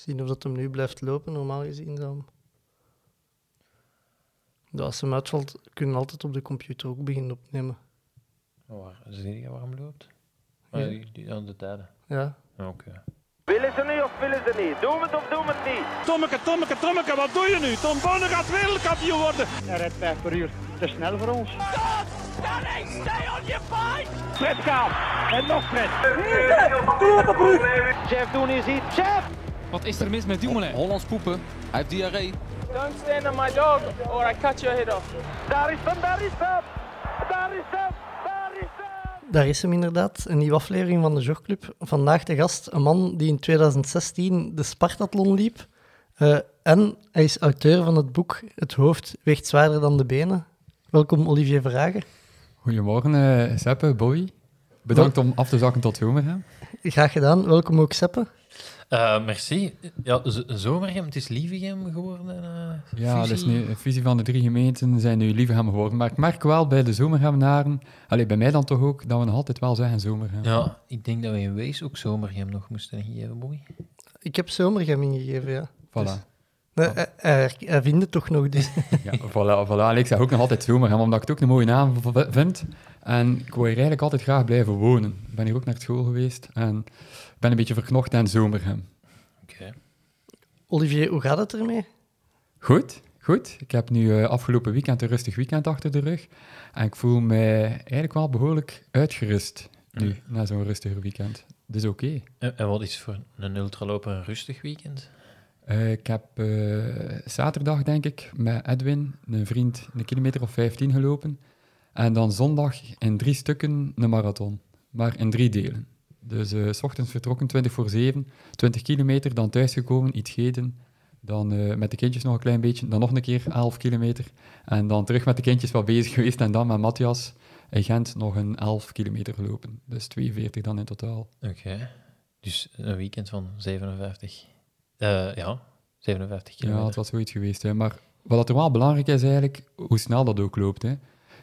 Zien of dat hem nu blijft lopen, normaal gezien dan. Ja, als hem uitvalt, kunnen we altijd op de computer ook beginnen opnemen. Waar, zie je waarom loopt? Ja. die, die aan de tijden. Ja. Ja, Oké. Willen ze nu of willen ze niet? Doen we het of doen we het niet? Tommeke, Tommeke, Tommeke, wat doe je nu? Tom Bonne gaat wereldkampioen worden. Hij rijdt 5 per uur. Te snel voor ons. Fred gaat. En nog Fred. Jeff doen is iets. Jeff! Wat is er mis met Dumoulin? Hollands poepen. Hij heeft diarree. Don't stand on my dog or I cut your head off. Daar is hem, daar is hem! Daar is hem, daar is hem! Daar is hem inderdaad, een nieuwe aflevering van de Jogclub. Vandaag de gast, een man die in 2016 de Spartathlon liep. Eh, en hij is auteur van het boek Het hoofd weegt zwaarder dan de benen. Welkom Olivier Verhagen. Goedemorgen, eh Seppe, Boy. Bedankt om af te zakken tot Zomerhem. Graag gedaan. Welkom ook Seppe. Eh, merci. Ja, Zomergem, het is Lievegem geworden. eh, Ja, dat is nu een fusie van de drie gemeenten zijn nu Lievegem geworden. Maar ik merk wel bij de Zomerhemnaren, allee, bij mij dan toch ook, dat we nog altijd wel zeggen Zomerhem. Ja, ik denk dat we in Wees ook Zomergem nog moesten geven, boy. Ik heb Zomergem ingegeven, ja. Voilà. Nee, hij, hij, hij vindt het toch nog, dus. Ja, voilà, voilà. Ik zeg ook nog altijd Zomerhem, omdat ik het ook een mooie naam vind. En ik wil hier eigenlijk altijd graag blijven wonen. Ik ben hier ook naar school geweest en ben een beetje verknocht aan Zomerhem. Oké. Olivier, hoe gaat het ermee? Goed, goed. Ik heb nu eh, afgelopen weekend een rustig weekend achter de rug. En ik voel mij eigenlijk wel behoorlijk uitgerust nu, na zo'n rustiger weekend. Dus oké. En, en wat is voor een ultraloper een rustig weekend? Eh, ik heb eh, zaterdag, denk ik, met Edwin, een vriend, een kilometer of 15 gelopen. En dan zondag in drie stukken een marathon, maar in drie delen. Dus eh, s ochtends vertrokken, 20 voor 7, 20 kilometer, dan thuisgekomen, iets gegeten. Dan eh, met de kindjes nog een klein beetje, dan nog een keer 11 kilometer. En dan terug met de kindjes wat bezig geweest en dan met Matthias in Gent nog een 11 kilometer gelopen. Dus 42 dan in totaal. Oké. Dus een weekend van 57. Eh, ja, 57 Ja, kilometer. het was zoiets geweest. Hè. Maar wat er wel belangrijk is, eigenlijk, hoe snel dat ook loopt. Hè.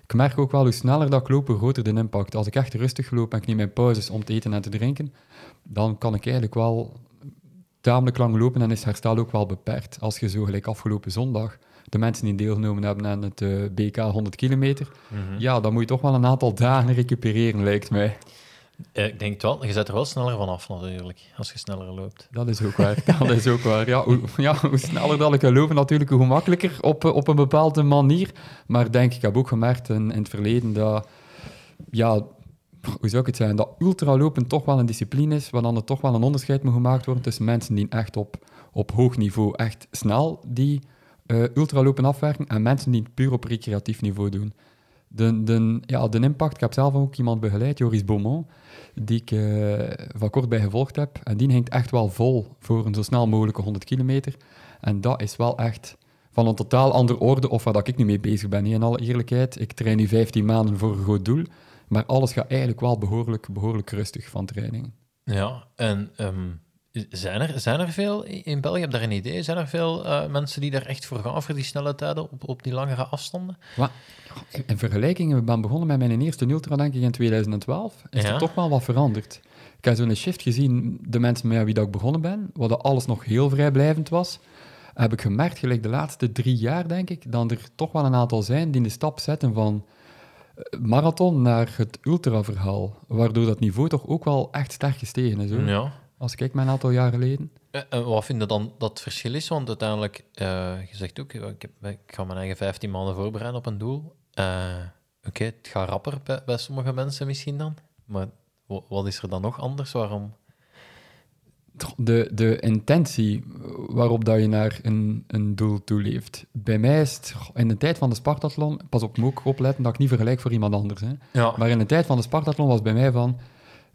Ik merk ook wel, hoe sneller dat ik loop, hoe groter de impact. Als ik echt rustig loop en ik neem mijn pauzes om te eten en te drinken, dan kan ik eigenlijk wel tamelijk lang lopen en is herstel ook wel beperkt. Als je zo gelijk afgelopen zondag de mensen die deelgenomen hebben aan het eh, BK 100 kilometer, Mhm. ja, dan moet je toch wel een aantal dagen recupereren, lijkt mij. Eh, ik denk het wel, je zet er wel sneller van af natuurlijk, als je sneller loopt. Dat is ook waar. Dat is ook waar. Ja, hoe, ja, hoe sneller dat ik kan lopen, natuurlijk, hoe gemakkelijker op, eh, op een bepaalde manier. Maar denk, ik heb ook gemerkt in, in het verleden dat, ja, hoe zou ik het zeggen, dat ultralopen toch wel een discipline is, waar dan er toch wel een onderscheid moet gemaakt worden tussen mensen die echt op, op hoog niveau echt snel die eh, ultralopen afwerken en mensen die het puur op recreatief niveau doen. De, de, ja, de impact, ik heb zelf ook iemand begeleid, Joris Beaumont, die ik eh, van kort bij gevolgd heb. En die hangt echt wel vol voor een zo snel mogelijke 100 kilometer. En dat is wel echt van een totaal andere orde of waar ik nu mee bezig ben. In alle eerlijkheid, ik train nu 15 maanden voor een goed doel. Maar alles gaat eigenlijk wel behoorlijk, behoorlijk rustig van trainingen. Ja, en ehm, zijn, er, zijn er veel in België, heb je daar een idee? Zijn er veel eh, mensen die daar echt voor gaan, voor die snelle tijden op, op die langere afstanden? Maar in vergelijking, we ben begonnen met mijn eerste ultra, denk ik, in 2012. Is Ja. er toch wel wat veranderd. Ik heb zo'n shift gezien, de mensen met wie dat ik begonnen ben, dat alles nog heel vrijblijvend was, heb ik gemerkt, gelijk de laatste drie jaar, denk ik, dat er toch wel een aantal zijn die de stap zetten van eh, marathon naar het ultra-verhaal, waardoor dat niveau toch ook wel echt sterk gestegen is. hoor. Ja. Als ik kijk naar een aantal jaar geleden. Eh, En wat vind je dan dat het verschil is? Want uiteindelijk, eh, je zegt ook, ik, heb, ik ga mijn eigen 15 maanden voorbereiden op een doel. Eh, Oké, het gaat rapper bij, bij sommige mensen misschien dan. Maar wa- wat is er dan nog anders? Waarom? de, de intentie waarop dat je naar een, een doel toeleeft. Bij mij is het in de tijd van de Spartathlon, pas op, moet ook opletten dat ik niet vergelijk voor iemand anders. Hè. Ja. Maar in de tijd van de Spartathlon was bij mij van,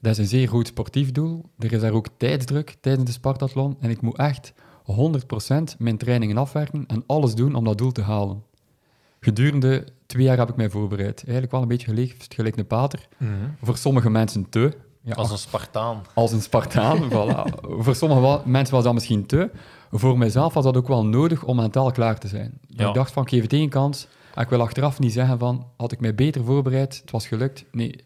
dat is een zeer goed sportief doel. Er is daar ook tijdsdruk tijdens de Spartathlon en ik moet echt 100% mijn trainingen afwerken en alles doen om dat doel te halen. Gedurende twee jaar heb ik mij voorbereid. Eigenlijk wel een beetje geleefd, gelijk een pater. Voor sommige mensen te. Ja, Als een Spartaan. als een Spartaan, voilà. Voor sommige wa- mensen was dat misschien te. Voor mijzelf was dat ook wel nodig om mentaal klaar te zijn. Ja. Ik dacht van, ik geef het één kans. En ik wil achteraf niet zeggen van, had ik mij beter voorbereid, het was gelukt. Nee,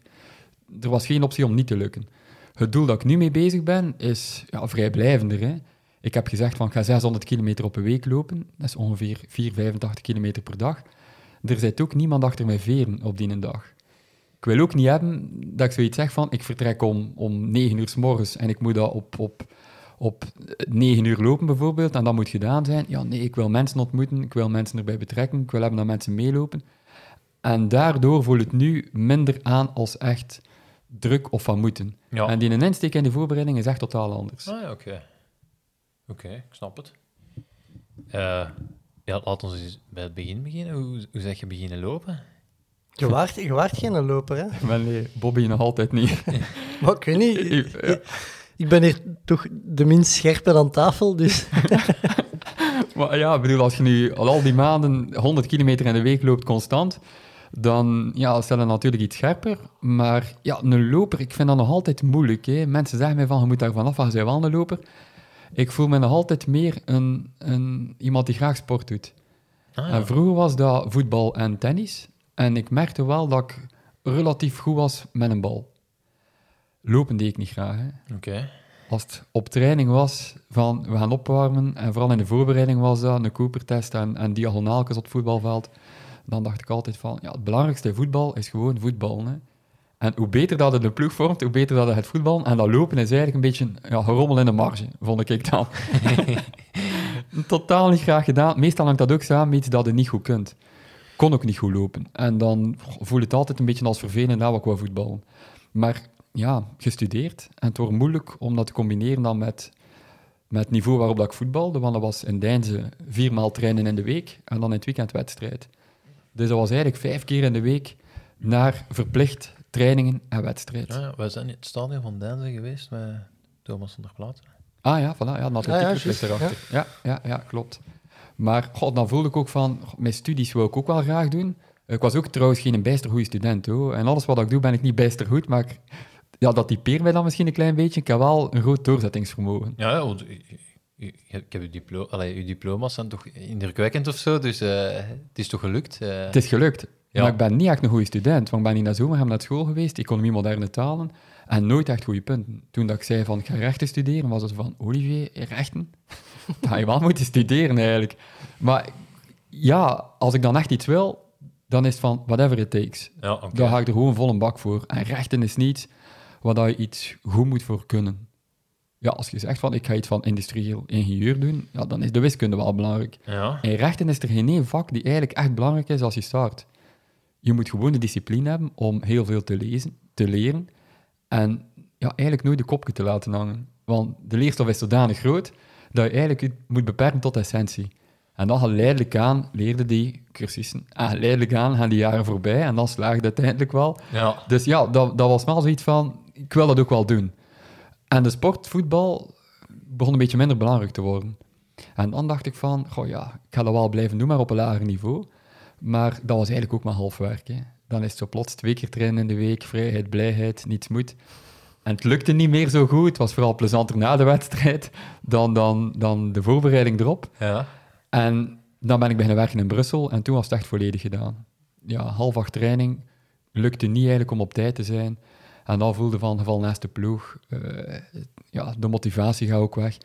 er was geen optie om niet te lukken. Het doel dat ik nu mee bezig ben, is ja, vrijblijvender. Hè. Ik heb gezegd van, ik ga 600 kilometer op een week lopen. Dat is ongeveer 4, 85 kilometer per dag. Er zit ook niemand achter mijn veren op die dag. Ik wil ook niet hebben dat ik zoiets zeg van, ik vertrek om, om 9 uur s morgens en ik moet dat op, op, op 9 uur lopen bijvoorbeeld, en dat moet gedaan zijn. Ja, nee, ik wil mensen ontmoeten, ik wil mensen erbij betrekken, ik wil hebben dat mensen meelopen. En daardoor voel het nu minder aan als echt druk of van moeten. Ja. En die insteek in de voorbereiding is echt totaal anders. Ah, ja, oké. Oké, ik snap het. Eh, ja, laten we eens bij het begin beginnen. Hoe, hoe zeg je beginnen lopen? Je waart, je waart geen loper, hè? Maar nee, Bobby nog altijd niet. Maar ik weet niet. Ja. Ik ben hier toch de minst scherpe aan tafel, dus... Maar ja, ik bedoel, als je nu al, al die maanden 100 kilometer in de week loopt constant, dan ja, stel je natuurlijk iets scherper. Maar ja, een loper, ik vind dat nog altijd moeilijk. Hè. Mensen zeggen mij van, je moet daar vanaf, je bent wel een loper. Ik voel me nog altijd meer een, een, iemand die graag sport doet. Ah, En vroeger was dat voetbal en tennis. En ik merkte wel dat ik relatief goed was met een bal. Lopen deed ik niet graag. Hè. Als het op training was van we gaan opwarmen, en vooral in de voorbereiding was dat een Cooper-test en, en diagonaaltjes op het voetbalveld, dan dacht ik altijd van, ja, het belangrijkste in voetbal is gewoon voetbal. Hè. En hoe beter dat het de ploeg vormt, hoe beter dat het voetbal. En dat lopen is eigenlijk een beetje ja, gerommel in de marge, vond ik dan. Totaal niet graag gedaan. Meestal hangt dat ook samen met iets dat je niet goed kunt. Kon ook niet goed lopen. En dan voel je het altijd een beetje als vervelend, nou, wat ik wou voetballen. Maar ja, gestudeerd. En het wordt moeilijk om dat te combineren dan met, met het niveau waarop dat ik voetbalde. Want dat was in Deinze viermaal trainen in de week en dan in het weekend wedstrijd. Dus dat was eigenlijk vijf keer in de week naar verplicht trainingen en wedstrijd. Ja, ja, wij zijn in het stadion van Denzen geweest met Thomas van der Plaat. Ah ja, voilà, ja, een atletiekclub Ja, juist, erachter. Ja. Ja, ja, klopt. Maar god, dan voelde ik ook van, god, mijn studies wil ik ook wel graag doen. Ik was ook trouwens geen bijster goede student. Hoor. En alles wat ik doe, ben ik niet bijster goed, maar ik- ja, dat typeert mij dan misschien een klein beetje. Ik heb wel een groot doorzettingsvermogen. Ja, ja want u- ik heb uw, diplo allee, uw diploma's zijn toch indrukwekkend of zo, dus eh, het is toch gelukt? eh. Het is gelukt. Ja. Maar ik ben niet echt een goede student, want ik ben niet naar zomer naar school geweest, economie moderne talen, en nooit echt goede punten. Toen dat ik zei van, ik ga rechten studeren, was het van, Olivier, rechten? Dat ga je wel moeten studeren eigenlijk. Maar ja, als ik dan echt iets wil, dan is het van, whatever it takes. ja. Daar ga ik er gewoon vol een bak voor. En rechten is niet waar dat je iets goed moet voor kunnen. Ja, als je zegt van, ik ga iets van industrieel ingenieur doen, ja, dan is de wiskunde wel belangrijk. Ja, In rechten is er geen één vak die eigenlijk echt belangrijk is als je start. Je moet gewoon de discipline hebben om heel veel te lezen, te leren. En ja, eigenlijk nooit de kopje te laten hangen. Want de leerstof is zodanig groot dat je eigenlijk je moet beperken tot de essentie. En dan geleidelijk aan leerde die cursussen. En geleidelijk aan gaan die jaren voorbij en dan slaagde het uiteindelijk wel. ja. Dus ja, dat, dat was wel zoiets van, ik wil dat ook wel doen. En de sport, voetbal, begon een beetje minder belangrijk te worden. En dan dacht ik van, goh ja, ik ga dat wel blijven doen, maar op een lager niveau. Maar dat was eigenlijk ook maar half werk. Hè. Dan is het zo plots twee keer trainen in de week, vrijheid, blijheid, niets moet. En het lukte niet meer zo goed. Het was vooral plezanter na de wedstrijd dan, dan, dan de voorbereiding erop. ja. En dan ben ik beginnen werken in Brussel en toen was het echt volledig gedaan. Ja, half acht training, lukte niet eigenlijk om op tijd te zijn. En dan voelde van, geval naast de ploeg, eh, ja, de motivatie gaat ook weg.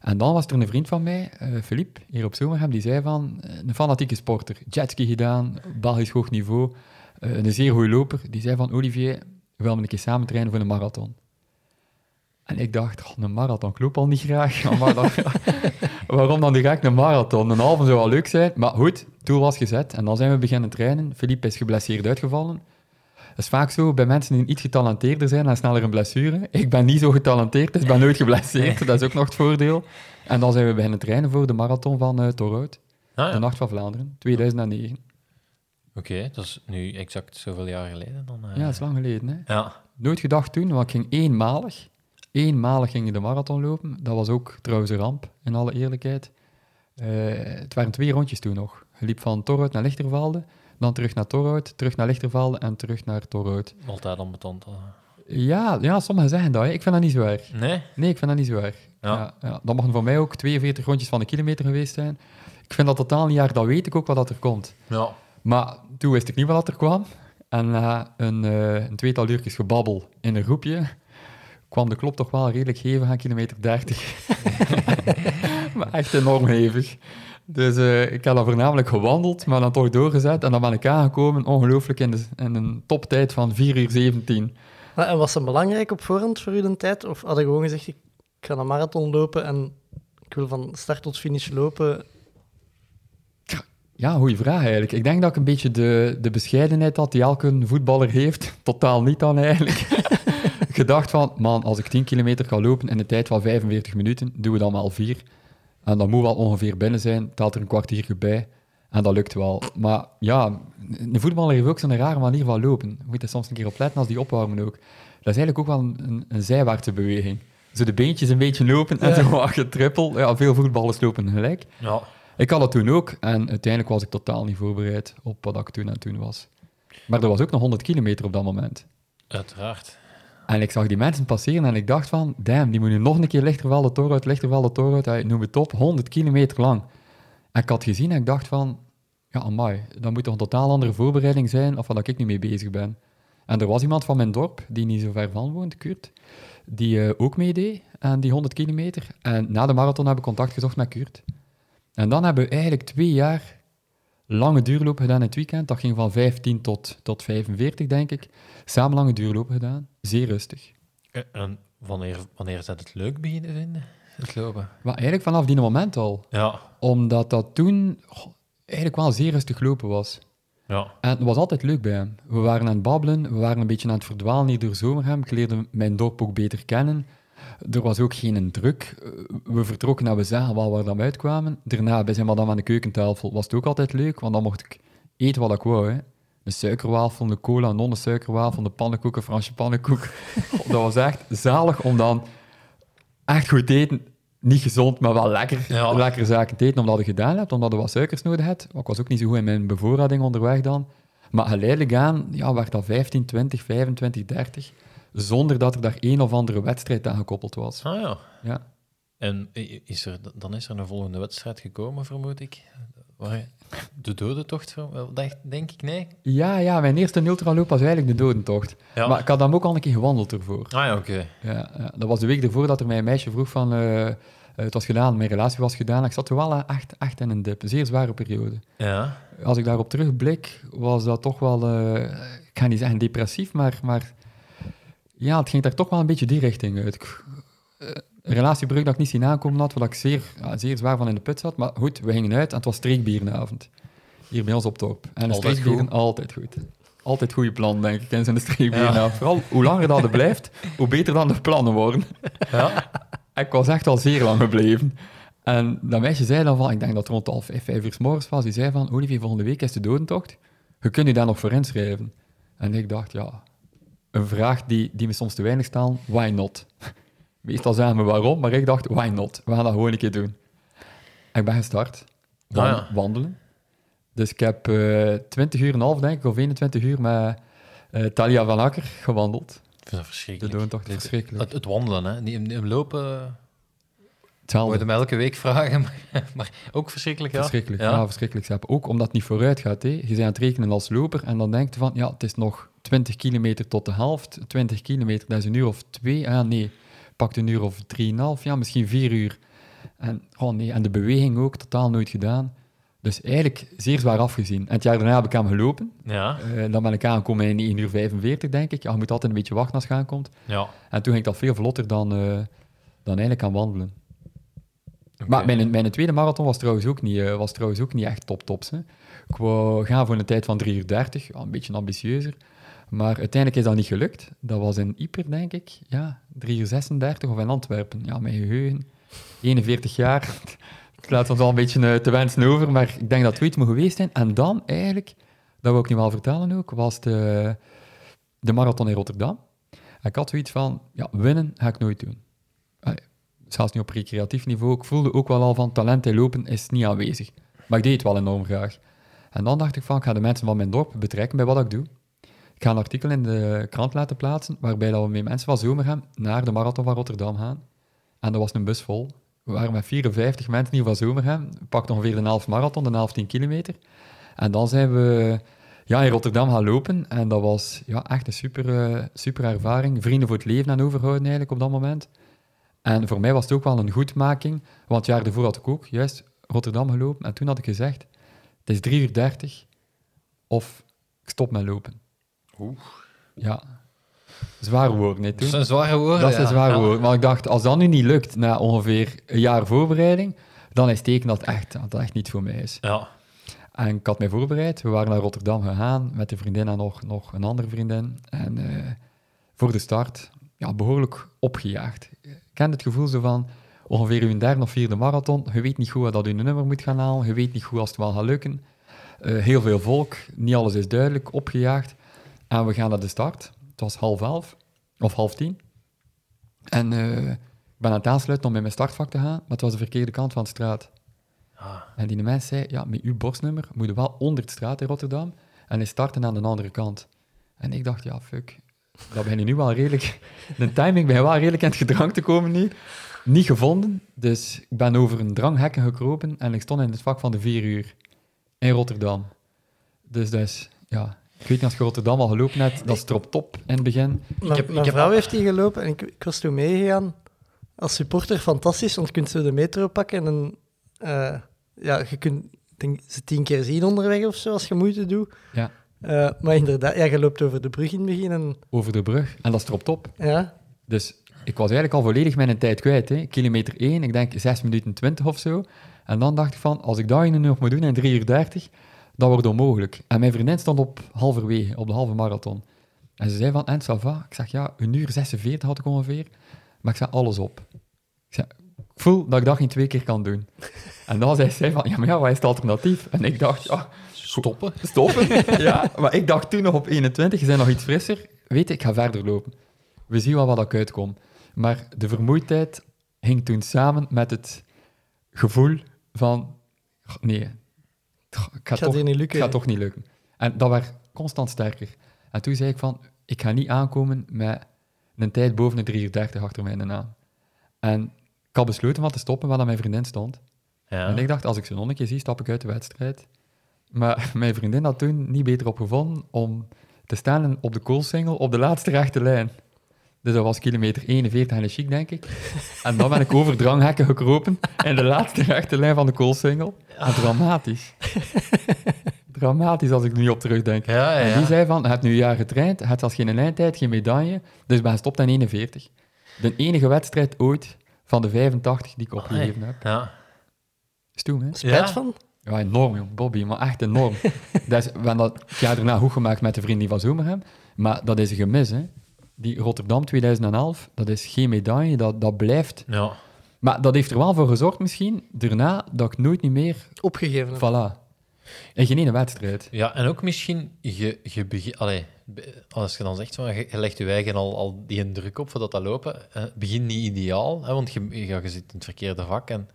En dan was er een vriend van mij, eh Philippe, hier op Zomerham, die zei van, eh, een fanatieke sporter, jetski gedaan, Belgisch hoog niveau, eh, een zeer goede loper. Die zei van, Olivier, we willen een keer samen trainen voor een marathon. En ik dacht, "Goh, een marathon, ik loop al niet graag. Maar dan, waarom dan direct een marathon? Een halve zou wel leuk zijn. Maar goed, doel was gezet. En dan zijn we beginnen trainen. Philippe is geblesseerd uitgevallen. Dat is vaak zo bij mensen die iets getalenteerder zijn en sneller een blessure. Ik ben niet zo getalenteerd, dus ik ben nooit geblesseerd. Dat is ook nog het voordeel. En dan zijn we beginnen trainen voor de marathon van uh, Torhout. Ah, De. Nacht van Vlaanderen, 2009. Oké, dat is nu exact zoveel jaar geleden dan. eh. Ja, dat is lang geleden. Hè? Ja, Nooit gedacht toen, want ik ging eenmalig. Eenmalig ging ik de marathon lopen. Dat was ook trouwens een ramp, in alle eerlijkheid. Eh, het waren twee rondjes toen nog. Je liep van Torhout naar Lichtervelde, dan terug naar Torhout, terug naar Lichtervelde en terug naar Torhout. altijd onbetond. eh. Ja, ja, sommigen zeggen dat. hè. Ik vind dat niet zo erg. Nee? Nee, ik vind dat niet zo erg. Ja. Ja. Ja, dat mogen voor mij ook 42 rondjes van een kilometer geweest zijn. Ik vind dat totaal niet erg. Dat weet ik ook wat dat er komt. Ja. Maar toen wist ik niet wat er kwam. En na een, eh, een tweetal uurtjes gebabbel in een groepje, kwam de klop toch wel redelijk hevig aan kilometer 30. maar echt enorm hevig. Dus eh, ik heb dan voornamelijk gewandeld, maar dan toch doorgezet. En dan ben ik aangekomen, ongelooflijk, in, de, in een toptijd van 4 uur 17. Maar, en was het belangrijk op voorhand voor u de tijd? Of had je gewoon gezegd, ik ga een marathon lopen en ik wil van start tot finish lopen? Ja, goede vraag eigenlijk. Ik denk dat ik een beetje de, de bescheidenheid had die elke voetballer heeft. Totaal niet dan eigenlijk. Gedacht van, man, als ik 10 kilometer kan lopen in een tijd van 45 minuten, doen we dan maar al vier. En dat moet wel ongeveer binnen zijn, telt er een kwartier bij. En dat lukt wel. Maar ja, een voetballer heeft ook zo'n rare manier van lopen. Je moet er soms een keer op letten als die opwarmen ook. Dat is eigenlijk ook wel een, een zijwaartse beweging. Zo de beentjes een beetje lopen en zo wat getrippel. Ja, veel voetballers lopen gelijk. Ja. Ik had dat toen ook en uiteindelijk was ik totaal niet voorbereid op wat ik toen en toen was. Maar er was ook nog 100 kilometer op dat moment. Uiteraard. En ik zag die mensen passeren en ik dacht van, damn, die moeten nog een keer Lichtervelde Tor uit, Lichtervelde Tor uit, uit, noem het op, 100 kilometer lang. En ik had gezien en ik dacht van, ja, amai, dat moet toch een totaal andere voorbereiding zijn of wat ik nu mee bezig ben. En er was iemand van mijn dorp, die niet zo ver van woont, Kurt, die eh, ook meedeed aan die 100 kilometer. En na de marathon heb ik contact gezocht met Kurt. En dan hebben we eigenlijk twee jaar lange duurloop gedaan in het weekend. Dat ging van 15 tot, tot 45, denk ik. Samen lange duurlopen gedaan. Zeer rustig. Eh, En wanneer, wanneer is dat het leuk beginnen vinden? Het lopen. Maar eigenlijk vanaf die moment al. Ja. Omdat dat toen goh, eigenlijk wel zeer rustig lopen was. Ja. En het was altijd leuk bij hem. We waren aan het babbelen, we waren een beetje aan het verdwalen hier door Zomerhem. Ik leerde mijn dorp ook beter kennen. Er was ook geen druk. Eh, We vertrokken en we zagen wel waar we uitkwamen. Daarna, bij zijn madame aan de keukentafel, was het ook altijd leuk, want dan mocht ik eten wat ik wou. Hè. Een suikerwafel, een cola, een non-suikerwafel, een pannenkoek, een Fransje pannenkoek. dat was echt zalig om dan echt goed te eten. Niet gezond, maar wel lekker. Ja. Lekkere zaken te eten, omdat je gedaan hebt, omdat je wat suikers nodig hebt. Ik was ook niet zo goed in mijn bevoorrading onderweg dan. Maar geleidelijk aan ja, werd dat 15, 20, 25, 30. Zonder dat er daar een of andere wedstrijd aan gekoppeld was. Ah ja. Ja. En is er, dan is er een volgende wedstrijd gekomen, vermoed ik. Waar, de dodentocht, denk ik, nee? Ja, ja, mijn eerste ultraloop was eigenlijk de dodentocht. Ja. Maar ik had dan ook al een keer gewandeld ervoor. Ah ja, oké. Ja, ja, dat was de week ervoor dat er mij een meisje vroeg van... eh, eh, het was gedaan, mijn relatie was gedaan. Ik zat er wel echt, echt in een dip. Een zeer zware periode. Ja. Als ik daarop terugblik, was dat toch wel... eh, ik ga niet zeggen depressief, maar, maar... Ja, het ging daar toch wel een beetje die richting uit. Eh, Een relatiebreuk dat ik niet zien aankomen had, waar ik zeer, ja, zeer zwaar van in de put zat. Maar goed, we gingen uit en het was streekbierenavond. Hier bij ons op top. En de Altijd streekbieren, goed. altijd goed. Altijd goede plan, denk ik, in zo'n streekbierenavond. Vooral hoe langer dat het blijft, hoe beter dan de plannen worden. Ja. Ik was echt al zeer lang gebleven. En dat meisje zei dan van, ik denk dat het rond half vijf, vijf uur s morgens was, die zei van, Olivier, volgende week is de dodentocht. Je kunt je daar nog voor inschrijven. En ik dacht, ja, een vraag die, die me soms te weinig stelt, why not? Meestal zeggen we waarom, maar ik dacht, why not? We gaan dat gewoon een keer doen. Ik ben gestart. Wan- Ah, ja. Wandelen. Dus ik heb eh 20 uur en een half, denk ik, of 21 uur met eh Talia van Akker gewandeld. Ik vind dat De verschrikkelijk. is Dit- verschrikkelijk. Het, het wandelen, hè. Niet, niet lopen... Hetzelfde. Me elke week vragen, maar, ook verschrikkelijk, ja. Verschrikkelijk, ja, verschrikkelijk. Ook omdat het niet vooruit gaat. Hè. Je bent aan het rekenen als loper en dan denk je van, ja, het is nog 20 kilometer tot de helft. 20 kilometer, dat is een uur of twee. Ah nee, pakt een uur of drieënhalf, ja, misschien vier uur. En, oh nee, en de beweging ook, totaal nooit gedaan. Dus eigenlijk zeer zwaar afgezien. En het jaar daarna heb ik hem gelopen. Ja, Eh, dan ben ik aangekomen in 1 uur 45, denk ik. Ja, je moet altijd een beetje wachten als je aankomt. ja. En toen ging ik dat veel vlotter dan, eh, dan eigenlijk aan wandelen. Maar mijn, mijn tweede marathon was trouwens ook niet, eh, was trouwens ook niet echt top-tops. Ik wou gaan voor een tijd van 3 uur 30, ja, een beetje ambitieuzer. Maar uiteindelijk is dat niet gelukt. Dat was in Yper, denk ik. Ja, 3 uur 36 of in Antwerpen. Ja, mijn geheugen. 41 jaar. Het laat ons al een beetje eh, te wensen over, maar ik denk dat het ooit moet geweest zijn. En dan eigenlijk, dat wil ik nu wel vertellen ook, was de, de marathon in Rotterdam. Ik had zoiets van, ja, winnen ga ik nooit doen. Zelfs niet op recreatief niveau. Ik voelde ook wel al van talent in lopen is niet aanwezig. Maar ik deed het wel enorm graag. En dan dacht ik van, ik ga de mensen van mijn dorp betrekken bij wat ik doe. Ik ga een artikel in de krant laten plaatsen, waarbij dat we met mensen van Zomerhem naar de marathon van Rotterdam gaan. En er was een bus vol. We waren met 54 mensen hier van. We pakten ongeveer de helft marathon, de helft 10 kilometer. En dan zijn we ja, in Rotterdam gaan lopen. En dat was ja, echt een super, eh, super ervaring. Vrienden voor het leven aan overhouden eigenlijk op dat moment. En voor mij was het ook wel een goedmaking, want jaar ervoor had ik ook juist Rotterdam gelopen. En toen had ik gezegd, het is 3 uur 30 of ik stop met lopen. Ja, zwaar woord, nee, Dat toen. zijn zware woorden. Dat is een ja. zwaar woord. Maar ik dacht, als dat nu niet lukt na ongeveer een jaar voorbereiding, dan is het teken dat het echt, dat het echt niet voor mij is. Ja. En ik had mij voorbereid. We waren naar Rotterdam gegaan met de vriendin en nog, nog een andere vriendin. En eh, voor de start, ja, behoorlijk opgejaagd. Ik ken het gevoel zo van ongeveer uw derde of vierde marathon. Je weet niet goed wat dat je nummer moet gaan halen. Je weet niet goed als het wel gaat lukken. Eh, heel veel volk, niet alles is duidelijk, opgejaagd. En we gaan naar de start. Het was half elf of half tien. En eh, ik ben aan het aansluiten om bij mijn startvak te gaan, maar het was de verkeerde kant van de straat. Ah. En die mens zei, ja, met uw borstnummer moet je wel onder de straat in Rotterdam en hij starten aan de andere kant. En ik dacht, ja, fuck, dat ben je nu wel redelijk... De timing ben je wel redelijk aan het gedrang te komen nu. Niet gevonden, dus ik ben over een dranghekken gekropen en ik stond in het vak van de vier uur in Rotterdam. Dus is, ja... Ik weet niet als je Rotterdam al gelopen hebt, dat is erop top in het begin. Mijn, heb- ik mijn heb- vrouw heeft die gelopen en ik, ik was toen meegegaan. Als supporter fantastisch, want je kunt zo de metro pakken en eh, ja, je kunt ik denk, ze tien keer zien onderweg of zo, als je moeite doet. Ja. Eh, maar inderdaad, ja, je loopt over de brug in het begin en Over de brug, en dat is erop top. ja, Dus ik was eigenlijk al volledig mijn tijd kwijt. Hè. Kilometer 1, ik denk 6 minuten 20 of zo. En dan dacht ik van, als ik dat nu nog moet doen in 3 uur 30, dat wordt onmogelijk. En mijn vriendin stond op halverwege, op de halve marathon. En ze zei van, en ça va? Ik zeg, ja, een uur 46 had ik ongeveer. Maar ik zei, alles op. Ik voel dat ik dat geen twee keer kan doen. En dan zei zij van, ja, maar ja, wat is het alternatief? En ik dacht, ja, Stoppen. stoppen. ja, maar ik dacht toen nog op 21, je bent nog iets frisser. Weet je, ik ga verder lopen. We zien wel wat ik uitkom. Maar de vermoeidheid hing toen samen met het gevoel van... "Goh, Nee, gaat toch, niet het lukken. gaat toch niet lukken. En dat werd constant sterker. En toen zei ik van, ik ga niet aankomen met een tijd boven de 3 uur 30 achter mij aan. En ik had besloten van te stoppen waar mijn vriendin stond. Ja. En ik dacht, als ik zo'n nonnetje zie, stap ik uit de wedstrijd. Maar mijn vriendin had toen niet beter op gevonden om te staan op de koolsingel op de laatste rechte lijn. Dus dat was kilometer 41 en een chic, denk ik. En dan ben ik over dranghekken gekropen in de laatste rechte lijn van de koolsingel. En dramatisch. dramatisch als ik er nu op terugdenk. Ja, ja, En ja. die zei van, je hebt nu een jaar getraind, je hebt als geen eindtijd, geen medaille, dus ik ben gestopt aan 41. De enige wedstrijd ooit van de 85 die ik opgegeven heb. Ja. Stoem, hè? spijt Ja. van. Ja, enorm, jong. Bobby, maar echt enorm. dat is, we hebben dat het jaar daarna goed gemaakt met de vrienden van Zomerhem, maar dat is een gemis, hè. Die Rotterdam 2011, dat is geen medaille, dat, dat blijft. ja. Maar dat heeft er wel voor gezorgd misschien, daarna, dat ik nooit niet meer... Opgegeven. heb. Voilà. En geen ene wedstrijd. Ja, en ook misschien, je, je begin, allee, be- als je dan zegt, van, je, legt je eigen al, al die een druk op voor dat lopen, eh, het begint niet ideaal, hè, want je, ja, je zit in het verkeerde vak en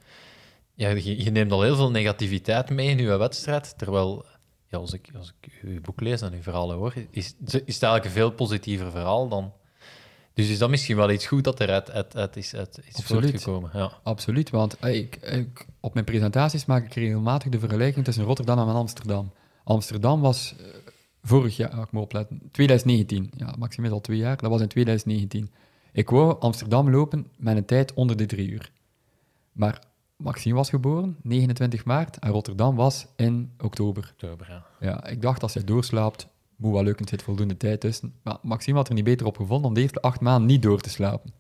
ja, je, je neemt al heel veel negativiteit mee in je wedstrijd, terwijl, ja, als, ik, als ik uw boek lees en uw verhalen hoor, is, is het eigenlijk een veel positiever verhaal dan... Dus is dat misschien wel iets goed dat eruit uit, uit is, uit is Absoluut. voortgekomen. Ja. Absoluut, want eh, ik, ik, op mijn presentaties maak ik regelmatig de vergelijking tussen Rotterdam en Amsterdam. Amsterdam was eh, vorig jaar, ja, ik moet opletten, 2019. Ja, Maxime is al twee jaar, dat was in 2019. Ik wou Amsterdam lopen met een tijd onder de drie uur. Maar Maxime was geboren, 29 maart, en Rotterdam was in oktober. Oktober, ja. Ja, ik dacht, als hij doorslaapt, moet wel lukken, er zit voldoende tijd tussen. Maar Maxime had er niet beter op gevonden om de eerste acht maanden niet door te slapen.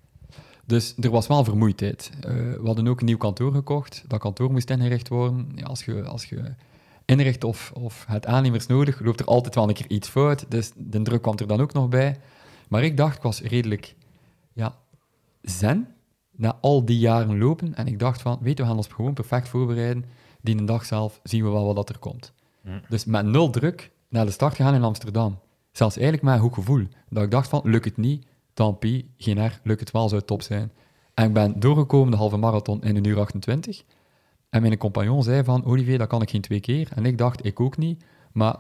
Dus er was wel vermoeidheid. Eh, we hadden ook een nieuw kantoor gekocht. Dat kantoor moest ingericht worden. Ja, als, je, als je inricht of, of het aannemers nodig, loopt er altijd wel een keer iets fout. Dus de druk kwam er dan ook nog bij. Maar ik dacht, ik was redelijk ja, zen na al die jaren lopen. En ik dacht van, weet je, we gaan ons gewoon perfect voorbereiden. Die een dag zelf zien we wel wat dat er komt. Dus met nul druk naar de start gegaan in Amsterdam. Zelfs eigenlijk met een goed gevoel. Dat ik dacht van, lukt het niet, tant pis, geen erg, lukt het wel, zou het top zijn. En ik ben doorgekomen de halve marathon in een uur 28. En mijn compagnon zei van, Olivier, dat kan ik geen twee keer. En ik dacht, ik ook niet. Maar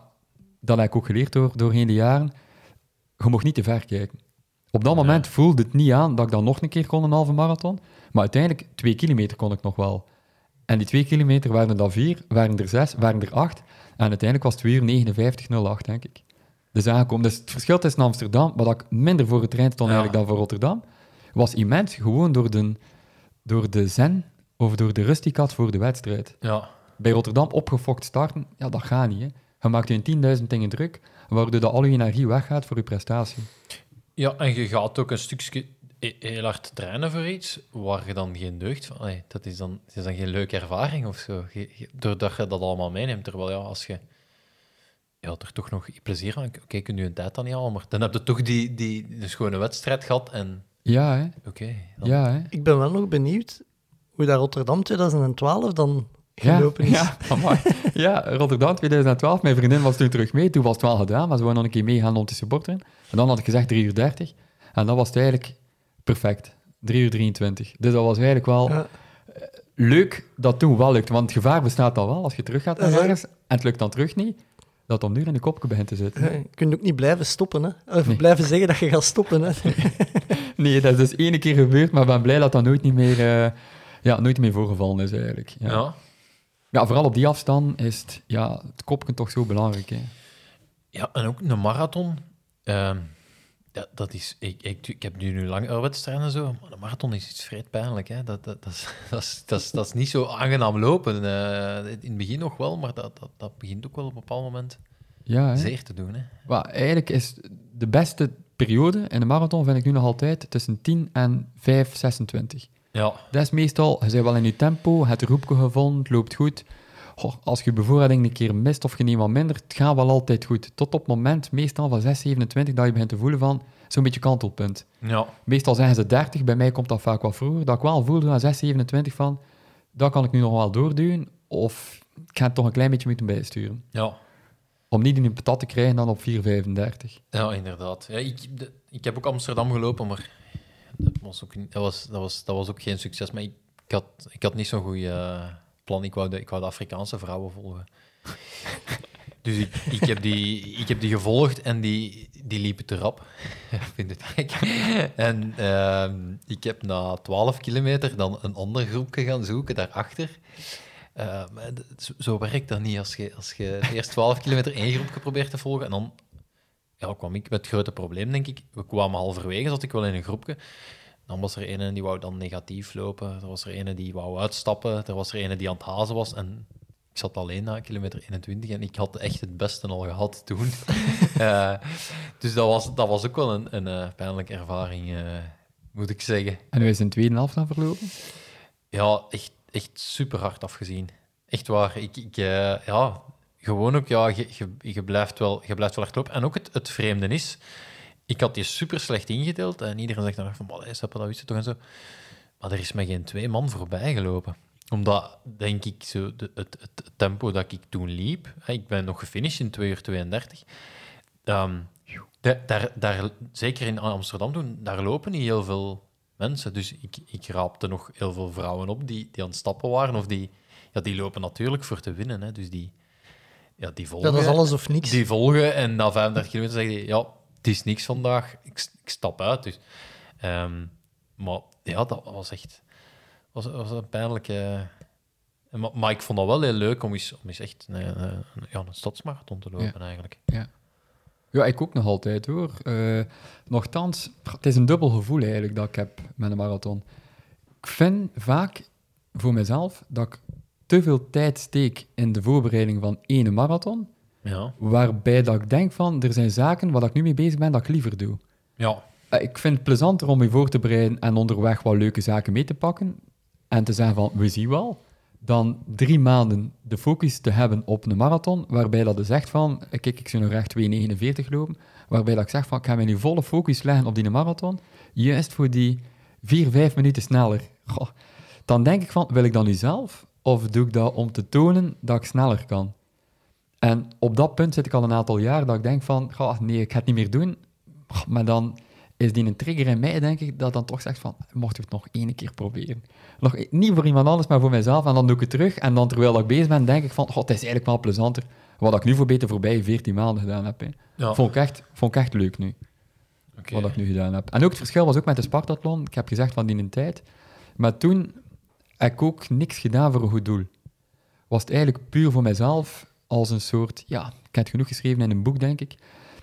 dat heb ik ook geleerd door, doorheen de jaren. Je mocht niet te ver kijken. Op dat moment voelde het niet aan dat ik dan nog een keer kon een halve marathon. Maar uiteindelijk, twee kilometer kon ik nog wel. En die twee kilometer waren er dan vier, waren er zes, waren er acht. En uiteindelijk was het weer 59,08, denk ik. Dus aangekomen. Dus het verschil tussen Amsterdam, wat ik minder voor getraind stond Ja. eigenlijk dan voor Rotterdam, was immens. Gewoon door de, door de zen of door de rust die ik had voor de wedstrijd. Ja. Bij Rotterdam opgefokt starten, ja, dat gaat niet. Hè. Je maakt je in 10.000 dingen druk, waardoor dat al je energie weggaat voor je prestatie. Ja, en je gaat ook een stukje he- heel hard trainen voor iets waar je dan geen deugd van... Allee, dat, is dan, dat is dan geen leuke ervaring of zo. Je- je- doordat je dat allemaal meeneemt. Terwijl ja, als je ja, er toch nog plezier aan... Oké, kun je een tijd dan niet halen, maar dan heb je toch die, die, die schone wedstrijd gehad en... Ja, hè? Oké, dan- Ja, hè? Ik ben wel nog benieuwd hoe dat Rotterdam 2012 dan Ja, is. ja, amai. ja, Rotterdam 2012. Mijn vriendin was toen terug mee. Toen was het wel gedaan, maar ze wou nog een keer meegaan om te supporteren. En dan had ik gezegd 3 uur 30. En dat was het eigenlijk perfect. 3 uur 23. Dus dat was eigenlijk wel Ja. leuk dat toen wel lukt. Want het gevaar bestaat dan wel als je terug gaat naar ergens en het lukt dan terug niet. Dat om nu in de kopje begint te zitten. Je kunt ook niet blijven stoppen, hè. Of Nee. blijven zeggen dat je gaat stoppen, hè. Nee, dat is dus één keer gebeurd, maar ik ben blij dat dat nooit, niet meer, eh, ja, nooit meer voorgevallen is eigenlijk. Ja. ja. Ja, vooral op die afstand is het, ja, het kopje toch zo belangrijk. Hè. Ja, en ook een marathon. ehm, ja, dat is, ik, ik, ik heb nu, nu lange wedstrijden en zo, maar een marathon is iets vrij pijnlijk. Hè? Dat, dat, dat, is, dat, is, dat, is, dat is niet zo aangenaam lopen. Eh, in het begin nog wel, maar dat, dat, dat begint ook wel op een bepaald moment Ja, hè. zeer te doen. Hè? Maar eigenlijk is de beste periode in de marathon, vind ik nu nog altijd, tussen 10 en 5, 26. Ja, Dat is meestal, je bent wel in je tempo, het roepje gevonden, het loopt goed. Goh, als je bevoorrading een keer mist of je neemt wat minder, het gaat wel altijd goed. Tot op het moment, meestal van 6, 27, dat je begint te voelen van zo'n beetje kantelpunt. ja, Meestal zeggen ze 30, bij mij komt dat vaak wat vroeger. Dat ik wel voelde aan 6, 27 van, dat kan ik nu nog wel doorduwen, of ik ga het toch een klein beetje moeten bijsturen. ja. Om niet in een patat te krijgen dan op 4, 35. Ja, inderdaad. Ja, ik, de- ik heb ook Amsterdam gelopen, maar dat was ook, dat was, dat was, dat was ook geen succes. Maar ik, ik, had, ik had niet zo'n goed plan. Ik wou, de, ik wou de Afrikaanse vrouwen volgen. Dus ik, ik, heb die, ik heb die gevolgd en die, die liepen te rap. Ik vind gek. En ehm, ik heb na 12 kilometer dan een ander groepje gaan zoeken daarachter. Eh, maar d- zo, werkt dat niet als je, als je de eerste 12 kilometer één groepje probeert te volgen en dan ja, kwam ik met het grote probleem, denk ik. We kwamen halverwege, zat ik wel in een groepje. Dan was er een die wou dan negatief lopen. Er was er een die wou uitstappen. Er was er een die aan het hazen was. En ik zat alleen na kilometer 21 en ik had echt het beste al gehad toen. Eh, dus dat was, dat was ook wel een, een eh, pijnlijke ervaring, eh, moet ik zeggen. En hoe is tweede helft dan verlopen? Ja, echt, echt super hard afgezien. Echt waar. Ik, ik, ja, gewoon ook, ja, je, je, blijft wel, je blijft wel echt lopen. En ook het, het vreemde is, ik had die super slecht ingedeeld en iedereen zegt dan van, "Mal, hey, Seppe, dat wist je toch en zo. Maar er is mij geen twee man voorbij gelopen. Omdat, denk ik, zo de, het, het tempo dat ik toen liep, ik ben nog gefinished in 2 uur 32, ehm, da- daar, daar, zeker in Amsterdam toen, daar lopen niet heel veel mensen. Dus ik, ik raapte nog heel veel vrouwen op die, die aan het stappen waren. Of die, ja, die lopen natuurlijk voor te winnen. Hè. Dus die, ja, die volgen. Dat is alles of niks. Die volgen en na 35 kilometer zeggen die, ja, het is niks vandaag, ik, ik stap uit. Dus. Ehm, maar ja, dat was echt was, was een pijnlijke... en Maar, maar ik vond dat wel heel leuk om eens, om eens echt een, een, ja, een stadsmarathon te lopen, eigenlijk. Ja, ik ook nog altijd hoor. Eh nochtans, het is een dubbel gevoel eigenlijk dat ik heb met een marathon. Ik vind vaak voor mezelf dat ik te veel tijd steek in de voorbereiding van één marathon, Ja. waarbij dat ik denk van, er zijn zaken waar ik nu mee bezig ben dat ik liever doe. Ja. Eh, Ik vind het plezanter om je voor te bereiden en onderweg wat leuke zaken mee te pakken en te zeggen van, we zien wel, dan drie maanden de focus te hebben op een marathon, waarbij dat je zegt van, eh, kijk, ik zou nog echt 2,49 lopen, waarbij dat ik zeg van, ik ga mijn nu volle focus leggen op die marathon, juist voor die vier, vijf minuten sneller. Goh, dan denk ik van, wil ik dat nu zelf, of doe ik dat om te tonen dat ik sneller kan? En op dat punt zit ik al een aantal jaar dat ik denk van, nee, ik ga het niet meer doen, maar dan is die een trigger in mij, denk ik, dat dan toch zegt van, mocht ik het nog één keer proberen. Nog, e- niet voor iemand anders, maar voor mezelf. En dan doe ik het terug. En dan, terwijl ik bezig ben, denk ik van, god, het is eigenlijk wel plezanter. Wat ik nu voor beter voorbij 14 maanden gedaan heb. Ja. Vond, ik echt, vond ik echt leuk nu, wat ik nu gedaan heb. En ook het verschil was ook met de Spartathlon. Ik heb gezegd van die een tijd. Maar toen heb ik ook niks gedaan voor een goed doel. Was het eigenlijk puur voor mezelf als een soort, ja, ik heb het genoeg geschreven in een boek, denk ik.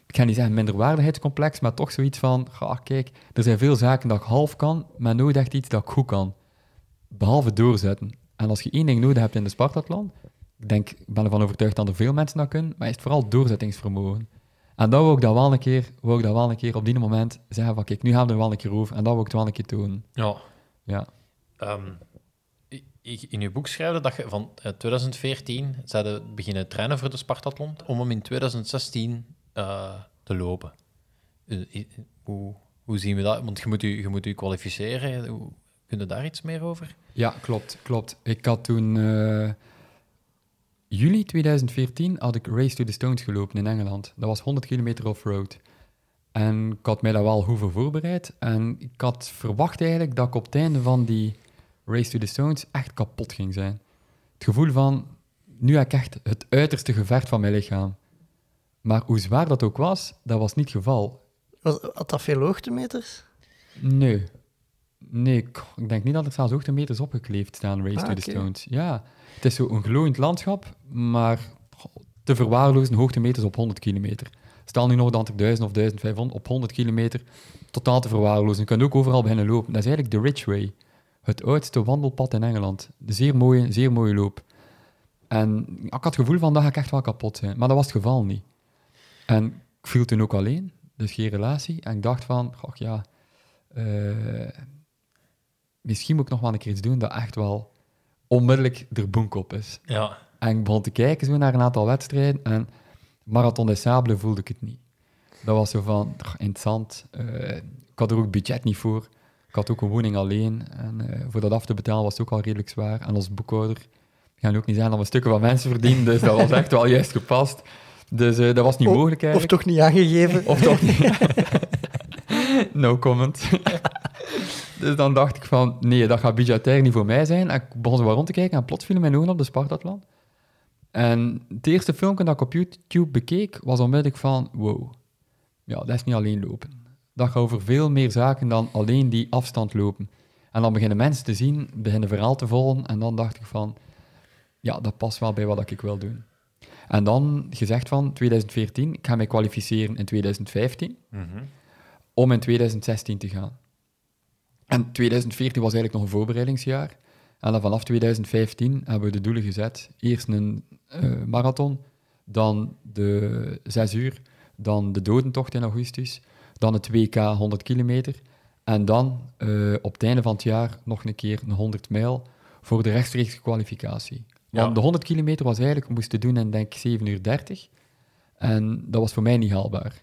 Ik ga niet zeggen minderwaardigheidscomplex, maar toch zoiets van, ga, kijk, er zijn veel zaken dat ik half kan, maar nooit echt iets dat ik goed kan. Behalve doorzetten. En als je één ding nodig hebt in de Spartathlon, ik denk, ik ben ervan overtuigd dat er veel mensen dat kunnen, maar is het vooral doorzettingsvermogen. En dat wil ik dat wel een keer, wil ik dat wel een keer op die moment zeggen van, kijk, nu gaan we er wel een keer over, en dat wil ik het wel een keer doen. Ja. Ja. Ehm, in je boek schrijf je dat je van eh, 2014 zouden beginnen trainen voor de Spartathlon om hem in 2016 eh, te lopen. Eh, Hoe, hoe zien we dat? Want je moet je, moet kwalificeren. Hoe, kun je daar iets meer over? Ja, klopt, klopt. Ik had toen... eh, juli 2014 had ik Race to the Stones gelopen in Engeland. Dat was 100 kilometer off-road. En ik had mij daar wel voor voorbereid. En ik had verwacht eigenlijk dat ik op het einde van die Race to the Stones echt kapot ging zijn. Het gevoel van, nu heb ik echt het uiterste gevecht van mijn lichaam. Maar hoe zwaar dat ook was, dat was niet het geval. Was, had dat veel hoogtemeters? Nee. Nee, ik, denk niet dat er zelfs hoogtemeters opgekleefd staan, Race Ah, to the. Stones. Ja, het is zo'n glooiend landschap, maar te verwaarlozen hoogtemeters op 100 kilometer. Stel nu nog dat ik 1000 of 1500 op 100 kilometer totaal te verwaarlozen. Je kunt ook overal beginnen lopen. Dat is eigenlijk de Ridgeway, het oudste wandelpad in Engeland. De zeer mooie, zeer mooie loop. En ik had het gevoel van dat ga ik echt wel kapot zijn, maar dat was het geval niet. En ik viel toen ook alleen, dus geen relatie. En ik dacht van, goh, ja, eh, misschien moet ik nog wel een keer iets doen dat echt wel onmiddellijk er boek op is. Ja. En ik begon te kijken zo naar een aantal wedstrijden en Marathon des Sables voelde ik het niet. Dat was zo van, "Ach, interessant. eh, ik had er ook budget niet voor. Ik had ook een woning alleen. En eh, voor dat af te betalen was het ook al redelijk zwaar. En als boekhouder gaan ook niet zijn dat we stukken van mensen verdienen. Dus dat was echt wel juist gepast. Dus eh, dat was niet mogelijk Of toch niet aangegeven? Of toch niet? no comment. dus dan dacht ik van, nee, dat gaat budgetair niet voor mij zijn. En ik begon zo wat rond te kijken en plots vielen mijn ogen op de Spartathlon. En het eerste filmpje dat ik op YouTube bekeek, was onmiddellijk van, wow, ja, dat is niet alleen lopen. Dat gaat over veel meer zaken dan alleen die afstand lopen. En dan beginnen mensen te zien, beginnen verhaal te volgen, en dan dacht ik van, ja, dat past wel bij wat ik wil doen. En dan gezegd van 2014, ik ga mij kwalificeren in 2015 om in 2016 te gaan. En 2014 was eigenlijk nog een voorbereidingsjaar. En dan vanaf 2015 hebben we de doelen gezet. Eerst een eh, marathon, dan de 6 uur, dan de dodentocht in augustus, dan het WK 100 kilometer. En dan eh, op het einde van het jaar nog een keer een 100 mijl voor de rechtstreekse kwalificatie. Want Ja. de 100 kilometer was eigenlijk, we moesten doen in denk ik 7 uur 30. En dat was voor mij niet haalbaar.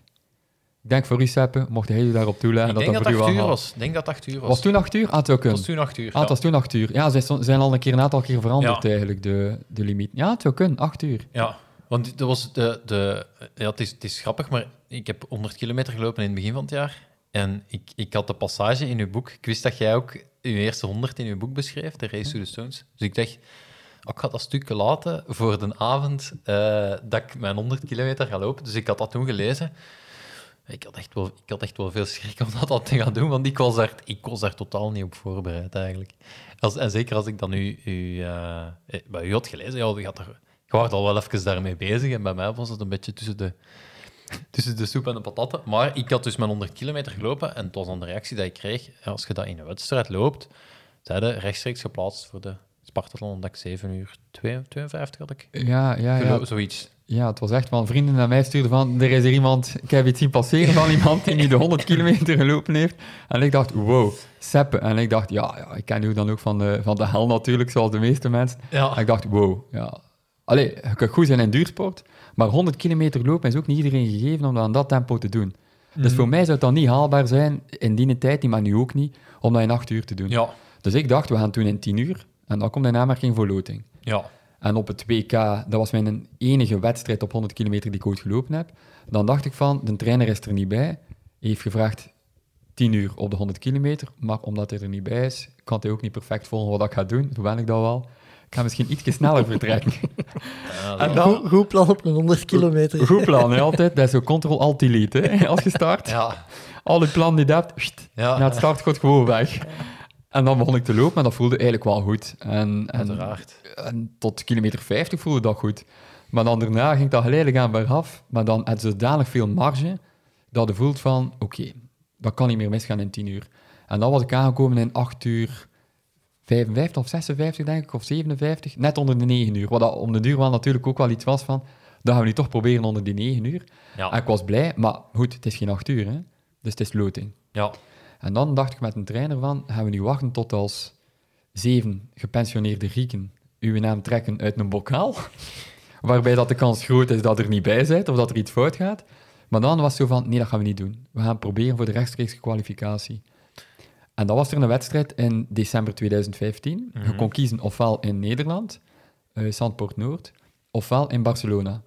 Ik denk voor u, Seppe, mocht hij u daarop toelaten. Ik dat denk dat het u 8 wel uur was. Ik denk dat het 8 uur was. Was toen 8 uur? Ah, het zou Het kunnen. was toen 8 uur. Ah, het ja. was toen 8 uur. Ja, ze zijn al een keer een aantal keer veranderd Ja. eigenlijk, de, de limiet. Ja, het zou kunnen, 8 uur. Ja, want dat was de, de, ja, het, is, het is grappig, maar ik heb 100 kilometer gelopen in het begin van het jaar. En ik, ik had de passage in uw boek. Ik wist dat jij ook je eerste 100 in uw boek beschreef, de Race to the Stones. Dus ik dacht, oh, ik ga dat stukje laten voor de avond eh, dat ik mijn 100 kilometer ga lopen. Dus ik had dat toen gelezen. Ik had echt wel, ik had echt wel veel schrik om dat, dat te gaan doen, want ik was, daar, ik was daar totaal niet op voorbereid eigenlijk. Als, en zeker als ik dan u, u, eh, eh, bij u had gelezen, ja, had er, je was al wel even daarmee bezig en bij mij was het een beetje tussen de, tussen de soep en de patatten. Maar ik had dus mijn 100 kilometer gelopen en het was dan de reactie die ik kreeg, als je dat in een wedstrijd loopt, zeiden rechtstreeks geplaatst voor de Spartathlon, dat ik 7 uur 52 had ik. Ja, ja, ja. Zoiets. Ja, het was echt van vrienden naar mij stuurden van, er is er iemand, ik heb iets zien passeren van iemand die nu de 100 kilometer gelopen heeft. En ik dacht, wow, seppe. En ik dacht, ja, ja ik ken u dan ook van de, van de hel natuurlijk, zoals de meeste mensen. Ja. En ik dacht, wow, ja. Allee, je kunt goed zijn in duursport, maar 100 kilometer lopen is ook niet iedereen gegeven om dat aan dat tempo te doen. Dus voor mij zou het dan niet haalbaar zijn, in die tijd maar nu ook niet, om dat in 8 uur te doen. Ja. Dus ik dacht, we gaan toen in 10 uur, en dan komt in aanmerking voor loting. Ja. En op het WK, dat was mijn enige wedstrijd op 100 kilometer die ik ooit gelopen heb. Dan dacht ik van, de trainer is er niet bij. Hij heeft gevraagd 10 uur op de 100 kilometer, maar omdat hij er niet bij is, kan hij ook niet perfect volgen wat ik ga doen. Toen ben ik dat wel. Ik ga misschien iets sneller vertrekken. en dan, Goed, goed plan op een 100 kilometer. goed plan, hè, altijd. Dat is zo control-alt-delete, hè, als je start. Ja. Alle plan die je hebt, pst, Ja. na het start gaat gewoon weg. En dan begon ik te lopen en dat voelde eigenlijk wel goed. En, en, en tot kilometer 50 voelde dat goed. Maar dan daarna ging dat geleidelijk aan bergaf. Maar dan had zodanig veel marge dat je voelt van, oké, dat kan niet meer misgaan in 10 uur. En dan was ik aangekomen in 8 uur 55 of 56, denk ik, of 57. Net onder de 9 uur. Wat dat om de duur wel natuurlijk ook wel iets was van, dat gaan we nu toch proberen onder die 9 uur. Ja. En ik was blij, maar goed, het is geen 8 uur, hè. Dus het is loting. ja. En dan dacht ik met een trainer van, gaan we nu wachten tot als zeven gepensioneerde Grieken uw naam trekken uit een bokaal, waarbij dat de kans groot is dat er niet bij bent of dat er iets fout gaat. Maar dan was het zo van, nee, dat gaan we niet doen. We gaan proberen voor de rechtstreekse kwalificatie. En dan was er een wedstrijd in december 2015. Je kon kiezen ofwel in Nederland, Zandpoort Noord, ofwel in Barcelona.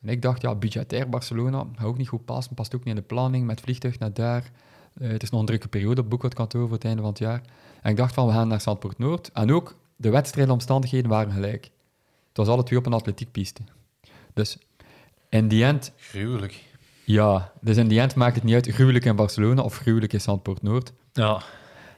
En ik dacht, ja, budgetair Barcelona, gaat ook niet goed passen, past ook niet in de planning, met vliegtuig naar daar. Eh, het is nog een drukke periode op boekhoudkantoor voor het einde van het jaar. En ik dacht van, we gaan naar Zandpoort Noord. En ook, de wedstrijdomstandigheden waren gelijk. Het was alle twee op een atletiekpiste. Dus in die end, Gruwelijk. ja, dus in die end maakt het niet uit, gruwelijk in Barcelona of gruwelijk in Zandpoort Noord. Ja.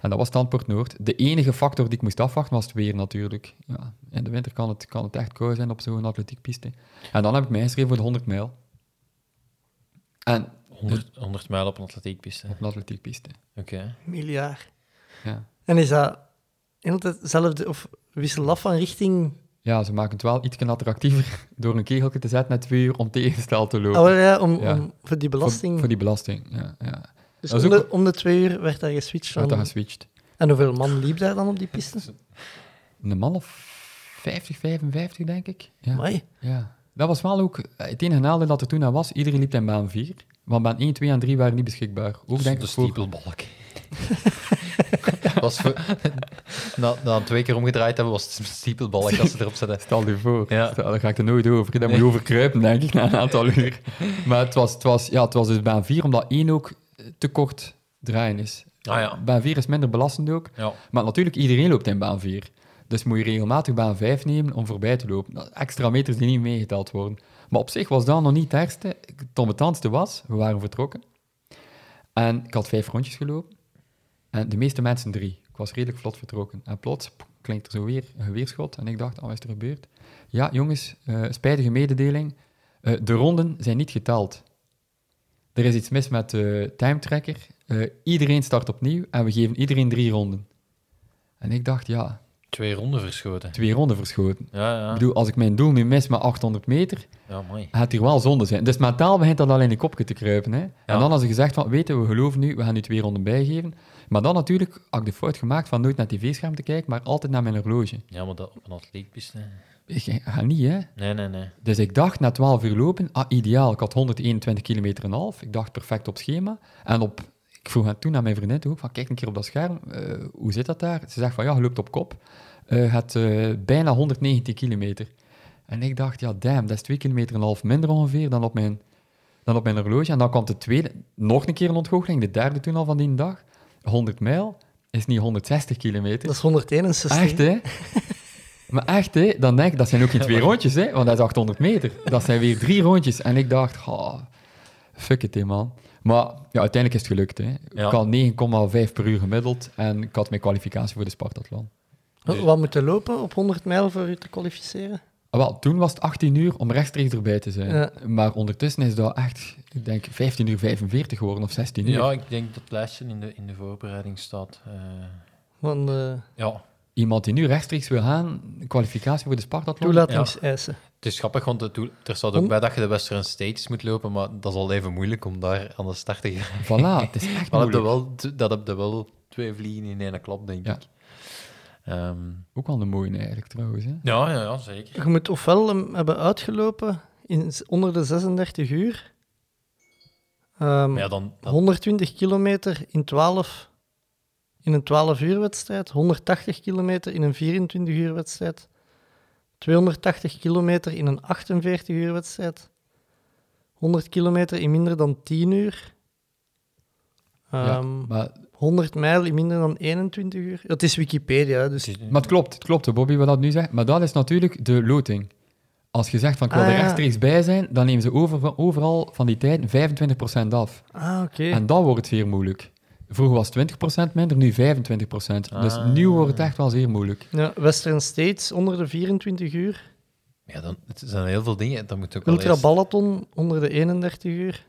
En dat was Zandpoort Noord. De enige factor die ik moest afwachten was het weer natuurlijk. Ja, in de winter kan het, kan het echt koud zijn op zo'n atletiekpiste. En dan heb ik mij ingeschreven voor de 100 mijl. En 100, 100 mijl op een atletiekpiste. op een atletiekpiste. Oké. Miljard. Ja. En is dat altijd hetzelfde, of wissel af van richting... ja, ze maken het wel iets attractiever door een kegeltje te zetten na twee uur om tegenstel te lopen. Oh ja, om, Ja. om, voor die belasting. Voor, voor die belasting, ja. ja. Dus om ook- de, om de twee uur werd daar geswitcht Wordt van. dat geswitcht. En hoeveel man liep daar dan op die piste? Een man of 50, 55, denk ik. Ja. Amai. Ja, dat was wel ook eh, het enige nadeel dat er toen aan was. Iedereen liep in baan 4, want baan 1, 2 en 3 waren niet beschikbaar. Ook denk de ik stiepelbalk. was voor, na, na twee keer omgedraaid hebben, was het een stiepelbalk als ze erop zetten. Stel je voor, Ja. Stel, daar ga ik er nooit over. Daar moet je over kruipen, denk ik, na een aantal uur. Maar het was, het was, ja, het was dus baan 4, omdat 1 ook te kort draaien is. Ah ja. Baan 4 is minder belastend ook. Ja. Maar natuurlijk, iedereen loopt in baan 4. Dus moet je regelmatig baan 5 nemen om voorbij te lopen. Dat- Extra meters die niet meegeteld worden. Maar op zich was dat nog niet het ergste. Het was, we waren vertrokken. En ik had vijf rondjes gelopen. En de meeste mensen drie. Ik was redelijk vlot vertrokken. En plots klinkt er zo weer een geweerschot. En ik dacht, oh, wat is er gebeurd? Ja, jongens, eh, spijtige mededeling. Eh, de ronden zijn niet geteld. Er is iets mis met de timetracker. Eh, iedereen start opnieuw en we geven iedereen drie ronden. En ik dacht, ja, Twee ronden verschoten. twee ronden verschoten. Ja, ja. Ik bedoel, als ik mijn doel nu mis met 800 meter, Ja, mooi. gaat hier wel zonde zijn. Dus mentaal begint dat al in de kopje te kruipen. Hè? En dan hadden ze gezegd van, weten we geloven nu, we gaan nu twee ronden bijgeven. Maar dan natuurlijk had ik de fout gemaakt van nooit naar tv-scherm te kijken, maar altijd naar mijn horloge. Ja, maar dat op een atletiekpiste... Ik ga niet, hè. Nee, nee, nee. Dus ik dacht na 12 uur lopen, ah, ideaal. Ik had 121 kilometer en half. Ik dacht perfect op schema. En op, ik vroeg aan- toen aan mijn vriendin toe, van kijk een keer op dat scherm, eh, hoe zit dat daar? Ze zegt van ja, je loopt op kop. Eh het eh, bijna 119 kilometer. En ik dacht, ja, damn, dat is 2 kilometer en half minder ongeveer dan op mijn, dan op mijn horloge. En dan kwam de tweede, nog een keer een ontgoocheling, de derde toen al van die dag. 100 mijl is niet 160 kilometer. Dat is 161. Echt, hè? Maar echt, hè? Dan denk ik, dat zijn ook geen twee rondjes, hè? Want dat is 800 meter. Dat zijn weer drie rondjes. En ik dacht, oh, fuck it, hè, man. Maar ja, uiteindelijk is het gelukt, hè. Ja. Ik had 9,5 per uur gemiddeld en ik had mijn kwalificatie voor de Spartathlon. Wat- Wat moet je lopen op 100 mijl voor je te kwalificeren? Ah, wel, toen was het 18 uur om rechtstreeks erbij te zijn. Ja. Maar ondertussen is dat echt, ik denk, 15 uur 45 geworden of 16 uur. Ja, ik denk dat het lijstje in de, in de voorbereiding staat. Eh, Van de ja, Iemand die nu rechtstreeks wil gaan, kwalificatie voor de Spartathlon. toelatingseisen. het is grappig, want er staat ook Om- bij dat je de Western States moet lopen, maar dat is al even moeilijk om daar aan de start te gaan. Voilà, het is echt Maar moeilijk. wel, dat heb je wel twee vliegen in één klap, denk Ja. ik. Ehm, Ook wel een mooie eigenlijk, trouwens. Hè? ja, ja, ja, zeker. Je moet ofwel hem hebben uitgelopen in, onder de 36 uur. Ehm, ja, dan, dan 120 kilometer in 12 in een 12 uur wedstrijd, 180 kilometer in een 24 uur wedstrijd, 280 kilometer in een 48 uur wedstrijd, 100 kilometer in minder dan 10 uur, Ja, Ehm, maar 100 mijl in minder dan 21 uur. Dat is Wikipedia, dus Maar het klopt, het klopt, Bobby, wat dat nu zegt. Maar dat is natuurlijk de loting. Als je zegt van ik wil Ah, er ja. rechtstreeks bij zijn, dan nemen ze over, overal van die tijd 25% af. ah, oké. En dan wordt het weer moeilijk. Vroeger was het 20% minder, nu 25%. Dus Ah. nu wordt het echt wel zeer moeilijk. Ja, Western States onder de 24 uur. Ja, dan, het zijn heel veel dingen. Dat moet ook wel Ultra eerst- Balaton onder de 31 uur.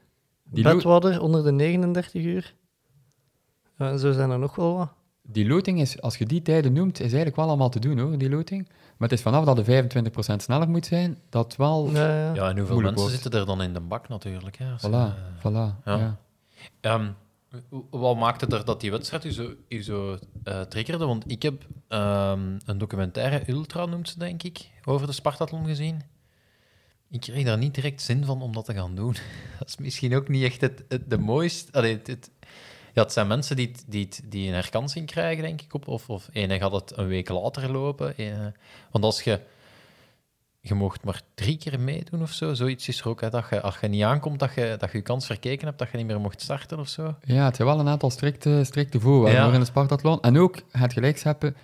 Die, Badwater onder de 39 uur. Zo zijn er nog wel wat. die loting is, als je die tijden noemt, is eigenlijk wel allemaal te doen hoor, die loting. Maar het is vanaf dat de 25% sneller moet zijn, dat wel... Ja, ja. Ja, en hoeveel mensen wordt. zitten er dan in de bak natuurlijk? Hè, je, Voilà, eh, voilà. ja. Ja. Ehm, wat maakte er dat die wedstrijd u zo, zo eh, triggerde? Want ik heb ehm, een documentaire, Ultra noemt ze denk ik, over de Spartathlon gezien. Ik kreeg daar niet direct zin van om dat te gaan doen. Dat is misschien ook niet echt het, het, de mooiste... Allee, het, het- ja, het zijn mensen die, het- die, het- die een herkansing krijgen, denk ik. Of, of ene gaat het een week later lopen. eh, want als je... Je mocht maar drie keer meedoen of zo. Zoiets is er ook. Hè, dat je, als je niet aankomt, dat je, dat je je kans verkeken hebt, dat je niet meer mocht starten of zo. Ja, het zijn wel een aantal strikte, strikte voorwaarden Ja. in de Spartathlon. En ook, het gelijk hebben,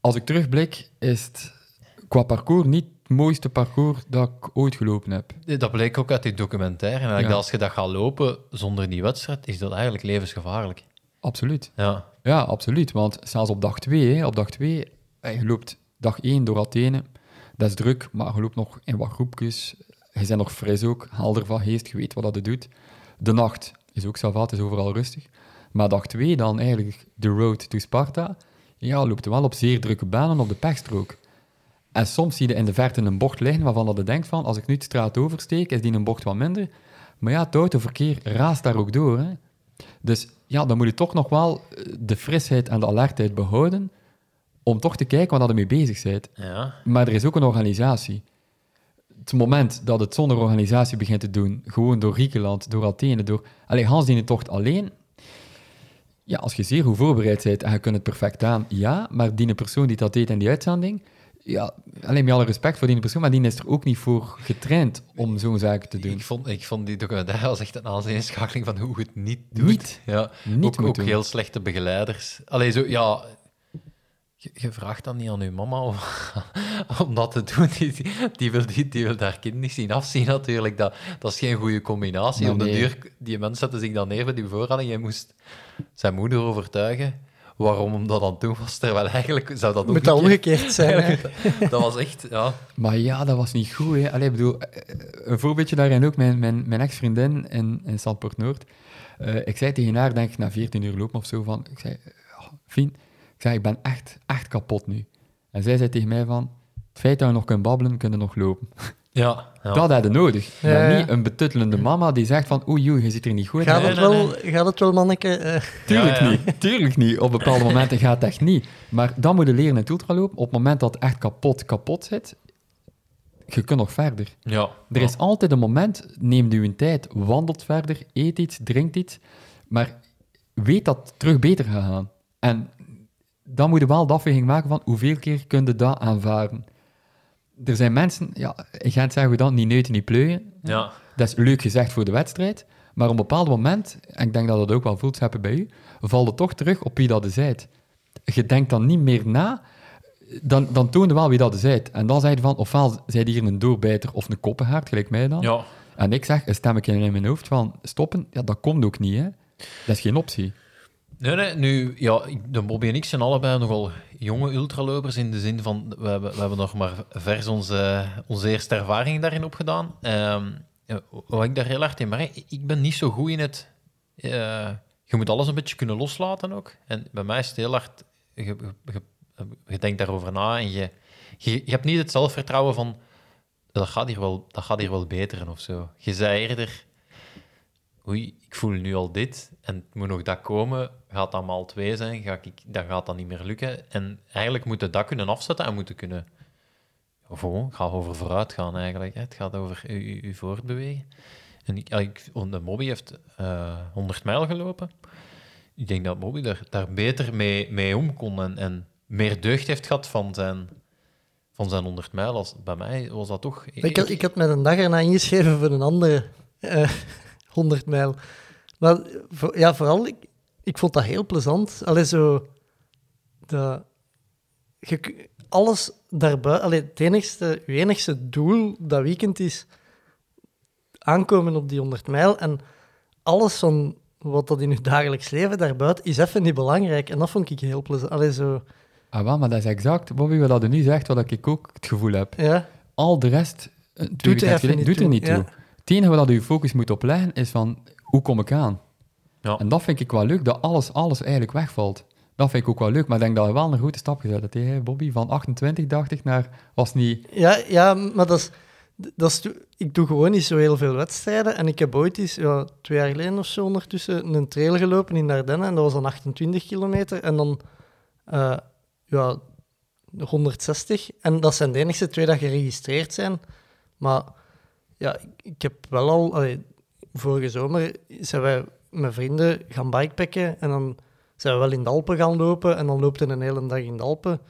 als ik terugblik, is het qua parcours niet het mooiste parcours dat ik ooit gelopen heb. Dat bleek ook uit die documentaire. En Ja. als je dat gaat lopen zonder die wedstrijd, is dat eigenlijk levensgevaarlijk. Absoluut. Ja, Ja, absoluut. Want zelfs op dag 2, op dag 2, eh, je loopt dag 1 door Athene. Dat is druk, maar je loopt nog in wat groepjes. Je bent nog fris ook, helder van geest, je weet wat dat doet. De nacht is ook het is overal rustig. Maar dag 2 dan eigenlijk de road to Sparta. Ja, loopt wel op zeer drukke banen op de pechstrook. En soms zie je in de verte een bocht liggen waarvan dat je denkt van, als ik nu de straat oversteek, is die een bocht wat minder. Maar ja, het autoverkeer raast daar ook door. Hè. Dus ja, dan moet je toch nog wel eh, de frisheid en de alertheid behouden om toch te kijken waar dat mee bezig bent. ja. Maar er is ook een organisatie. Het moment dat het zonder organisatie begint te doen, gewoon door Griekenland, door Athene, door... Allee, Hans die tocht alleen... Ja, als je zeer goed voorbereid bent en je kunt het perfect aan, ja, maar die persoon die dat deed in die uitzending, ja, alleen met alle respect voor die persoon, maar die is er ook niet voor getraind om zo'n zaken te doen. Ik, vond, ik vond die documentaire als echt een aanzienschakeling van hoe je het niet doet. Niet. Ja, Niet ook, moet ook doen. heel slechte begeleiders. Allee, zo, ja... Je, je vraagt dan niet aan je mama om, om dat te doen. Die, wil, die, die wil haar kind niet zien afzien, natuurlijk. Dat, dat is geen goede combinatie. Op de nee. duur, die mensen zetten zich dan neer bij die voorhang en jij moest zijn moeder overtuigen waarom dat aan het doen was, terwijl eigenlijk zou dat Moet dat omgekeerd- zijn. Dat was echt, ja... Maar ja, dat was niet goed. Hè. Allee, ik bedoel, eh, een voorbeeldje daarin ook, mijn, mijn, mijn ex-vriendin in, in Zandpoort Noord. Eh, ik zei tegen haar, denk ik, na 14 uur lopen of zo, van, ik zei, "Ja, Fien, ik zei, ik ben echt, echt kapot nu. En zij zei tegen mij van, het feit dat je nog kunt babbelen, kun je nog lopen. Ja, ja. Dat had je nodig. Ja, niet een betuttelende mama die zegt van, oei, oei, je ziet er niet goed Gaat uit. het, nee, wel, gaat het wel, manneke? Eh, Tuurlijk Ja, ja. niet. Tuurlijk niet. Op bepaalde momenten gaat het echt niet. Maar dan moet je leren in het ultralopen. Op het moment dat het echt kapot, kapot zit, je kunt nog verder. ja. Er is altijd een moment, neem je tijd, wandelt verder, eet iets, drinkt iets, maar weet dat het terug beter gaat gaan. En dan moet je wel de afweging maken van hoeveel keer kun je dat aanvaarden. Er zijn mensen, ja, ik ga het zeggen, dan niet neuten, niet pleuien. Ja. Dat is leuk gezegd voor de wedstrijd, maar op een bepaald moment, en ik denk dat dat ook wel voelt hebben bij u, valt het toch terug op wie dat je zijt. Je denkt dan niet meer na, dan, dan toon je wel wie dat zijt. En dan zeg je van, ofwel zij hier een doorbijter of een koppenhaard, gelijk mij dan. Ja. En ik zeg, een stemmetje in mijn hoofd van stoppen, ja, dat komt ook niet, hè. Dat is geen optie. Nee, nee, nu, ja, de Bobby en ik zijn allebei nogal jonge ultralopers in de zin van, we hebben, we hebben nog maar vers onze, onze eerste ervaring daarin opgedaan. Ehm wat ik daar heel hard in merk, ik ben niet zo goed in het... eh, je moet alles een beetje kunnen loslaten ook. En bij mij is het heel hard... Je denkt daarover na en je, je, je hebt niet het zelfvertrouwen van... Dat gaat hier wel, dat gaat hier wel beteren of zo. Je zei eerder oei, ik voel nu al dit en het moet nog dat komen, gaat dat maal twee zijn, ga ik, dan gaat dat niet meer lukken. En eigenlijk moet je dat kunnen afzetten en moeten kunnen... Het gaat over vooruit gaan eigenlijk. Het gaat over je, voortbewegen. En ik, ik, de Bobby heeft eh 100 mijl gelopen. Ik denk dat Bobby daar, daar beter mee, mee om kon en, meer deugd heeft gehad van zijn, van zijn 100 mijl. Als, bij mij was dat toch... ik, had, ik had met een dag erna ingeschreven voor een andere eh 100 mijl. Maar voor- ja, vooral, ik, ik vond dat heel plezant. Allee, zo... Dat, je, k- alles daarbuiten... Allee, het enigste, je enigste doel dat weekend is aankomen op die 100 mijl. En alles van wat dat in je dagelijks leven daarbuiten is even niet belangrijk. En dat vond ik heel plezant. Allee, zo, Ah, wel, maar dat is exact, Bobby, wat je nu zegt, wat ik ook het gevoel heb. ja. Al de rest eh, Doet er niet doet er toe, niet ja. Het enige waar je je focus moet op leggen, is van, hoe kom ik aan? Ja. En dat vind ik wel leuk, dat alles, alles eigenlijk wegvalt. Dat vind ik ook wel leuk, maar ik denk dat je wel een grote stap gezet hebt, hè, Bobby. Van 28, dacht ik, naar... Was niet... Ja, ja, maar dat is, dat is... Ik doe gewoon niet zo heel veel wedstrijden. En ik heb ooit eens, ja, twee jaar geleden of zo, ondertussen een trail gelopen in Ardennen. En dat was dan 28 kilometer. En dan eh, ja, 160. En dat zijn de enige twee dat geregistreerd zijn. Maar ja, ik, heb wel al... allee, vorige zomer zijn wij met vrienden gaan bikepacken. En dan zijn we wel in de Alpen gaan lopen. En dan loopt je een hele dag in de Alpen.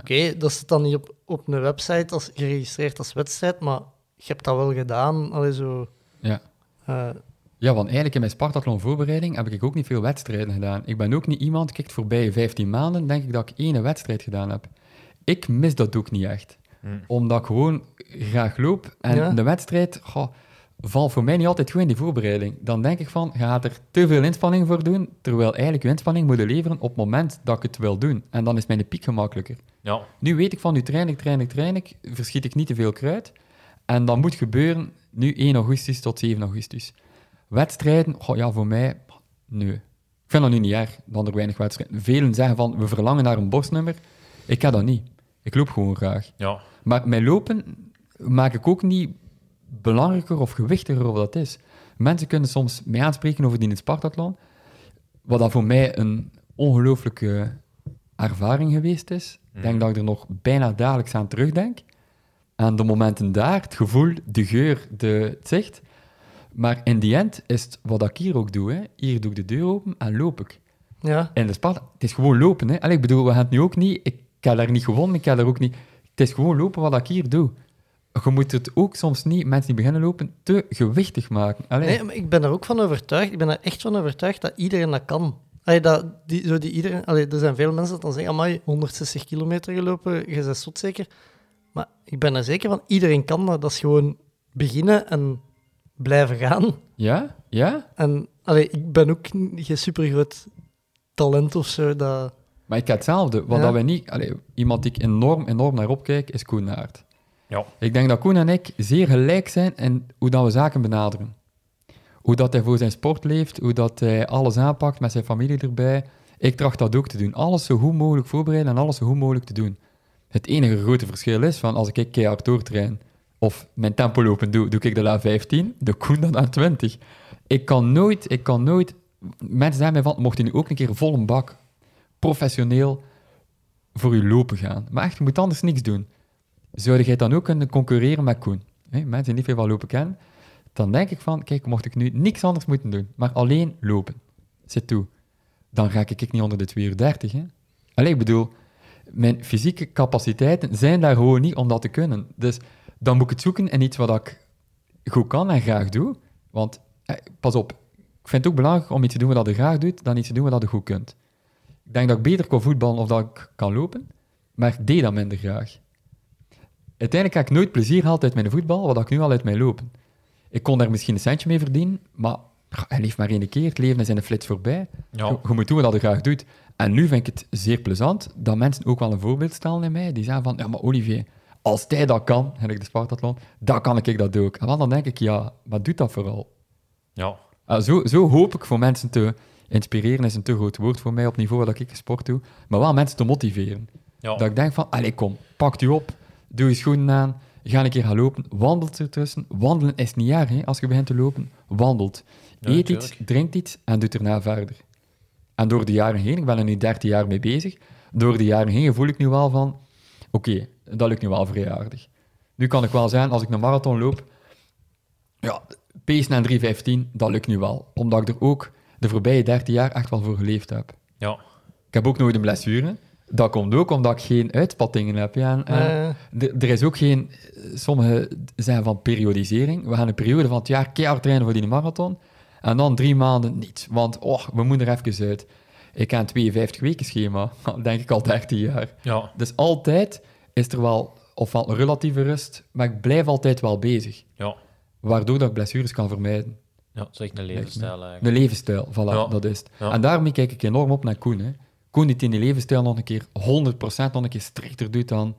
Oké, dat zit dan niet op, op een website als geregistreerd als wedstrijd, maar je hebt dat wel gedaan. Allee, zo, Ja. eh, Ja, want eigenlijk in mijn Spartathlon voorbereiding heb ik ook niet veel wedstrijden gedaan. Ik ben ook niet iemand, kijk, voorbij 15 maanden denk ik dat ik één wedstrijd gedaan heb. Ik mis dat ook niet echt. Hmm. Omdat ik gewoon graag loop. En Ja. de wedstrijd goh, valt voor mij niet altijd goed in die voorbereiding. Dan denk ik van, je gaat er te veel inspanning voor doen, terwijl eigenlijk je inspanning moet leveren op het moment dat ik het wil doen. En dan is mijn piek gemakkelijker. Ja, Nu weet ik van, nu train ik, train ik, train ik, verschiet ik niet te veel kruid. En dat moet gebeuren nu 1 augustus tot 7 augustus. Wedstrijden, goh, ja, voor mij, nee. Ik vind dat nu niet erg, dan er weinig wedstrijden. Velen zeggen van, we verlangen naar een borstnummer. Ik heb dat niet. Ik loop gewoon graag. ja. Maar mijn lopen maak ik ook niet belangrijker of gewichtiger of dat is. Mensen kunnen soms mij aanspreken over die in het Spartathlon, wat dat voor mij een ongelooflijke ervaring geweest is. Ik denk dat ik er nog bijna dagelijks aan terugdenk. Aan de momenten daar, het gevoel, de geur, de, het zicht. Maar in die end is het wat ik hier ook doe. Hè. Hier doe ik de deur open en loop ik. ja. En de Sparta, het is gewoon lopen. Hè. Allee, ik bedoel, we gaan het nu ook niet... Ik heb daar niet gewonnen, ik heb daar ook niet... Het is gewoon lopen wat ik hier doe. Je moet het ook soms niet, mensen die beginnen lopen, te gewichtig maken. Allee, Nee, maar ik ben er ook van overtuigd. Ik ben er echt van overtuigd dat iedereen dat kan. Allee, dat, die, zo die iedereen, allee, er zijn veel mensen dat dan zeggen, amai, 160 kilometer gelopen, je bent zot zeker. Maar ik ben er zeker van, iedereen kan dat. Dat is gewoon beginnen en blijven gaan. Ja? Ja? En allee, ik ben ook geen supergroot talent of zo. Dat... Maar ik heb hetzelfde. Wat Ja. dat wij niet... Allee, iemand die ik enorm, enorm naar opkijk, is Koen Naert. Ja. Ik denk dat Koen en ik zeer gelijk zijn in hoe dat we zaken benaderen. Hoe dat hij voor zijn sport leeft, hoe dat hij alles aanpakt met zijn familie erbij. Ik tracht dat ook te doen. Alles zo goed mogelijk voorbereiden en alles zo goed mogelijk te doen. Het enige grote verschil is van als ik keihard doortrain of mijn tempo lopen doe, doe ik dat aan 15, de Koen dan aan 20. Ik kan nooit, ik kan nooit... Mensen zeggen mij van, mocht je nu ook een keer vol een bak, professioneel, voor je lopen gaan. Maar echt, je moet anders niks doen. Zou jij dan ook kunnen concurreren met Koen? Hè, mensen die niet veel van lopen kennen. Dan denk ik van, kijk, mocht ik nu niks anders moeten doen, maar alleen lopen. Zit toe. Dan ga ik niet onder de 2 uur 30. Hè. Allee, ik bedoel, mijn fysieke capaciteiten zijn daar gewoon niet om dat te kunnen. Dus dan moet ik het zoeken in iets wat ik goed kan en graag doe. Want, pas op, ik vind het ook belangrijk om iets te doen wat je graag doet, dan iets te doen wat je goed kunt. Ik denk dat ik beter kan voetballen of dat ik kan lopen, maar ik deed dat minder graag. Uiteindelijk heb ik nooit plezier gehaald uit mijn voetbal, wat ik nu al uit mijn lopen. Ik kon daar misschien een centje mee verdienen, maar hij leeft maar één keer. Het leven is in een flits voorbij. Ja. Je, je moet doen wat je graag doet. En nu vind ik het zeer plezant dat mensen ook wel een voorbeeld stellen in mij. Die zeggen van, ja, maar Olivier, als hij dat kan, heb ik de Spartathlon, dan kan ik dat ook. En dan denk ik, ja, maar doe dat vooral. Ja. Ah, zo, zo hoop ik voor mensen te inspireren, is een te groot woord voor mij op niveau dat ik sport doe, maar wel mensen te motiveren. Ja. Dat ik denk van, allee kom, pak u op, doe je schoenen aan, ga een keer gaan lopen, wandelt ertussen. Wandelen is niet erg, hè, als je begint te lopen. Wandelt. Ja, Eet tuurlijk. iets, drinkt iets en doet erna verder. En door de jaren heen, ik ben er nu 13 jaar mee bezig, door de jaren heen voel ik nu wel van, oké, dat lukt nu wel vrij aardig. Nu kan ik wel zijn, als ik een marathon loop, ja, pace naar 3.15, dat lukt nu wel. Omdat ik er ook de voorbije 13 jaar echt wel voor geleefd heb. Ja. Ik heb ook nooit een blessure. Dat komt ook omdat ik geen uitspattingen heb. Ja. En, Eh, er- is ook geen... Sommigen zijn van periodisering. We gaan een periode van het jaar keihard trainen voor die marathon. En dan drie maanden niet. Want oh, we moeten er even uit. Ik heb een 52 weken schema. denk ik al 13 jaar. Ja. Dus altijd is er wel ofwel een relatieve rust, maar ik blijf altijd wel bezig. Ja. Waardoor dat ik blessures kan vermijden. Ja, het is echt een levensstijl eigenlijk. Een levensstijl, voilà, Ja. dat is het. Ja. En daarmee kijk ik enorm op naar Koen. Hè. Koen die het in die levensstijl nog een keer 100% nog een keer strikter doet dan,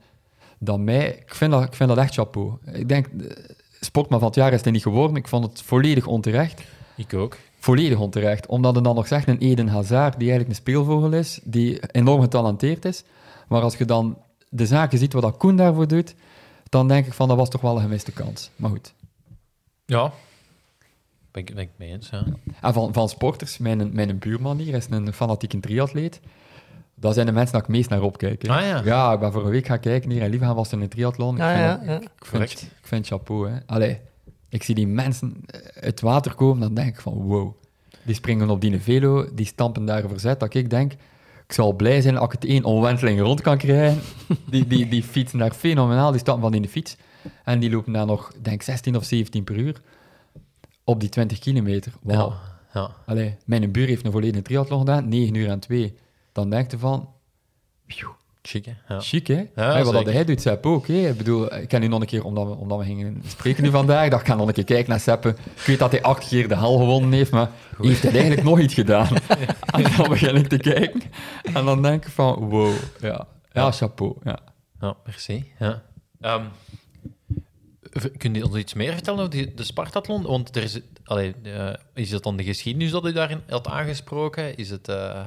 dan mij. Ik vind, dat, ik vind dat echt chapeau. Ik denk, eh, sportman van het jaar is hij niet geworden. Ik vond het volledig onterecht. Ik ook. Volledig onterecht. Omdat er dan nog zegt een Eden Hazard, die eigenlijk een speelvogel is, die enorm getalenteerd is. Maar als je dan de zaken ziet wat dat Koen daarvoor doet, dan denk ik van, dat was toch wel een gemiste kans. Maar goed. Ja. Ben ik, ben ik mee eens, ja. En van, van sporters, mijn, mijn buurman hier is een fanatieke triatleet. Dat zijn de mensen dat ik meest naar opkijk. hè. Ah, ja. Ja, ik ben vorige week gaan kijken hier in Lievenham was er een triathlon. Ik Ja, vind ja. Ik vind, ik chapeau. Hè. Allee, ik zie die mensen eh, uit het water komen, dan denk ik van wow. Die springen op die velo, die stampen daar verzet. Dat ik denk, ik zal blij zijn als ik het één omwenteling rond kan krijgen. Die, die, die fietsen daar fenomenaal, die stappen van in de fiets. En die lopen daar nog, denk ik, 16 of 17 per uur op die 20 kilometer. Wauw. Ja. ja. Allee, mijn buur heeft een volledige triathlon gedaan, 9 uur en 2. Dan denk je van, Chic, hè? Ja. chic hè? Ja, Hey, wat dat hij doet, Sepp ook. Hè? Ik bedoel, ik ken nu nog een keer, omdat we, omdat we gingen spreken nu vandaag, dat ik ga nog een keer kijken naar Seppe. Ik weet dat hij acht keer de hal gewonnen heeft, maar heeft hij eigenlijk nog iets gedaan? En dan begin ik te kijken en dan denk ik van, wow, ja, ja, chapeau. Ja. Ja, merci. Ja. Ehm, kun je ons iets meer vertellen over de Spartathlon? Want er is, allee, eh, is het dan de geschiedenis dat u daarin had aangesproken? Is het, eh,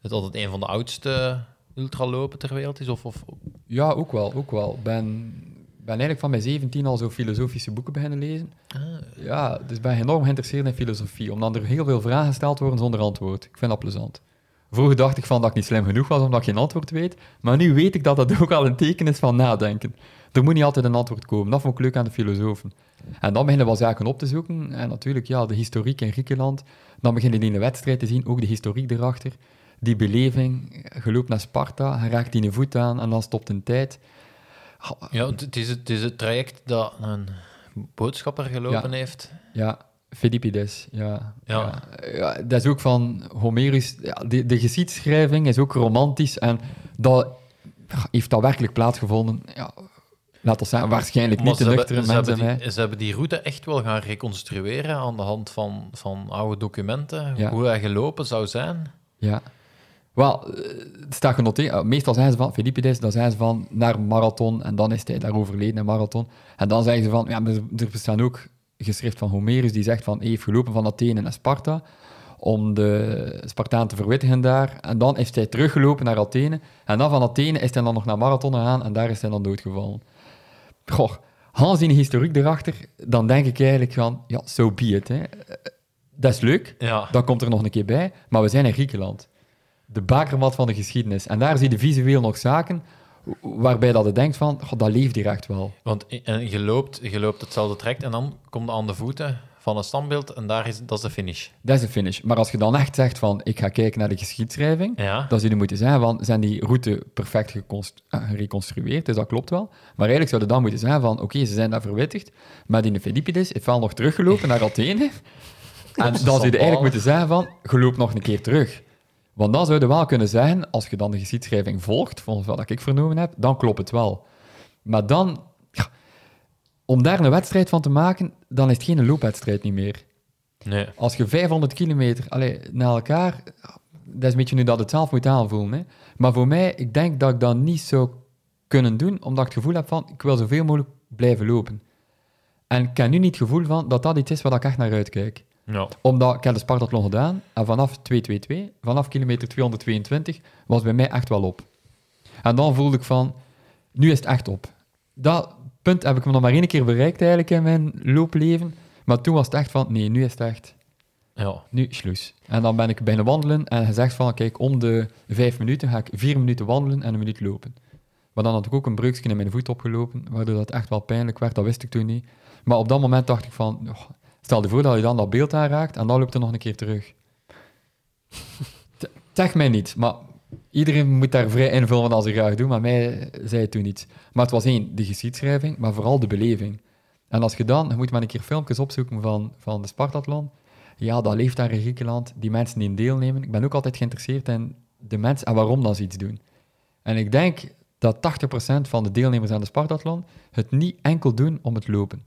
het dat het een van de oudste ultralopen ter wereld is? Of, of, ja, ook wel, ook wel. Ik ben, ben eigenlijk van mijn 17 al zo filosofische boeken beginnen lezen. Ah. Ja, dus ben enorm geïnteresseerd in filosofie, omdat er heel veel vragen gesteld worden zonder antwoord. Ik vind dat plezant. Vroeger dacht ik van dat ik niet slim genoeg was omdat ik geen antwoord weet, maar nu weet ik dat dat ook al een teken is van nadenken. Er moet niet altijd een antwoord komen. Dat vond ik leuk aan de filosofen. En dan beginnen we wel zaken op te zoeken. En natuurlijk, ja, de historiek in Griekenland. Dan beginnen die in de wedstrijd te zien, ook de historiek erachter. Die beleving, je loopt naar Sparta, je raakt die een voet aan en dan stopt een tijd. Ja, het is het, het is het traject dat een boodschapper gelopen heeft. Ja, Philippides, ja. Ja. ja. Ja, Dat is ook van Homerus. Ja, de, de geschiedschrijving is ook romantisch en dat heeft dat werkelijk plaatsgevonden. Ja, laat ons zeggen, waarschijnlijk niet de hebben, ze, mensen. hebben mij. die, ze hebben die route echt wel gaan reconstrueren aan de hand van, van oude documenten, Ja. hoe hij gelopen zou zijn. Ja. Wel, eh, het staat genoteerd. eh, Meestal zijn ze van Philippides, dan zijn ze van naar marathon en dan is hij daar overleden in marathon. En dan zeggen ze van, ja, er er bestaan ook geschrift van Homerus die zegt van, hij heeft gelopen van Athene naar Sparta om de Spartaan te verwittigen daar. En dan is hij teruggelopen naar Athene. En dan van Athene is hij dan nog naar marathon gegaan en daar is hij dan doodgevallen. Goh, Hans in de historiek erachter, dan denk ik eigenlijk van, ja, so be it. Hè. Eh, Dat is leuk, Ja. dat komt er nog een keer bij. Maar we zijn in Griekenland. De bakermat van de geschiedenis. En daar zie je visueel nog zaken waarbij dat je denkt van, god, dat leeft hier echt wel. Want i- en je, loopt, je loopt hetzelfde traject en dan kom je aan de voeten van een standbeeld en daar is, dat is de finish. Dat is de finish. Maar als je dan echt zegt van, ik ga kijken naar de geschiedschrijving, Ja. dan zou je moeten zeggen van, zijn die route perfect eh, gereconstrueerd? Dus dat klopt wel. Maar eigenlijk zou je dan moeten zeggen van, oké, ze zijn daar verwittigd, maar die Philippides heeft wel nog teruggelopen naar Athene. En dan zou je eigenlijk moeten zeggen van, je loopt nog een keer terug. Want dan zou je wel kunnen zeggen, als je dan de geschiedschrijving volgt, volgens wat ik vernomen heb, dan klopt het wel. Maar dan, om daar een wedstrijd van te maken, dan is het geen loopwedstrijd niet meer. Nee. Als je 500 kilometer allee, naar elkaar, dat is een beetje nu dat het zelf moet aanvoelen. Hè. Maar voor mij, ik denk dat ik dat niet zou kunnen doen, omdat ik het gevoel heb van, ik wil zoveel mogelijk blijven lopen. En ik heb nu niet het gevoel van dat dat iets is waar ik echt naar uitkijk. Ja. Omdat ik heb de Spartathlon gedaan en vanaf 222, vanaf kilometer 222, was bij mij echt wel op. En dan voelde ik van, nu is het echt op. Dat punt heb ik nog maar één keer bereikt eigenlijk in mijn loopleven. Maar toen was het echt van, nee, nu is het echt, Ja. nu sluis. En dan ben ik beginnen wandelen en gezegd van, kijk, om de vijf minuten ga ik vier minuten wandelen en een minuut lopen. Maar dan had ik ook een breukje in mijn voet opgelopen, waardoor dat echt wel pijnlijk werd, dat wist ik toen niet. Maar op dat moment dacht ik van, oh, stel je voor dat je dan dat beeld aanraakt en dan loopt er nog een keer terug. Zeg mij niet, maar iedereen moet daar vrij invullen wat hij graag doet, maar mij zei het toen niet. Maar het was één, de geschiedschrijving, maar vooral de beleving. En als je dan, je moet maar een keer filmpjes opzoeken van, van de Spartathlon. Ja, dat leeft daar in Griekenland, die mensen die deelnemen. Ik ben ook altijd geïnteresseerd in de mensen en waarom dat ze iets doen. En ik denk dat 80% van de deelnemers aan de Spartathlon het niet enkel doen om het lopen.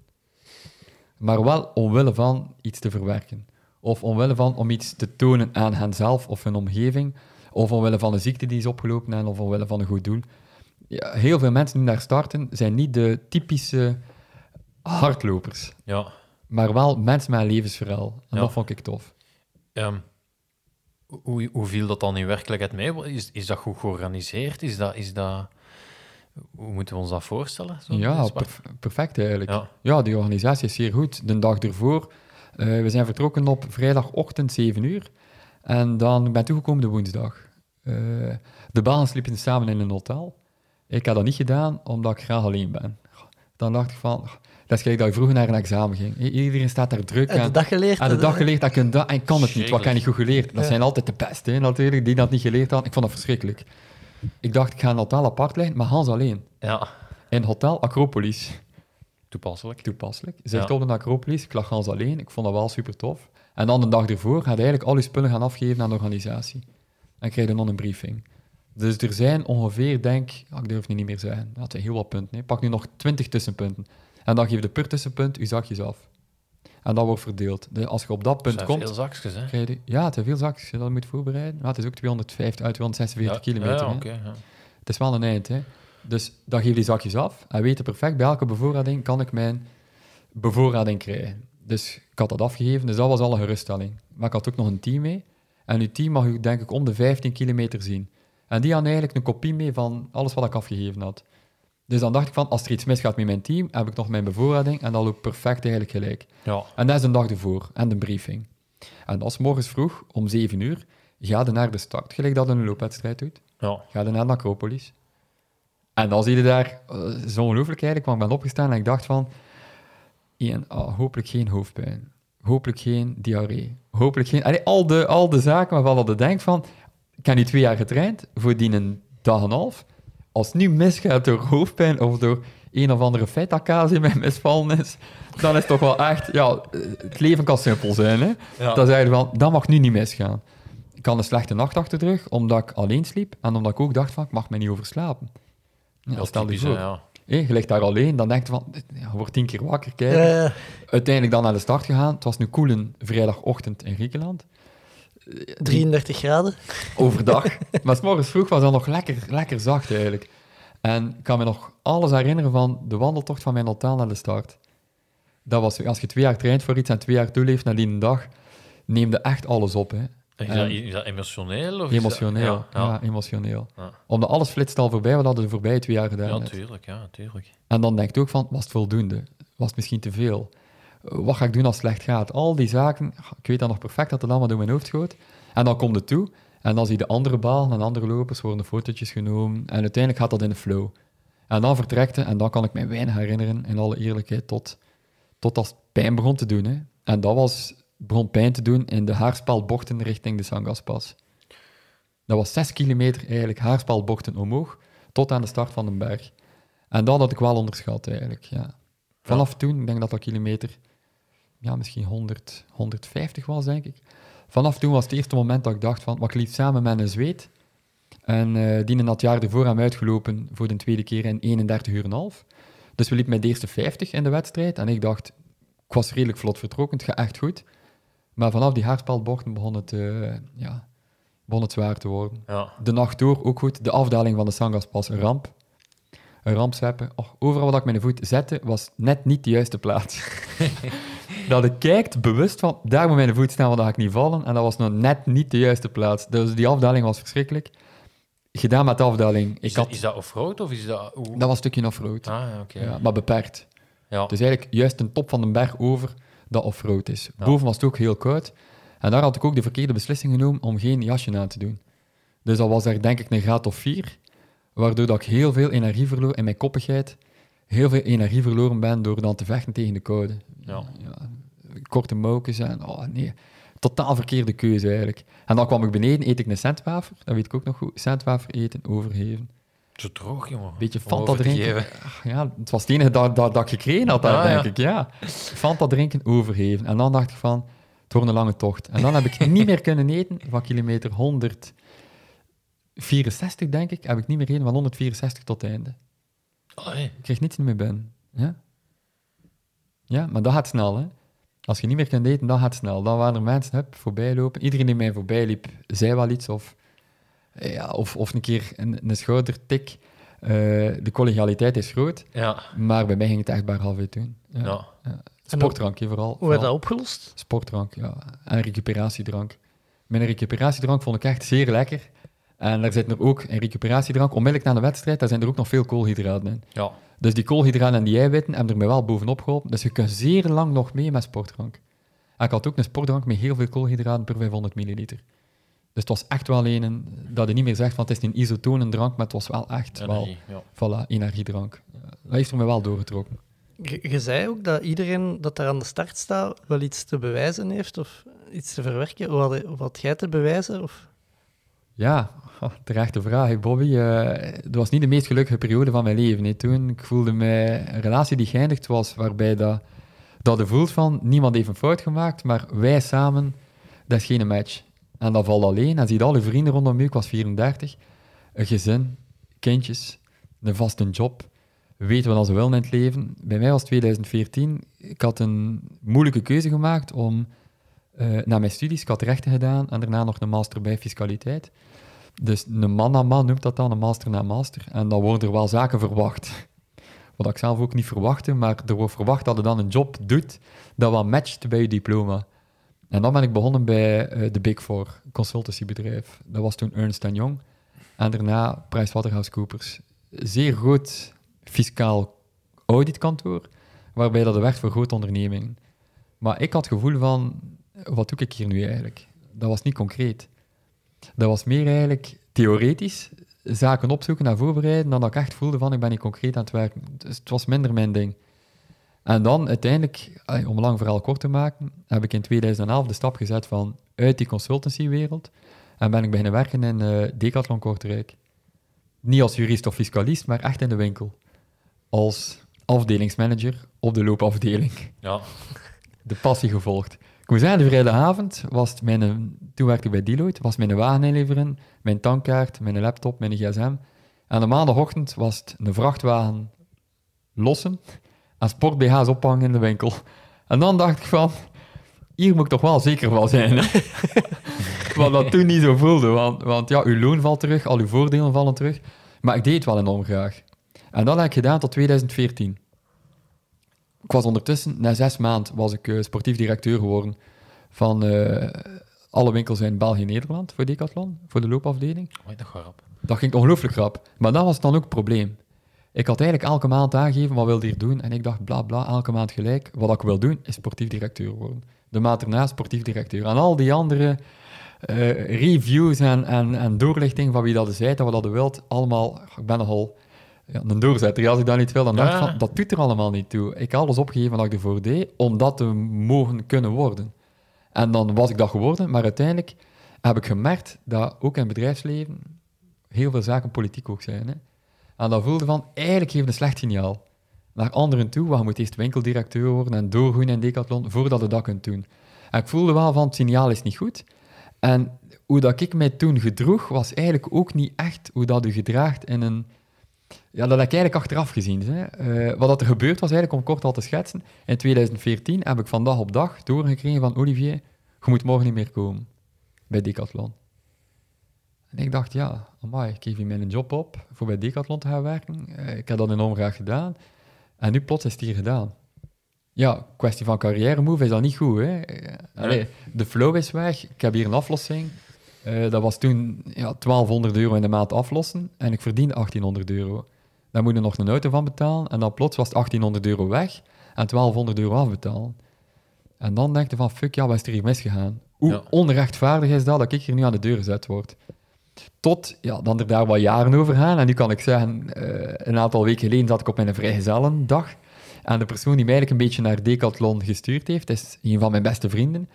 maar wel omwille van iets te verwerken. Of omwille van om iets te tonen aan henzelf of hun omgeving, of omwille van een ziekte die is opgelopen en of omwille van een goed doel. Ja, heel veel mensen die daar starten, zijn niet de typische hardlopers, Ja. maar wel mensen met een levensverhaal. En Ja. dat vond ik tof. Ehm, hoe, hoe viel dat dan in werkelijkheid mee? Is, is dat goed georganiseerd? Is dat, is dat, hoe moeten we ons dat voorstellen? zo'n Ja, perf- perfect eigenlijk. Ja. Ja, die organisatie is zeer goed. De dag ervoor, eh, we zijn vertrokken op vrijdagochtend 7 uur. En dan ben ik toegekomen de woensdag. Eh, de banen sliepen samen in een hotel. Ik heb dat niet gedaan, omdat ik graag alleen ben. Dan dacht ik van, dat is gelijk dat je vroeger naar een examen ging. Iedereen staat daar druk En de aan. dag geleerd. Aan de dag geleerd dat ik een da- en ik kan het niet, wat ik heb niet goed geleerd. Dat Ja. zijn altijd de beste, hè, natuurlijk, die dat niet geleerd hadden. Ik vond dat verschrikkelijk. Ik dacht, ik ga een hotel apart leggen, maar Hans alleen. ja, In Hotel Acropolis toepasselijk. toepasselijk. Zegt Ja. op de Acropolis, ik lag Hans alleen, ik vond dat wel super tof. En dan de dag ervoor gaat hij eigenlijk al je spullen gaan afgeven aan de organisatie. En krijg je dan een briefing. Dus er zijn ongeveer, denk ja, ik durf het niet meer zeggen, dat zijn heel wat punten. Hè. Pak nu nog 20 tussenpunten. En dan geef je per tussenpunt je zakjes af. En dat wordt verdeeld. De, als je op dat punt komt, veel zakjes, hè? krijg je... Ja, het zijn veel zakjes, dat moet voorbereiden. Maar het is ook 250 uit 246 kilometer. Ja, oké. ja. Het is wel een eind, hè. Dus dan geef je die zakjes af en weet je perfect, bij elke bevoorrading kan ik mijn bevoorrading krijgen. Dus ik had dat afgegeven, dus dat was al een geruststelling. Maar ik had ook nog een team mee. En uw team mag u denk ik om de 15 kilometer zien. En die had eigenlijk een kopie mee van alles wat ik afgegeven had. Dus dan dacht ik van, als er iets misgaat met mijn team, heb ik nog mijn bevoorrading en dat loopt perfect eigenlijk gelijk. Ja. En dat is een dag ervoor, en de briefing. En dat is morgens vroeg, om 7 uur, ga je naar de start, gelijk dat een loopwedstrijd doet Ja. ga je naar de Acropolis. En dan zie je daar, eh, is ongelooflijk eigenlijk, maar ik ben opgestaan en ik dacht van, één, ah, hopelijk geen hoofdpijn, hopelijk geen diarree, hopelijk geen... Allee, al, de, al de zaken waarvan je denkt van, ik heb nu twee jaar getraind, voor die een dag en een half, als het nu misgaat door hoofdpijn of door een of andere feit in mij misvallen is, dan is het toch wel echt, ja, het leven kan simpel zijn, hè. Ja. Dan zei je van, dat mag nu niet misgaan. Ik had een slechte nacht achter de rug, omdat ik alleen sliep en omdat ik ook dacht van, ik mag me niet overslapen. Ja, Dat typisch, voor. hè, ja. Je ligt daar alleen, dan denk je van, je wordt tien keer wakker, kijk. eh, Uiteindelijk dan naar de start gegaan. Het was nu koel een vrijdagochtend in Griekenland. 33 graden. Overdag. maar s morgens vroeg was dat nog lekker, lekker zacht eigenlijk. En ik kan me nog alles herinneren van de wandeltocht van mijn hotel naar de start. Dat was, als je twee jaar traint voor iets en twee jaar toeleeft naar die dag, neemde echt alles op. Hè. Is, En- dat, is dat emotioneel? Of Emotioneel. dat- ja, ja, ja. emotioneel. Ja. Omdat alles flitst al voorbij, wat hadden de voorbije twee jaar gedaan. Ja, tuurlijk. Ja, tuurlijk. En dan denk je ook van, was het voldoende? Was het misschien te veel? Wat ga ik doen als het slecht gaat? Al die zaken, ik weet dan nog perfect dat het allemaal door mijn hoofd schoot. En dan komt het toe, en dan zie je de andere balen en andere lopers, worden fotootjes genomen, en uiteindelijk gaat dat in de flow. En dan vertrekte, en dan kan ik mij weinig herinneren, in alle eerlijkheid, tot, tot als het pijn begon te doen. Hè. En dat was, begon pijn te doen in de haarspelbochten richting de Sangaspas. Dat was zes kilometer eigenlijk haarspelbochten omhoog, tot aan de start van de berg. En dat had ik wel onderschat eigenlijk, ja. Vanaf toen, ik denk dat dat kilometer, ja, misschien 100, 150 was, denk ik. Vanaf toen was het eerste moment dat ik dacht van, wat ik liep samen met een zweet. En eh die had het jaar ervoor aan uitgelopen voor de tweede keer in 31 uur en een half. Dus we liepen met de eerste 50 in de wedstrijd. En ik dacht, ik was redelijk vlot vertrokken, het gaat echt goed. Maar vanaf die haarspelbochten begon het, eh, ja, begon het zwaar te worden. Ja. De nacht door ook goed. De afdaling van de Sangaspas, een ramp. Een ramp zweppen. Och, overal waar ik mijn voet zette, was net niet de juiste plaats. dat ik kijkt bewust van, daar moet mijn voet staan, want dan ga ik niet vallen. En dat was nog net niet de juiste plaats. Dus die afdaling was verschrikkelijk. Gedaan met de afdaling. Is, dat, had, is dat offroad of is dat... hoe- dat was een stukje offroad. Ah. Ja, maar beperkt. Ja. Dus eigenlijk juist een top van de berg over dat offroad is. Ja. Boven was het ook heel koud. En daar had ik ook de verkeerde beslissing genomen om geen jasje aan te doen. Dus dat was er denk ik een graad of vier, waardoor dat ik heel veel energie verloor in mijn koppigheid. Heel veel energie verloren ben door dan te vechten tegen de koude. Ja. korte mouwtjes en oh nee, totaal verkeerde keuze eigenlijk. En dan kwam ik beneden, eet ik een centwafer, dat weet ik ook nog goed. Centwafer eten, overgeven. Zo droog, jongen. Beetje Fanta drinken. Ach, ja, het was het enige dat, dat, dat ik gekregen had, daar, Ah, denk ja. ik. Ja. Fanta drinken, overgeven. En dan dacht ik van, het wordt een lange tocht. En dan heb ik niet meer kunnen eten van kilometer 164, denk ik. Heb ik niet meer eten van 164 tot het einde. Allee. Ik kreeg niets meer binnen. Ja? Ja, maar dat gaat snel, hè. Als je niet meer kunt eten, dat gaat snel. Dan waren er mensen hup, voorbij lopen. Iedereen die mij voorbij liep, zei wel iets. Of, ja, of, of een keer een, een schoudertik. Eh, de collegialiteit is groot, Ja. maar bij mij ging het echt bij half doen. Ja. ja. Sportdrankje vooral. Hoe werd dat opgelost? Sportdrank, ja. En recuperatiedrank. Mijn recuperatiedrank vond ik echt zeer lekker. En daar zit er ook in recuperatiedrank, onmiddellijk na de wedstrijd, daar zijn er ook nog veel koolhydraten in. Ja. Dus die koolhydraten en die eiwitten hebben er mij wel bovenop geholpen. Dus je kunt zeer lang nog mee met sportdrank. En ik had ook een sportdrank met heel veel koolhydraten per 500 milliliter. Dus het was echt wel een dat je niet meer zegt van het is een isotonendrank, maar het was wel echt Energie, ja. wel, voilà, energiedrank. Dat heeft er mij wel doorgetrokken. Je, je zei ook dat iedereen dat daar aan de start staat wel iets te bewijzen heeft of iets te verwerken. Hoe had, jij te bewijzen? Of... Ja, oh, terechte vraag, Bobby. Eh, het was niet de meest gelukkige periode van mijn leven. hè. Toen ik voelde mij een relatie die geëindigd was, waarbij dat, dat je voelt van niemand heeft een fout gemaakt, maar wij samen, dat is geen match. En dat valt alleen. En zie je al vrienden rondom je, ik was 34, een gezin, kindjes, een vaste job, weten wat ze willen in het leven. Bij mij was het 2014, ik had een moeilijke keuze gemaakt om eh, na mijn studies, ik had rechten gedaan en daarna nog een master bij fiscaliteit. Dus een man na man noemt dat dan, een master na master. En dan worden er wel zaken verwacht. Wat ik zelf ook niet verwachtte, maar er wordt verwacht dat je dan een job doet dat wel matcht bij je diploma. En dan ben ik begonnen bij eh, de Big Four, consultancybedrijf. Dat was toen Ernst Young. En daarna PricewaterhouseCoopers. Zeer goed fiscaal auditkantoor, waarbij dat werkt voor grote ondernemingen. Maar ik had het gevoel van, wat doe ik hier nu eigenlijk? Dat was niet concreet. Dat was meer eigenlijk theoretisch, zaken opzoeken en voorbereiden, dan dat ik echt voelde van, ik ben niet concreet aan het werken. Dus het was minder mijn ding. En dan uiteindelijk, eh, om lang verhaal kort te maken, heb ik in 2011 de stap gezet van uit die consultancywereld en ben ik beginnen werken in eh Decathlon Kortrijk. Niet als jurist of fiscalist, maar echt in de winkel. Als afdelingsmanager op de loopafdeling Ja. de passie gevolgd. Ik moet zeggen, de vrijdagavond was het mijn, toen werkte ik bij Deloitte, was mijn wagen inleveren, mijn tankkaart, mijn laptop, mijn gsm. En de maandagochtend was het een vrachtwagen lossen en sport-BH's ophangen in de winkel. En dan dacht ik van, hier moet ik toch wel zeker wel zijn. Hè? Wat dat toen niet zo voelde, want, want ja, uw loon valt terug, al uw voordelen vallen terug. Maar ik deed het wel enorm graag. En dat heb ik gedaan tot 2014. Ik was ondertussen, na zes maanden, was ik eh, sportief directeur geworden van eh, alle winkels in België en Nederland voor Decathlon, voor de loopafdeling. Oei, dat. Dat ging ongelooflijk rap. Maar dat was dan ook het probleem. Ik had eigenlijk elke maand aangegeven, wat wil hier doen? En ik dacht, bla bla, elke maand gelijk. Wat ik wil doen, is sportief directeur worden. De maand erna sportief directeur. En al die andere eh, reviews en, en, en doorlichting van wie dat zei, dat wat dat wilt, allemaal, ik ben nogal ja, een doorzetter. Als ik dat niet wil, dan dacht ik van, dat doet er allemaal niet toe. Ik had alles opgegeven wat ik ervoor deed, om dat te mogen kunnen worden. En dan was ik dat geworden, maar uiteindelijk heb ik gemerkt dat ook in het bedrijfsleven heel veel zaken politiek ook zijn. Hè. En dat voelde van, eigenlijk geeft een slecht signaal naar anderen toe, want je moet eerst winkeldirecteur worden en doorgroeien in Decathlon, voordat je dat kunt doen. En ik voelde wel van, het signaal is niet goed. En hoe dat ik mij toen gedroeg, was eigenlijk ook niet echt hoe dat gedraagt in een... Ja, dat heb ik eigenlijk achteraf gezien. Hè. Eh, wat er gebeurd was, eigenlijk om kort al te schetsen, in 2014 heb ik van dag op dag doorgekregen van Olivier, je moet morgen niet meer komen bij Decathlon. En ik dacht, ja, amai, ik geef hier mijn job op voor bij Decathlon te gaan werken. Eh, ik heb dat enorm graag gedaan. En nu plots is het hier gedaan. Ja, kwestie van carrière move is dat niet goed. Hè? Eh, de flow is weg. Ik heb hier een aflossing. Eh, dat was toen ja, 1200 euro in de maand aflossen. En ik verdien 1800 euro. Daar moet je nog een auto van betalen. En dan plots was het 1800 euro weg. En 1200 euro afbetalen. En dan denk je van, fuck, ja, wat is er hier misgegaan? Hoe Ja. onrechtvaardig is dat dat ik hier nu aan de deur gezet word? Tot, ja, dan er daar wat jaren over gaan. En nu kan ik zeggen, eh, een aantal weken geleden zat ik op mijn vrijgezellendag. En de persoon die mij eigenlijk een beetje naar Decathlon gestuurd heeft, is een van mijn beste vrienden.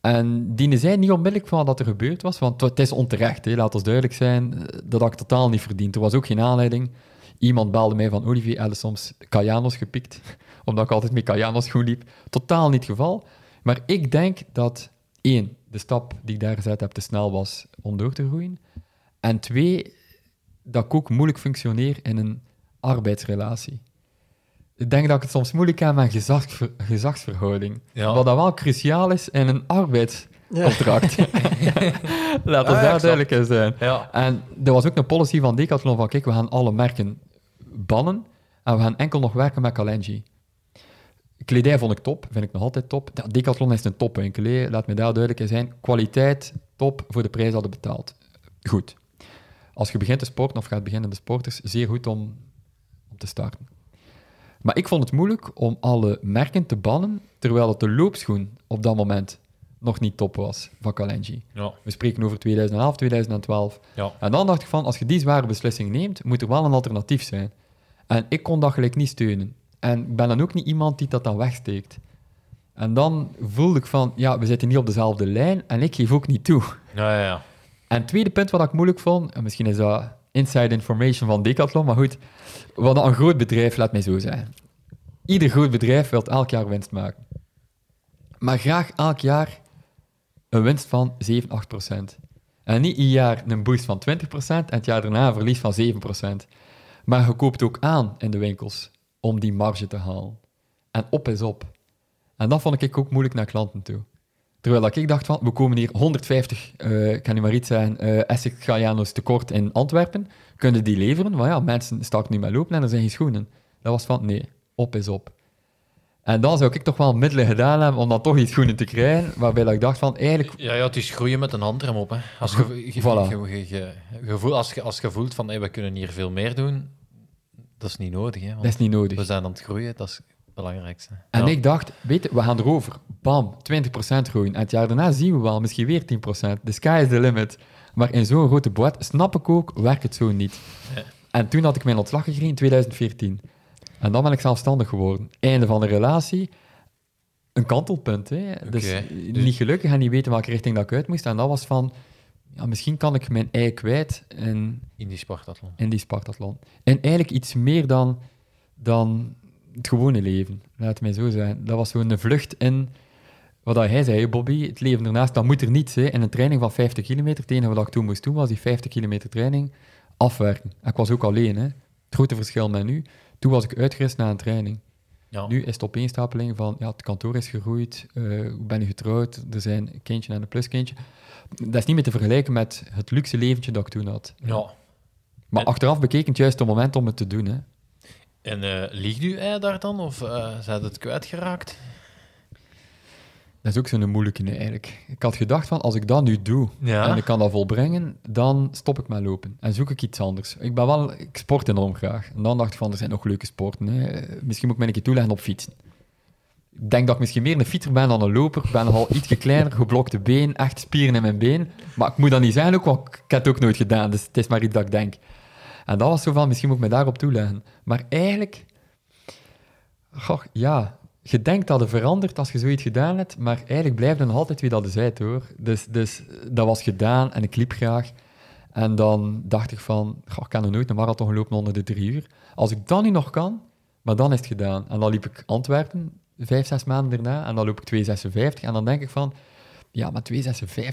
En die zei niet onmiddellijk van wat er gebeurd was, want het is onterecht, hè, laat ons duidelijk zijn, eh, dat had ik totaal niet verdiend. Er was ook geen aanleiding. Iemand belde mij van Olivier, hadden soms gepikt, omdat ik altijd met Kajanos goed liep. Totaal niet het geval. Maar ik denk dat, één, de stap die ik daar gezet heb te snel was om door te groeien. En twee, dat ik ook moeilijk functioneer in een arbeidsrelatie. ik denk dat ik het soms moeilijk heb met gezagsver- gezagsverhouding. Ja. Wat dat wel cruciaal is in een arbeidscontract. Laat ons ja, daar duidelijk in zijn. Ja. En er was ook een policy van Decathlon van, kijk, we gaan alle merken bannen en we gaan enkel nog werken met Kalenji. Kledij vond ik top, vind ik nog altijd top. Decathlon is een topwinkel, hè. laat me daar duidelijk in zijn. Kwaliteit, top, voor de prijs hadden betaald. Goed. Als je begint te sporten, of gaat beginnen de sporters, zeer goed om, om te starten. Maar ik vond het moeilijk om alle merken te bannen, terwijl het de loopschoen op dat moment nog niet top was van Kalenji. Ja. We spreken over 2011, 2012. Ja. En dan dacht ik van, als je die zware beslissing neemt, moet er wel een alternatief zijn. En ik kon dat gelijk niet steunen. En ik ben dan ook niet iemand die dat dan wegsteekt. En dan voelde ik van, ja, we zitten niet op dezelfde lijn en ik geef ook niet toe. Ja, ja, ja. En het tweede punt wat ik moeilijk vond, en misschien is dat inside information van Decathlon, maar goed, wat een groot bedrijf, laat mij zo zeggen. Ieder groot bedrijf wil elk jaar winst maken. Maar graag elk jaar een winst van 7, 8 procent. En niet ieder jaar een boost van 20 procent en het jaar daarna een verlies van 7 procent. Maar je koopt ook aan in de winkels om die marge te halen. En op is op. En dat vond ik ook moeilijk naar klanten toe. Terwijl dat ik dacht van, we komen hier 150, eh, ik kan niet maar iets zeggen, eh Essex Galliano's tekort in Antwerpen. Kunnen die leveren? Maar ja, mensen starten nu met lopen en er zijn geen schoenen. Dat was van, nee, op is op. En dan zou ik toch wel middelen gedaan hebben om dan toch die schoenen te krijgen, waarbij dat ik dacht van, eigenlijk... Ja, ja, het is groeien met een handrem op. Hè. Als, je, Voilà. voelt- als, je, als voelt van hey, we kunnen hier veel meer doen, dat is niet nodig. Hè, want Dat is niet nodig. we zijn aan het groeien, dat is belangrijkste. En Ja. ik dacht, weet je, we gaan erover. Bam, 20% groeien. En het jaar daarna zien we wel, misschien weer 10%. The sky is the limit. Maar in zo'n grote boot, snap ik ook, werkt het zo niet. En toen had ik mijn ontslag gekregen in 2014. En dan ben ik zelfstandig geworden. Einde van de relatie. Een kantelpunt, hè. Dus Oké. niet gelukkig en niet weten welke richting dat ik uit moest. En dat was van, ja, misschien kan ik mijn ei kwijt in, In die Spartathlon. in die Spartathlon. En eigenlijk iets meer dan, dan het gewone leven, laat het mij zo zijn. Dat was zo'n vlucht in, wat dat hij zei, Bobby, het leven ernaast, dat moet er niets. Hè. In een training van 50 kilometer, het enige wat ik toen moest doen, was die 50 kilometer training afwerken. En ik was ook alleen, hè. Het grote verschil met nu, toen was ik uitgerust na een training. Ja. Nu is het opeenstapeling van, ja, het kantoor is gegroeid, eh, hoe ben je getrouwd, er zijn een kindje en een pluskindje. Dat is niet meer te vergelijken met het luxe leventje dat ik toen had. ja. Maar En- achteraf bekeken het juist het moment om het te doen. Hè. En eh liegt u ei daar dan, of eh zijn het kwijtgeraakt? Dat is ook zo'n moeilijke nee, eigenlijk. Ik had gedacht van, als ik dat nu doe Ja. en ik kan dat volbrengen, dan stop ik met lopen en zoek ik iets anders. Ik, ben wel, ik sport enorm graag. En dan dacht ik van, er zijn nog leuke sporten. Hè. Misschien moet ik me een keer toeleggen op fietsen. Ik denk dat ik misschien meer een fietser ben dan een loper. Ik ben nogal iets kleiner, geblokte been, echt spieren in mijn been. Maar ik moet dat niet zijn ook, want ik heb het ook nooit gedaan. Dus het is maar iets dat ik denk. En dat was zo van, misschien moet ik me daarop toeleggen. Maar eigenlijk... Goh, ja, je denkt dat het verandert als je zoiets gedaan hebt, maar eigenlijk blijft het nog altijd wie dat is uit, hoor. Dus, dus dat was gedaan en ik liep graag. En dan dacht ik van, goh, ik kan nog nooit een marathon gelopen onder de drie uur. Als ik dat nu nog kan, maar dan is het gedaan. En dan liep ik Antwerpen, vijf, zes maanden daarna, en dan loop ik 2,56. En dan denk ik van, ja, maar 2,56,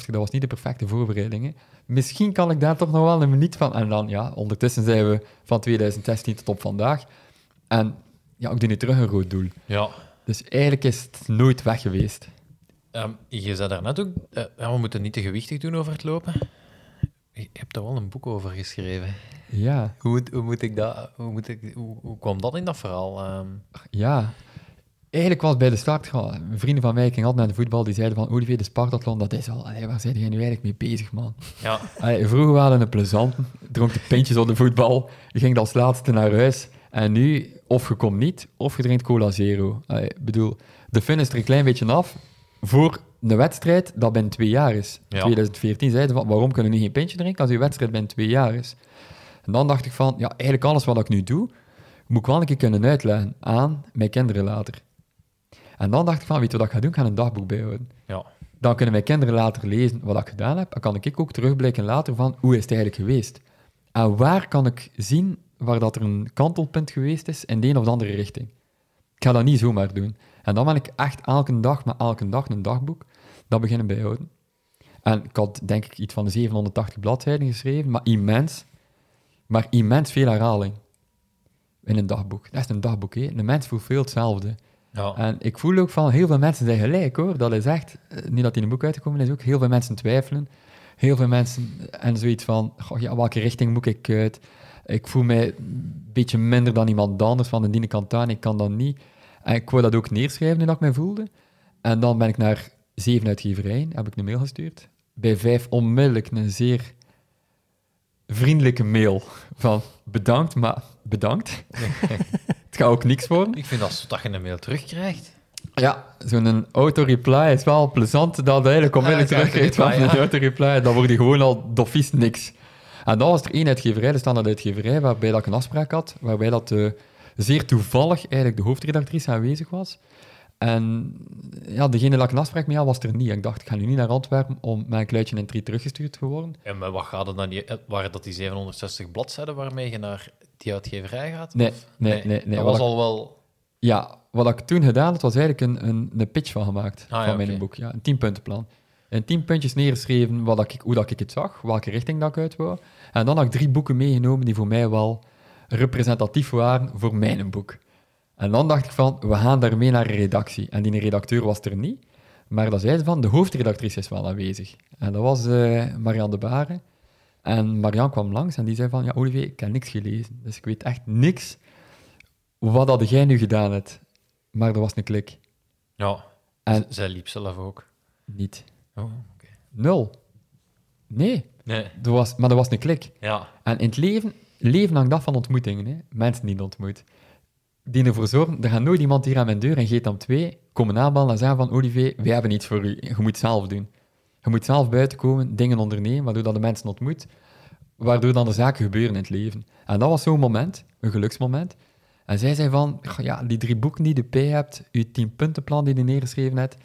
dat was niet de perfecte voorbereiding. hè. Misschien kan ik daar toch nog wel een minuut van. En dan, ja, ondertussen zijn we van 2016 tot op vandaag. En ja, ik doe nu terug een rood doel. Ja. Dus eigenlijk is het nooit weg geweest. Ehm, je zei daarnet ook, eh, we moeten niet te gewichtig doen over het lopen. Je hebt daar wel een boek over geschreven. Ja, Hoe moet, hoe moet ik dat, hoe, moet ik, hoe, hoe kwam dat in dat verhaal? ehm? ja. Eigenlijk was het bij de start, vrienden van mij gingen altijd naar de voetbal, die zeiden van, Olivier, de Spartathlon, dat is al, allee, waar zijn jij nu eigenlijk mee bezig, man? ja. Allee, vroeger waren we een plezante, dronk de pintjes op de voetbal, je ging als laatste naar huis, en nu, of je komt niet, of je drinkt cola zero. Ik bedoel, de fun is er een klein beetje af, voor een wedstrijd dat binnen twee jaar is. In Ja. 2014 zeiden ze van, waarom kunnen we nu geen pintje drinken als je wedstrijd binnen twee jaar is? En dan dacht ik van, ja, eigenlijk alles wat ik nu doe, moet ik wel een keer kunnen uitleggen aan mijn kinderen later. En dan dacht ik van, weet je wat ik ga doen? Ik ga een dagboek bijhouden. ja. Dan kunnen mijn kinderen later lezen wat ik gedaan heb. Dan kan ik ook terugblikken later van, hoe is het eigenlijk geweest? En waar kan ik zien waar dat er een kantelpunt geweest is in de een of de andere richting? Ik ga dat niet zomaar doen. En dan ben ik echt elke dag, maar elke dag een dagboek, dat beginnen bijhouden. En ik had denk ik iets van de 780 bladzijden geschreven, maar immens. Maar immens veel herhaling. in een dagboek. Dat is een dagboek, hè. Een mens voelt veel hetzelfde. Ja. En ik voel ook van heel veel mensen zijn gelijk hoor. Dat is echt, eh, niet dat in een boek uitgekomen is ook, heel veel mensen twijfelen. Heel veel mensen en zoiets van, goh, ja, welke richting moet ik uit? Ik voel mij een beetje minder dan iemand anders van de diene kant aan, ik kan dat niet. En ik wou dat ook neerschrijven hoe dat ik mij voelde. En dan ben ik naar zeven uitgeverijen, heb ik een mail gestuurd. Bij vijf onmiddellijk een zeer vriendelijke mail van bedankt, maar bedankt. Het gaat ook niks worden. Ik vind dat dat je een mail terugkrijgt. Ja, zo'n auto-reply is wel plezant dat eigenlijk onmiddellijk ja, terugkrijgt van een auto-reply. Dan word je gewoon al doffies niks. En dan was er één uitgeverij, de standaard uitgeverij, waarbij dat ik een afspraak had, waarbij dat eh, zeer toevallig eigenlijk de hoofdredactrice aanwezig was. En ja, degene dat ik een afspraak mee had, was er niet. Ik dacht, ik ga nu niet naar Antwerpen om mijn kluitje in drie teruggestuurd te worden. En maar wat gaat het dan? Die, waren dat die 760 bladzijden waarmee je naar die uitgeverij gaat? Nee, nee, nee. nee. Dat was ik- al wel... Ja, wat ik toen gedaan had, was eigenlijk een, een, een pitch van gemaakt Ah, ja, van mijn boek. Ja, een tienpuntenplan. In tien puntjes neergeschreven wat ik, hoe dat ik het zag, welke richting dat ik uit wou. En dan had ik drie boeken meegenomen die voor mij wel representatief waren voor mijn boek. En dan dacht ik van, we gaan daarmee naar een redactie. En die redacteur was er niet. Maar dan zei ze van, de hoofdredactrice is wel aanwezig. En dat was eh Marianne de Baren. En Marianne kwam langs en die zei van, ja Olivier, ik heb niks gelezen. Dus ik weet echt niks wat had jij nu gedaan hebt. Maar er was een klik. Ja, En zij liep zelf ook. niet. Oh, oké. Nul. Nee, Nee, er was, maar er was een klik. ja. En in het leven, leven hangt af van ontmoetingen. Hè. Mensen die je ontmoet. Die ervoor zorgen, er gaat nooit iemand hier aan mijn deur en geeft dan twee, komen aanbellen en zeggen van Olivier, wij hebben iets voor u. Je moet het zelf doen. Je moet zelf buiten komen, dingen ondernemen, waardoor dat de mensen ontmoet, waardoor dan de zaken gebeuren in het leven. En dat was zo'n moment, een geluksmoment. En zij zei van, "Goh, ja, die drie boeken die je bij hebt, je tienpuntenplan die je neergeschreven hebt,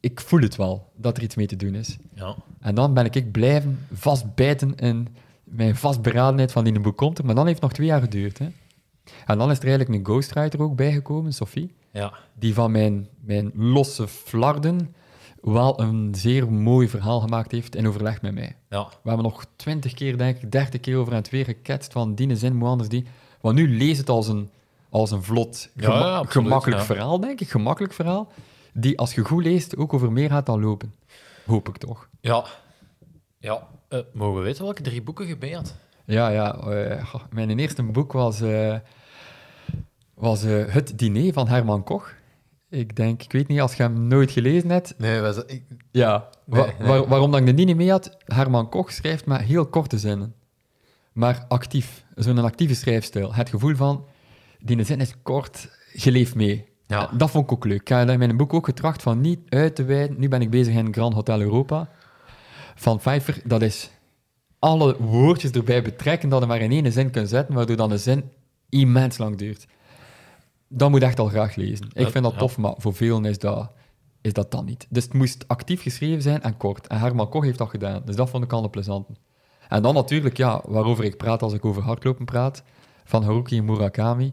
ik voel het wel, dat er iets mee te doen is. ja. En dan ben ik blijven vastbijten in mijn vastberadenheid van die boek komt er. Maar dan heeft het nog twee jaar geduurd. Hè. En dan is er eigenlijk een ghostwriter ook bijgekomen, Sophie, Ja, die van mijn, mijn losse flarden wel een zeer mooi verhaal gemaakt heeft in overleg met mij. ja. We hebben nog twintig keer, denk ik, dertig keer over en het weer geketst van die zin moet anders die. Want nu lees het als een, als een vlot, Ja, gema- ja, absoluut, gemakkelijk verhaal, denk ik. Gemakkelijk verhaal, die als je goed leest ook over meer gaat dan lopen. Hoop ik toch. Ja. Ja. Eh, mogen we weten welke drie boeken je bij had? Ja, ja. eh, mijn eerste boek was, eh, was eh, Het Diner van Herman Koch. Ik denk, ik weet niet, als je hem nooit gelezen hebt... Nee, wij, ik, Ja, Nee, wa- nee. waar- waarom dat ik de diner mee had? Herman Koch schrijft maar heel korte zinnen. Maar actief. Zo'n actieve schrijfstijl. Het gevoel van, die zin is kort, je leeft mee. Ja. Dat vond ik ook leuk. Ik heb in mijn boek ook getracht van niet uit te wijden. Nu ben ik bezig in Grand Hotel Europa. Van Pfeiffer, dat is alle woordjes erbij betrekken dat je maar in één zin kunt zetten, waardoor dan een zin immens lang duurt. Dat moet echt al graag lezen. Ik vind dat tof, maar voor velen is dat, is dat dan niet. Dus het moest actief geschreven zijn en kort. En Herman Koch heeft dat gedaan. Dus dat vond ik al een plezante. En dan natuurlijk, ja, waarover ik praat als ik over hardlopen praat, van Haruki Murakami.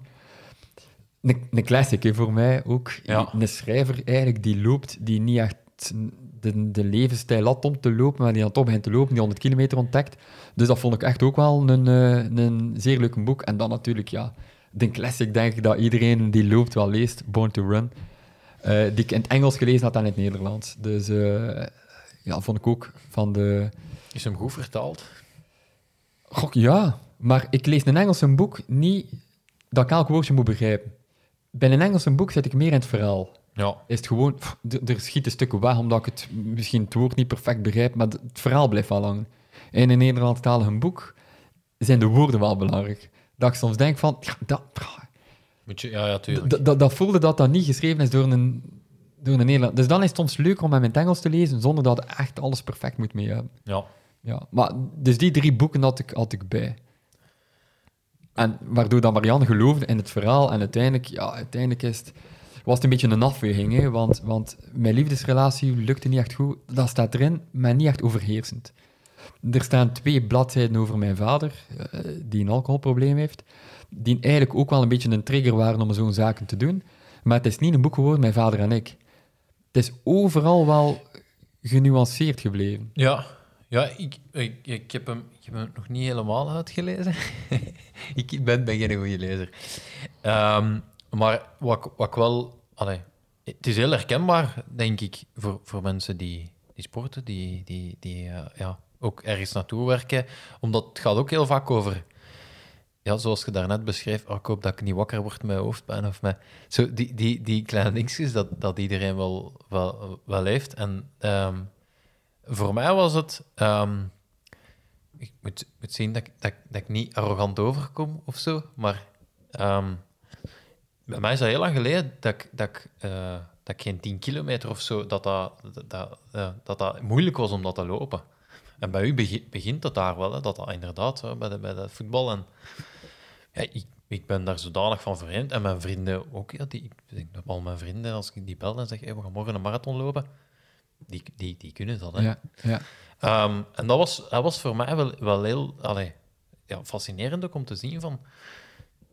Een, een classic hè, voor mij ook. Ja. Een schrijver eigenlijk die loopt, die niet echt de, de levensstijl had om te lopen, maar die dan toch begint te lopen, die 100 kilometer ontdekt. Dus dat vond ik echt ook wel een, eh, een zeer leuk boek. En dan natuurlijk, ja, de classic denk ik dat iedereen die loopt wel leest, Born to Run. Eh, die ik in het Engels gelezen had en in het Nederlands. Dus eh, ja, vond ik ook van de... is hem goed vertaald? Goh, ja, maar ik lees een Engelse boek niet dat ik elk woordje moet begrijpen. Bij een Engelse boek zit ik meer in het verhaal. Ja. Is het gewoon, pff, er schieten stukken weg omdat ik het misschien het woord niet perfect begrijp, maar het verhaal blijft wel lang. In een Nederlandstalig boek zijn de woorden wel belangrijk. Dat ik soms denk van, ja, dat, Moet je, ja, ja, tuurlijk. dat, voelde dat dat niet geschreven is door een, door een Nederland. Dus dan is het soms leuk om hem in het Engels te lezen, zonder dat je echt alles perfect moet mee hebben. Ja. Ja, maar dus die drie boeken had ik, had ik bij. En waardoor dat Marianne geloofde in het verhaal en uiteindelijk, ja, uiteindelijk is het, was het een beetje een afweging, hè, want, want mijn liefdesrelatie lukte niet echt goed. Dat staat erin, maar niet echt overheersend. Er staan twee bladzijden over mijn vader, eh, die een alcoholprobleem heeft, die eigenlijk ook wel een beetje een trigger waren om zo'n zaken te doen. Maar het is niet een boek geworden, mijn vader en ik. Het is overal wel genuanceerd gebleven. Ja, ja ik, ik, heb hem, ik heb hem nog niet helemaal uitgelezen. ik ben, ben geen goede lezer. Ehm, maar wat, wat ik wel... Het is heel herkenbaar, denk ik, voor, voor mensen die, die sporten, die, die, die eh, ja, ook ergens naartoe werken. Omdat het gaat ook heel vaak over... Ja, zoals je daarnet beschreef, oh, ik hoop dat ik niet wakker word met hoofdpijn of met... Zo, die, die, die kleine dingetjes dat, dat iedereen wel, wel, wel heeft. En ehm, voor mij was het... ehm, ik moet, moet zien dat dat, dat ik niet arrogant overkom of zo, maar ehm, bij mij is dat heel lang geleden dat ik, dat ik, eh, dat ik geen 10 kilometer of zo, dat dat, dat, dat, eh, dat dat moeilijk was om dat te lopen. En bij u begi- begint het daar wel, hè, dat dat inderdaad, hè, bij, de, bij de voetbal. En ja, ik, ik ben daar zodanig van vreemd. En mijn vrienden ook, ja, die, ik denk dat al mijn vrienden, als ik die bel en zeg, hey, we gaan morgen een marathon lopen, die, die, die kunnen dat. Hè. Ja, ja. Ehm, en dat was, dat was voor mij wel, wel heel allee, ja, fascinerend ook om te zien van...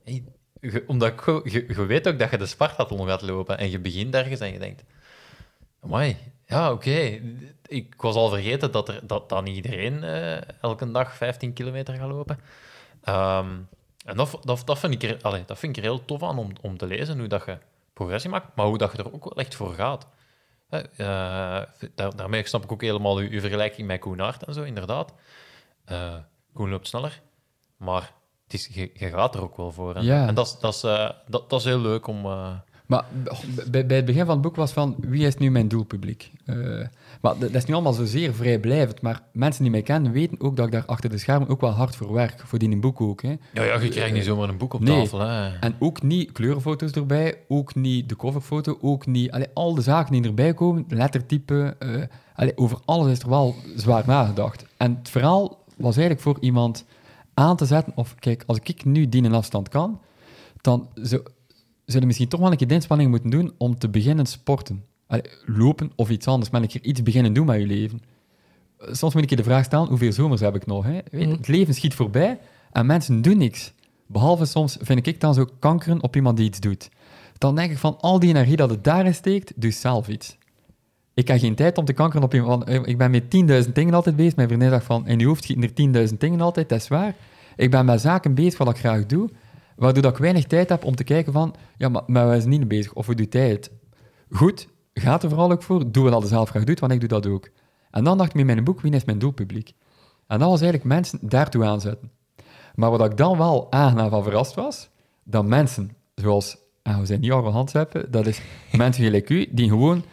hey, je- omdat ik, je, je weet ook dat je de Spartathlon gaat lopen en je begint ergens en je denkt... Amai, ja, oké. Ik was al vergeten dat, er, dat, niet iedereen eh, elke dag 15 kilometer gaat lopen. Ehm, en dat, dat, dat, vind ik er, dat vind ik er heel tof aan om, om te lezen, hoe dat je progressie maakt, maar hoe dat je er ook wel echt voor gaat. Eh, daar, daarmee snap ik ook helemaal uw, uw vergelijking met Koen Hart en zo, inderdaad. Eh Koen loopt sneller, maar het is, je, je gaat er ook wel voor. hè. Ja. En dat, is- dat, is, dat, dat is heel leuk om... eh, Maar bij, bij het begin van het boek was van, wie is nu mijn doelpubliek? Eh, maar dat is nu allemaal zozeer vrijblijvend, maar mensen die mij kennen weten ook dat ik daar achter de schermen ook wel hard voor werk, voor die in een boek ook. Hè. ja, ja, je krijgt niet zomaar een boek op Nee. tafel. Hè. En ook niet kleurenfoto's erbij, ook niet de coverfoto, ook niet... Allee, al de zaken die erbij komen, lettertype, eh, allee, over alles is er wel zwaar nagedacht. En het verhaal was eigenlijk voor iemand aan te zetten, of kijk, als ik nu die in afstand kan, dan zou, zullen misschien toch wel een keer de inspanning moeten doen om te beginnen sporten. Allee, lopen of iets anders, maar een keer iets beginnen doen met je leven. Eh, Soms moet ik je de vraag stellen, hoeveel zomers heb ik nog? Hè? Weet Mhm. Het leven schiet voorbij en mensen doen niks. Behalve soms vind ik dan zo kankeren op iemand die iets doet. Dan denk ik van al die energie dat het daarin steekt, doe zelf iets. Ik heb geen tijd om te kankeren op iemand. want, eh, Ik ben met 10.000 dingen altijd bezig. Mijn vriendin zegt van, in je hoofd schieten er 10.000 dingen altijd, dat is waar. Ik ben met zaken bezig wat ik graag doe, waardoor dat ik weinig tijd heb om te kijken van, ja, maar, maar wij zijn niet bezig, of hoe doet hij het? Goed, gaat er vooral ook voor, doe wat je zelf graag doet, want ik doe dat ook. En dan dacht ik in mijn boek, wie is mijn doelpubliek? En dat was eigenlijk mensen daartoe aanzetten. Maar wat ik dan wel aangenaam van verrast was, dat mensen, zoals, we zijn niet arrogant hebben, dat is mensen gelijk u, die gewoon...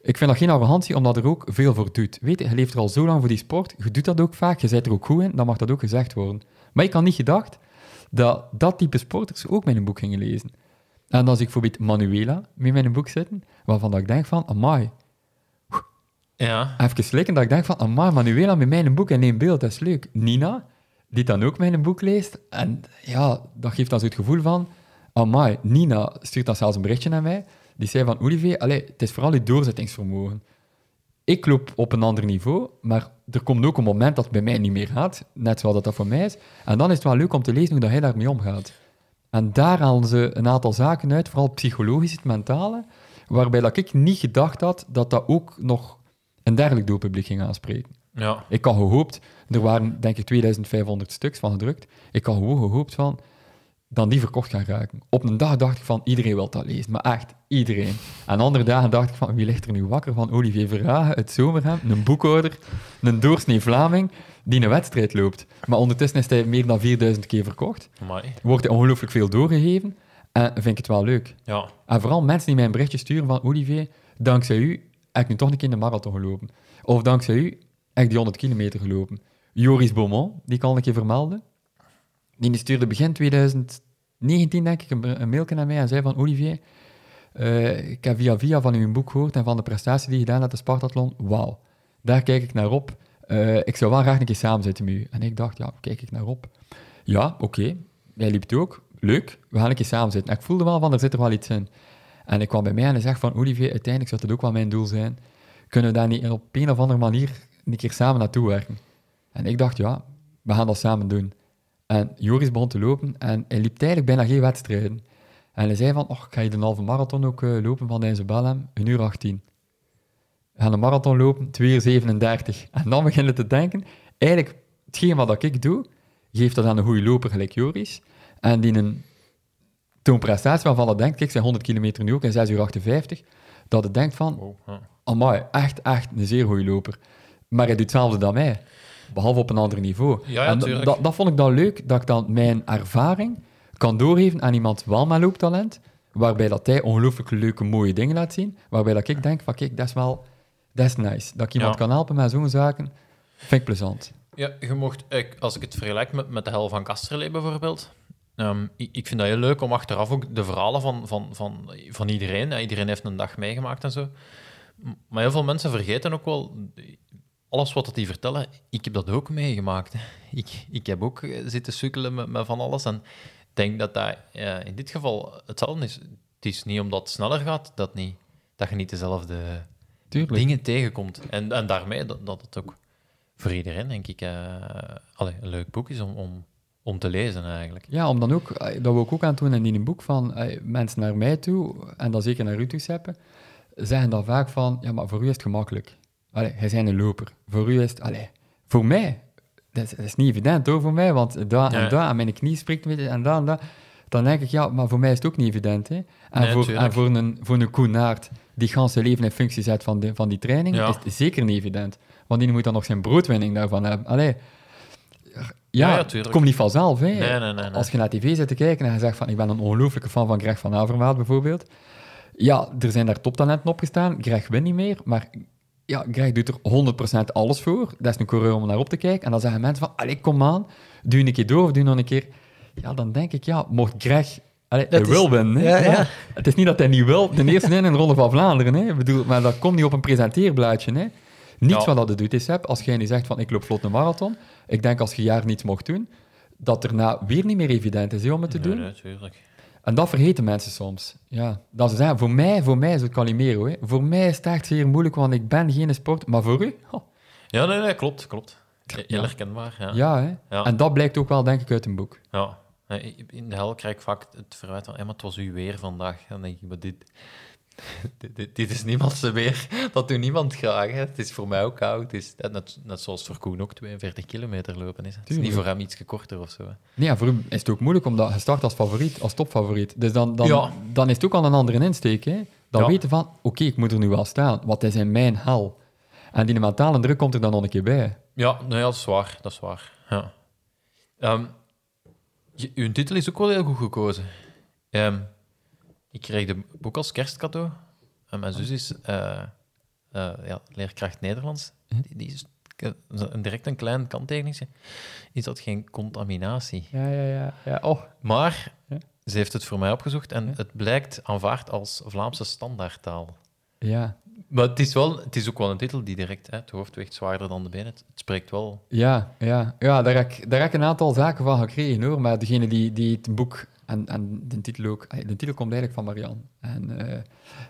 Ik vind dat geen arrogantie, omdat er ook veel voor doet. Weet je, je leeft er al zo lang voor die sport, je doet dat ook vaak, je bent er ook goed in, dan mag dat ook gezegd worden. Maar ik had niet gedacht dat dat type sporters ook mijn boek gingen lezen. En als ik bijvoorbeeld Manuela in mijn boek zitten, waarvan dat ik denk van, amai, Ja, even slikken, dat ik denk van, amai, Manuela met mijn boek in één beeld, dat is leuk. Nina, die dan ook mijn boek leest, en ja, dat geeft dan zo het gevoel van, amai, Nina stuurt dan zelfs een berichtje naar mij, die zei van, Olivier, allee, het is vooral je doorzettingsvermogen. Ik loop op een ander niveau, maar er komt ook een moment dat het bij mij niet meer gaat, net zoals dat dat voor mij is, en dan is het wel leuk om te lezen hoe dat hij daarmee omgaat. En daar halen ze een aantal zaken uit, vooral psychologisch, het mentale, waarbij dat ik niet gedacht had dat dat ook nog een dergelijk doelpubliek ging aanspreken. ja. Ik had gehoopt, er waren denk ik 2500 stuks van gedrukt, ik had gewoon gehoopt van, dan die verkocht gaan raken. Op een dag dacht ik van, iedereen wil dat lezen, maar echt, iedereen. En andere dagen dacht ik van, wie ligt er nu wakker van Olivier Verhagen, het Zomerhem, een boekhouder, een doorsnee Vlaming, die een wedstrijd loopt. Maar ondertussen is hij meer dan 4000 keer verkocht, Amai. wordt hij ongelooflijk veel doorgegeven, en vind ik het wel leuk. Ja, En vooral mensen die mij een berichtje sturen van Olivier, dankzij u heb ik nu toch een keer de marathon gelopen. Of dankzij u heb ik die 100 kilometer gelopen. Joris Beaumont, die kan ik een keer vermelden, die stuurde begin 2019, denk ik, een, mailje naar mij en zei van Olivier, eh, ik heb via via van uw boek gehoord en van de prestatie die je gedaan hebt, de Spartathlon. Wauw, daar kijk ik naar op. Eh, ik zou wel graag een keer samen zitten met u. En ik dacht, ja, kijk ik naar op. Ja, oké. Jij liep het ook. Leuk, we gaan een keer samen zitten. En ik voelde wel van, er zit er wel iets in. En ik kwam bij mij en hij van, Olivier, uiteindelijk zou het ook wel mijn doel zijn. Kunnen we daar niet op een of andere manier een keer samen naartoe werken? En ik dacht, ja, we gaan dat samen doen. En Joris begon te lopen en hij liep eigenlijk bijna geen wedstrijden. En hij zei van, oh, ik ga je de halve marathon ook eh, lopen van deze Belém, een uur 18. We gaan een marathon lopen, 2 uur 37. En dan beginnen te denken, eigenlijk, hetgeen wat ik doe, geeft dat aan een goede loper gelijk Joris. En die een toon prestatie waarvan dat denkt, kijk, zijn 100 kilometer nu ook in 6 uur 58, dat het denkt van, amai, echt, echt een zeer goede loper. Maar hij doet hetzelfde dan mij, behalve op een ander niveau. Ja, ja, en tuurlijk. dat, dat vond ik dan leuk, dat ik dan mijn ervaring kan doorgeven aan iemand wel met looptalent, waarbij dat hij ongelooflijk leuke, mooie dingen laat zien, waarbij dat ik denk van, kijk, dat is wel, dat is nice. Dat ik iemand Ja. kan helpen met zo'n zaken, vind ik plezant. Ja, je mocht, als ik het vergelijk met, met de hel van Kasterlee bijvoorbeeld, ehm, ik, vind dat heel leuk om achteraf ook de verhalen van, van, van, van iedereen, iedereen heeft een dag meegemaakt en zo, maar heel veel mensen vergeten ook wel, alles wat dat die vertellen, ik heb dat ook meegemaakt. hè. Ik, ik heb ook eh, zitten sukkelen met, met van alles en ik denk dat dat eh, in dit geval hetzelfde is. Het is niet omdat het sneller gaat, dat, niet, dat je niet dezelfde Tuurlijk. dingen tegenkomt. En, en daarmee dat, dat het ook voor iedereen, denk ik, eh, allee, een leuk boek is om, om, om te lezen eigenlijk. Ja, om dan ook, dat ik ook aan doen in een boek van eh, mensen naar mij toe, en dan zeker naar u toe zeppen, zeggen dan vaak van, ja, maar voor u is het gemakkelijk. Allee, jij bent een loper. Voor u is het, allee, voor mij, dat is, dat is niet evident hoor, voor mij, want daar en daar, en mijn knie spreekt een beetje, en daar en daar. Dan denk ik, ja, maar voor mij is het ook niet evident. Hè? En, Nee, voor, en voor een, voor een Koenaert die gans zijn leven in functie zet van, de, van die training, Ja. is het zeker niet evident. Want die moet dan nog zijn broodwinning daarvan hebben. Allee, ja, Ja, ja, het komt niet vanzelf. Hè? Nee, nee, nee, nee. Als je naar tv zit te kijken en je zegt van ik ben een ongelooflijke fan van Greg van Avermaat bijvoorbeeld. Ja, er zijn daar toptalenten opgestaan. Greg wint niet meer, maar ja, Greg doet er 100% alles voor. Dat is een coureur om naar op te kijken. En dan zeggen mensen van, allee, kom aan, doe een keer door of doe nog een keer. Ja, dan denk ik, ja, mocht Greg... Allee, hij is- wil winnen. Ja, ja. Het is niet dat hij niet wil. Ten eerste in een Ronde van Vlaanderen. Hè. Ik bedoel, maar dat komt niet op een presenteerblaadje. Hè. Niets Ja. wat dat het doet is, heb, als jij nu zegt van ik loop vlot een marathon, ik denk als je jaar niets mocht doen, dat daarna weer niet meer evident is hè, om het te Nee, doen. nee, tuurlijk. En dat vergeten mensen soms. Ja, dat ze zeggen, voor mij, voor mij is het Calimero. Hè. Voor mij is het echt zeer moeilijk, want ik ben geen sport. Maar voor u? Oh, Ja, nee, nee, klopt, klopt. Heel Ja. herkenbaar, ja. ja, hè. Ja. En dat blijkt ook wel, denk ik, uit een boek. Ja. In de hel krijg ik vaak het verwijt van, "Ja, maar het was uw weer vandaag. En dan denk ik, maar dit, dit, is niemand zijn weer. Dat doet niemand graag. Hè. Het is voor mij ook koud. Het is net, net zoals voor Koen ook 42 kilometer lopen is. Het is niet voor hem iets korter of zo. hè. Nee, ja, voor u is het ook moeilijk, omdat je start als favoriet, als topfavoriet. Dus dan, dan, Ja. dan is het ook al een andere insteek. Hè. Dan Ja. weten van, oké, ik moet er nu wel staan. Wat is in mijn hel? En die mentale druk komt er dan nog een keer bij. Ja, nee, dat is waar. Dat is waar. Ja. Ehm, je, uw titel is ook wel heel goed gekozen. Ehm, ik kreeg de boek als kerstcadeau. En mijn zus is eh, eh, ja, leerkracht Nederlands. Die, die is een, direct een klein kanttekeningje. Is dat geen contaminatie? Ja, ja, ja. ja. Oh, Maar Ja. ze heeft het voor mij opgezocht en het blijkt aanvaard als Vlaamse standaardtaal. ja. Maar het is, wel, het is ook wel een titel die direct, hè, het hoofd weegt zwaarder dan de benen. Het, het spreekt wel. Ja, ja. ja daar, heb ik, daar heb ik een aantal zaken van gekregen hoor. Maar degene die, die het boek en, en de titel ook. De titel komt eigenlijk van Marian. En eh,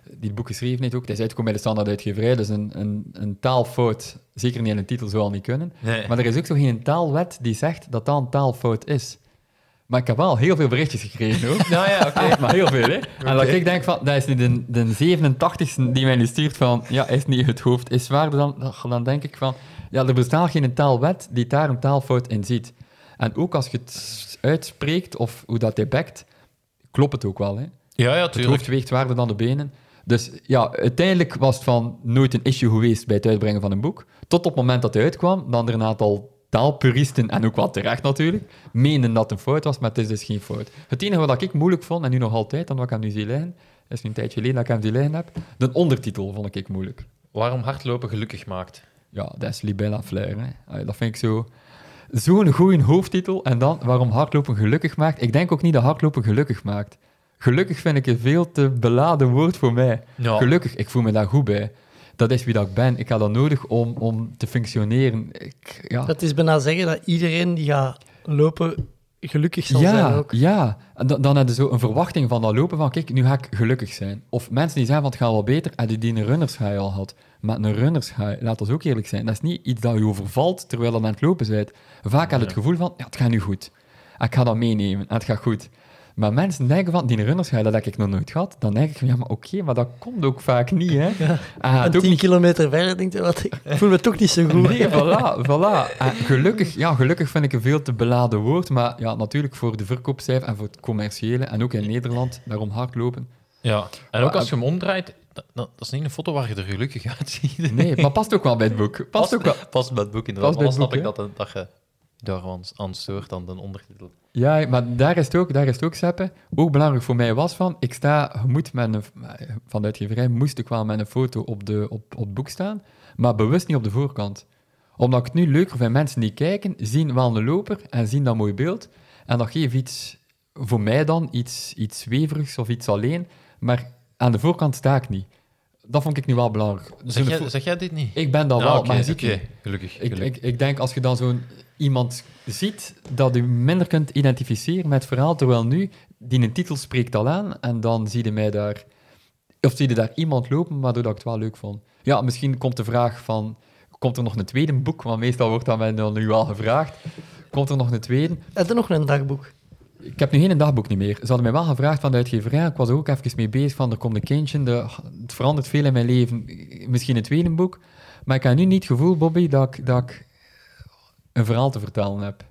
die het boek geschreven heeft ook. Het is uitgekomen bij de standaard uitgeverij. Dus een, een, een taalfout, zeker niet in een titel, zou al niet kunnen. Nee. Maar er is ook zo geen taalwet die zegt dat dat een taalfout is. Maar ik heb wel heel veel berichtjes gekregen hoor. Nou ja, oké. Maar heel veel, hè. En dat ik denk van, dat is nu de, de 87ste die mij nu stuurt van, ja, is niet het hoofd, is zwaarder dan, dan denk ik van, ja, er bestaat geen taalwet die daar een taalfout in ziet. En ook als je het uitspreekt, of hoe dat hij bekt, klopt het ook wel, hè. Ja, ja, Het hoofd weegt zwaarder dan de benen. Dus ja, uiteindelijk was het van nooit een issue geweest bij het uitbrengen van een boek. Tot op het moment dat hij uitkwam, dan er een aantal taalpuristen, en ook wel terecht natuurlijk, meenden dat het een fout was, maar het is dus geen fout. Het enige wat ik moeilijk vond, en nu nog altijd, dan wat ik hem nu zie liggen, is nu een tijdje geleden dat ik hem zie liggen heb, de ondertitel vond ik moeilijk. Waarom hardlopen gelukkig maakt. Ja, dat is Libella Flair. Hè. Dat vind ik zo... Zo'n goede hoofdtitel, en dan waarom hardlopen gelukkig maakt. Ik denk ook niet dat hardlopen gelukkig maakt. Gelukkig vind ik een veel te beladen woord voor mij. Ja. Gelukkig, ik voel me daar goed bij. Dat is wie dat ik ben. Ik heb dat nodig om, om te functioneren. Ik, ja, Dat is bijna zeggen dat iedereen die gaat lopen gelukkig zal zijn ja, ook. ja. En dan, dan heb je zo een verwachting van dat lopen van, kijk, nu ga ik gelukkig zijn. Of mensen die zeggen van, het gaat wel beter, en die die een runners high al had. Maar een runners high, laat ons ook eerlijk zijn, dat is niet iets dat je overvalt terwijl je aan het lopen bent. Vaak heb je het gevoel van, ja, het gaat nu goed. En ik ga dat meenemen, en het gaat goed. Maar mensen denken van, die runners, ja, dat heb ik nog nooit gehad. Dan denk ik van, ja, maar oké, maar dat komt ook vaak niet, hè. Ah, En het ook 10 niet kilometer verder denk je, wat, ik voel me toch niet zo goed. Nee, voilà, voilà. En gelukkig, ja, gelukkig vind ik een veel te beladen woord, maar ja, natuurlijk voor de verkoopcijfer en voor het commerciële, en ook in Nederland, daarom hardlopen. Ja, en ook als je hem omdraait, dat, dat is niet een foto waar je er gelukkig uitziet. Nee, maar past ook wel bij het boek. Past ook wel. Past bij het boek inderdaad. Past Maar dan snap ik dat, dat je daar aan, stoort dan de ondertitel. Ja, maar daar is het ook, daar is het ook, Seppe. Ook belangrijk voor mij was van, ik sta, moet met een, van de uitgeverij moest ik wel met een foto op, de, op, op het boek staan, maar bewust niet op de voorkant. Omdat ik het nu leuker vind, mensen die kijken, zien wel een loper en zien dat mooi beeld. En dat geeft iets, voor mij dan, iets, iets zweverigs of iets alleen, maar aan de voorkant sta ik niet. Dat vond ik nu wel belangrijk. Zeg jij, zeg jij dit niet? Ik ben dat Ja, wel, maar je ziet niet. Gelukkig. Ik, gelukkig. ik, ik denk als je dan zo'n iemand ziet dat je minder kunt identificeren met het verhaal, terwijl nu die een titel spreekt al aan en dan zie je mij daar, of zie je daar iemand lopen, waardoor dat ik het wel leuk vond. Ja, misschien komt de vraag van, komt er nog een tweede boek? Want meestal wordt dat mij dan nu al gevraagd. Komt er nog een tweede? Heb je nog een dagboek? Ik heb nu geen dagboek niet meer. Ze hadden mij wel gevraagd van de uitgeverij. Ik was er ook even mee bezig van, er komt een kindje. De, het verandert veel in mijn leven. Misschien een tweede boek. Maar ik heb nu niet het gevoel, Bobby, dat ik, dat ik een verhaal te vertellen heb.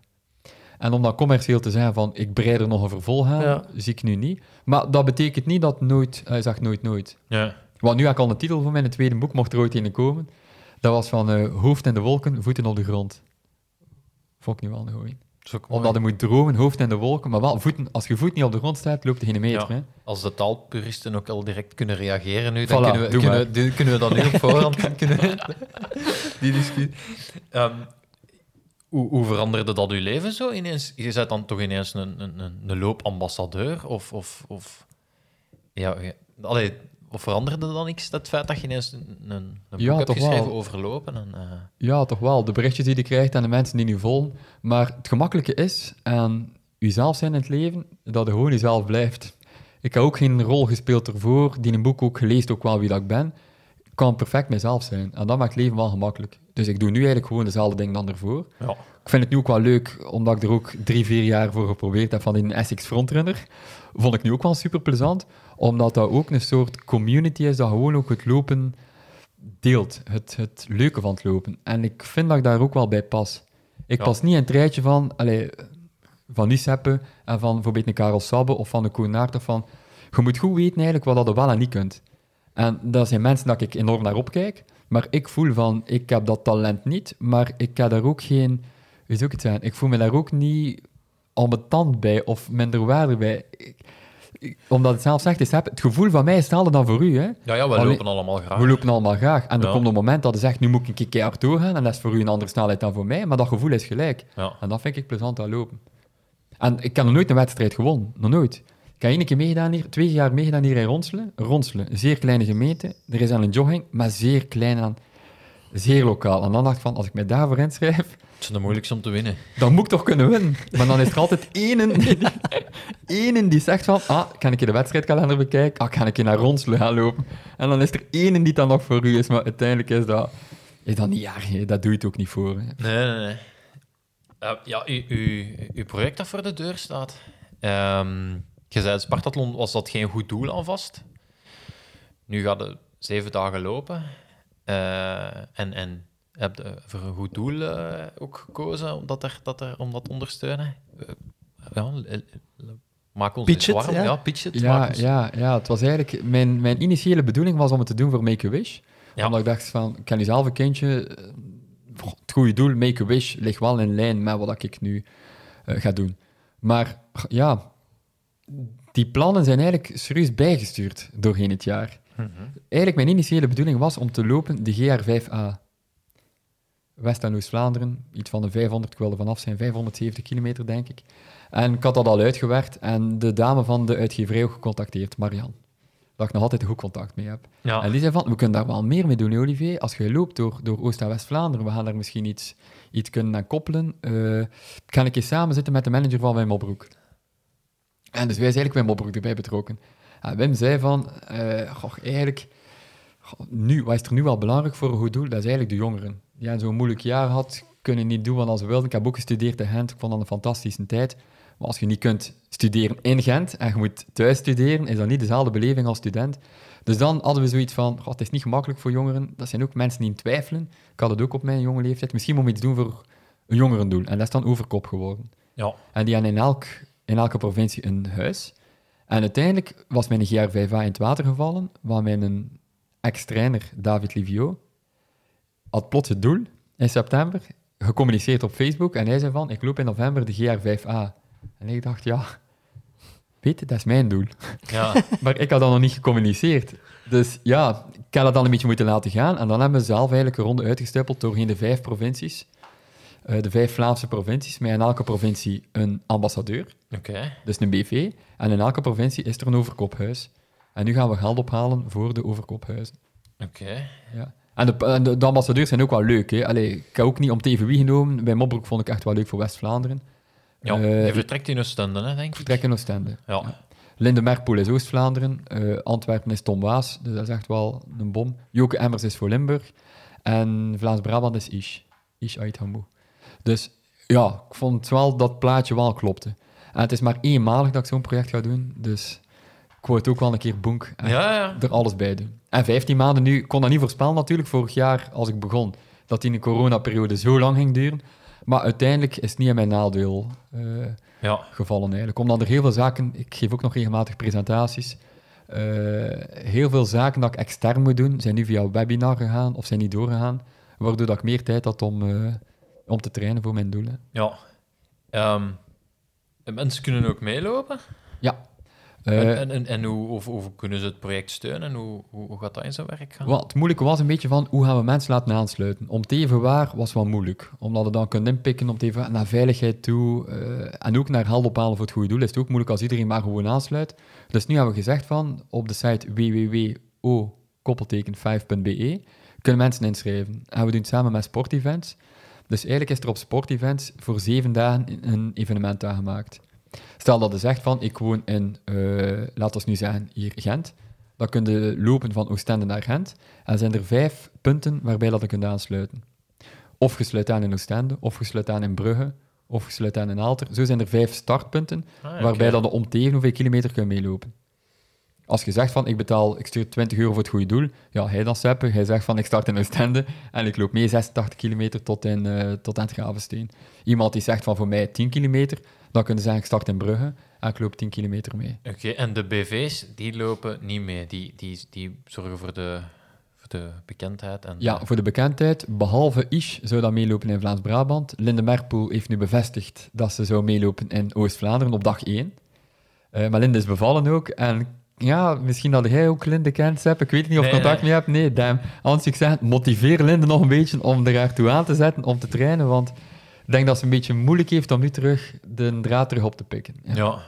En om dat commercieel te zeggen van, ik breid er nog een vervolg aan, Ja. zie ik nu niet. Maar dat betekent niet dat nooit, hij zegt nooit nooit. Ja. Want nu heb ik al een titel voor mijn tweede boek, mocht er ooit een komen. Dat was van eh, hoofd in de wolken, voeten op de grond. Vond ik nu wel een goeie. Dat. Omdat je moet dromen, hoofd in de wolken, maar wel voeten. Als je voet niet op de grond staat, loopt er geen meter. Ja. Hè? Als de taalpuristen ook al direct kunnen reageren nu, dan Voilà, kunnen, we, kunnen, we, kunnen we dan nu op voorhand kunnen die discussie. Ehm, hoe, hoe veranderde dat uw leven zo ineens? Je bent dan toch ineens een, een, een, een loopambassadeur? Of, of, of, ja, ja, allee, of veranderde dan iets, dat feit dat je ineens een, een, een boek hebt geschreven wel. over lopen? En, eh, Ja, toch wel. De berichtjes die je krijgt en de mensen die nu volgen. Maar het gemakkelijke is aan jezelf zijn in het leven, dat je gewoon jezelf blijft. Ik heb ook geen rol gespeeld ervoor, die een boek ook gelezen, ook wel wie dat ik ben. Ik kan perfect mezelf zijn. En dat maakt het leven wel gemakkelijk. Dus ik doe nu eigenlijk gewoon dezelfde dingen dan ervoor. ja. Ik vind het nu ook wel leuk, omdat ik er ook drie, vier jaar voor geprobeerd heb van die Essex Frontrunner. Vond ik nu ook wel super plezant, omdat dat ook een soort community is dat gewoon ook het lopen deelt. Het, het leuke van het lopen. En ik vind dat ik daar ook wel bij pas. Ik Ja. pas niet in het rijtje van, allee, van Niseppe en van bijvoorbeeld een Karel Sabbe of van de Koen Naert of van... Je moet goed weten eigenlijk wat dat je wel en niet kunt. En dat zijn mensen dat ik enorm naar opkijk. Maar ik voel van, ik heb dat talent niet, maar ik heb daar ook geen... Zou ik het zeggen? Ik voel me daar ook niet ambetant bij of minder waarde bij. Ik- omdat het zelf zegt, is, heb, het gevoel van mij is hetzelfde dan voor u. Hè? ja, ja, we Alleen- lopen allemaal graag. We lopen allemaal graag. En er komt een moment dat je zegt, nu moet ik een keer keihard doorgaan. En dat is voor u een andere snelheid dan voor mij. Maar dat gevoel is gelijk. Ja. En dat vind ik plezant aan lopen. En ik heb nog nooit een wedstrijd gewonnen. Nog nooit. Ik heb één keer meegedaan hier, twee jaar meegedaan hier in Ronselen. Ronselen, zeer kleine gemeente. Er is aan een jogging, maar zeer klein aan. Zeer lokaal. En dan dacht ik van, als ik mij daarvoor inschrijf, Het is de moeilijkste om te winnen. dan moet ik toch kunnen winnen. Maar dan is er altijd ene die, die zegt van, ah, kan ik je de wedstrijdkalender bekijken? Ah, kan ik je naar gaan lopen? En dan is er ene die dan nog voor u is, maar uiteindelijk is dat, is dat niet erg. hè. Dat doe je het ook niet voor. hè. Nee, nee, nee. Eh, ja, uw, project dat voor de deur staat. Ehm, je zei, het Spartathlon was dat geen goed doel alvast. Nu gaat het zeven dagen lopen. Eh, en, en heb je voor een goed doel eh, ook gekozen om dat, er, dat, er, om dat te ondersteunen? Eh, ja, maak ons Pitch it, warm. ja. Ja, pitch it. maak Ja, ons- ja, ja, het was eigenlijk... Mijn, mijn initiële bedoeling was om het te doen voor Make-A-Wish. Ja. Omdat ik dacht van, ik ken nu zelf een kindje... eh, Het goede doel, Make-A-Wish, ligt wel in lijn met wat ik nu eh, ga doen. Maar ja, die plannen zijn eigenlijk serieus bijgestuurd doorheen het jaar. Eigenlijk mijn initiële bedoeling was om te lopen de GR5A. West- en Oost-Vlaanderen, iets van de 500, ik wilde vanaf zijn, 570 kilometer, denk ik. En ik had dat al uitgewerkt en de dame van de uitgeverij ook gecontacteerd, Marianne. Dat ik nog altijd goed contact mee heb. Ja. En die zei van, we kunnen daar wel meer mee doen, Olivier. Als je loopt door, door Oost- en West-Vlaanderen, we gaan daar misschien iets, iets kunnen aan koppelen. Kan ik eens samen zitten met de manager van Wim Opbroek. En dus wij zijn eigenlijk Wim Opbroek erbij betrokken. En Wim zei van, eh, goh, eigenlijk, nu, wat is er nu wel belangrijk voor een goed doel? Dat is eigenlijk de jongeren. Die zo'n moeilijk jaar had, kunnen niet doen wat ze wilden. Ik heb ook gestudeerd in Gent, ik vond dat een fantastische tijd. Maar als je niet kunt studeren in Gent en je moet thuis studeren, is dat niet dezelfde beleving als student. Dus dan hadden we zoiets van, "Goh, het is niet gemakkelijk voor jongeren. Dat zijn ook mensen die in twijfelen. Ik had het ook op mijn jonge leeftijd. Misschien moet we iets doen voor een jongerendoel. En dat is dan overkop geworden. Ja. En die hadden in, elk, in elke provincie een huis. En uiteindelijk was mijn GR5A in het water gevallen, waar mijn ex-trainer David Livio had plots het doel in september, gecommuniceerd op Facebook, en hij zei van, ik loop in november de GR5A. En ik dacht, ja, weet je, dat is mijn doel. Ja. Maar ik had dat nog niet gecommuniceerd. Dus ja, ik had dat dan een beetje moeten laten gaan. En dan hebben we zelf eigenlijk een ronde uitgestippeld doorheen de vijf provincies. Eh, de vijf Vlaamse provincies, met in elke provincie een ambassadeur, Oké. dus een BV. En in elke provincie is er een overkophuis. En nu gaan we geld ophalen voor de overkophuizen. Oké. Ja. En, de, en de, de ambassadeurs zijn ook wel leuk. Hè? Allee, ik heb ook niet om TV wie genomen. Bij Mobroek vond ik echt wel leuk voor West-Vlaanderen. Ja, Eh, je vertrekt in Oostende, hè, denk ik. Vertrek in Oostende. Ja. Linde Merkpoel is Oost-Vlaanderen. eh, Antwerpen is Tom Waas, dus dat is echt wel een bom. Joke Emmers is voor Limburg. En Vlaams-Brabant is Ish. Ish uit Hamboe. Dus ja, ik vond wel dat plaatje wel klopte. En het is maar eenmalig dat ik zo'n project ga doen, dus ik wou het ook wel een keer boek en Ja, ja. er alles bij doen. En 15 maanden nu, ik kon dat niet voorspellen natuurlijk, vorig jaar als ik begon, dat die een coronaperiode zo lang ging duren. Maar uiteindelijk is het niet in mijn nadeel eh, Ja. gevallen eigenlijk. Omdat er heel veel zaken, ik geef ook nog regelmatig presentaties, eh, heel veel zaken dat ik extern moet doen, zijn nu via webinar gegaan of zijn niet doorgegaan, waardoor dat ik meer tijd had om, eh, om te trainen voor mijn doelen. Ja. En mensen kunnen ook meelopen. Ja. En Eh, en, en, en hoe, kunnen ze het project steunen? En hoe, hoe, gaat dat in zijn werk gaan? Wat het moeilijke was een beetje van hoe gaan we mensen laten aansluiten. Om even waar was wel moeilijk. Omdat je dan kunt inpikken om het even naar veiligheid toe eh, en ook naar geld ophalen voor het goede doel. Is het ook moeilijk als iedereen maar gewoon aansluit. Dus nu hebben we gezegd van op de site www.o-5.be kunnen mensen inschrijven. En we doen het samen met sportevents. Dus eigenlijk is er op sportevents voor zeven dagen een evenement aangemaakt. Stel dat je zegt van ik woon in, eh laten we nu zeggen, hier Gent. Dan kun je lopen van Oostende naar Gent. En zijn er vijf punten waarbij dat je kunt aansluiten. Of je sluit aan in Oostende, of je sluit aan in Brugge, of je sluit aan in Aalter. Zo zijn er vijf startpunten Ah, waarbij dat je om tegen hoeveel kilometer kunt meelopen. Als je zegt van ik betaal, ik stuur 20 euro voor het goede doel, ja, hij dan Seppe, hij zegt van ik start in Oostende en ik loop mee 86 kilometer tot, in, eh, tot aan het Gravensteen. Iemand die zegt van voor mij 10 kilometer, dan kun je zeggen ik start in Brugge en ik loop 10 kilometer mee. Oké, en de BV's, die lopen niet mee. Die, die, die zorgen voor de, voor de bekendheid. En Ja, voor de bekendheid, behalve Ish zou dat meelopen in Vlaams-Brabant. Linde Merpoel heeft nu bevestigd dat ze zou meelopen in Oost-Vlaanderen op dag 1. Eh, maar Linde is bevallen ook. En ja, misschien dat jij ook Linde kent, Sepp. Ik weet niet of je Nee, contact mee hebt. Nee, damn. Anders ik zeg, motiveer Linde nog een beetje om er ertoe aan te zetten, om te trainen. Want ik denk dat ze een beetje moeilijk heeft om nu terug de draad terug op te pikken. Ja. Ja.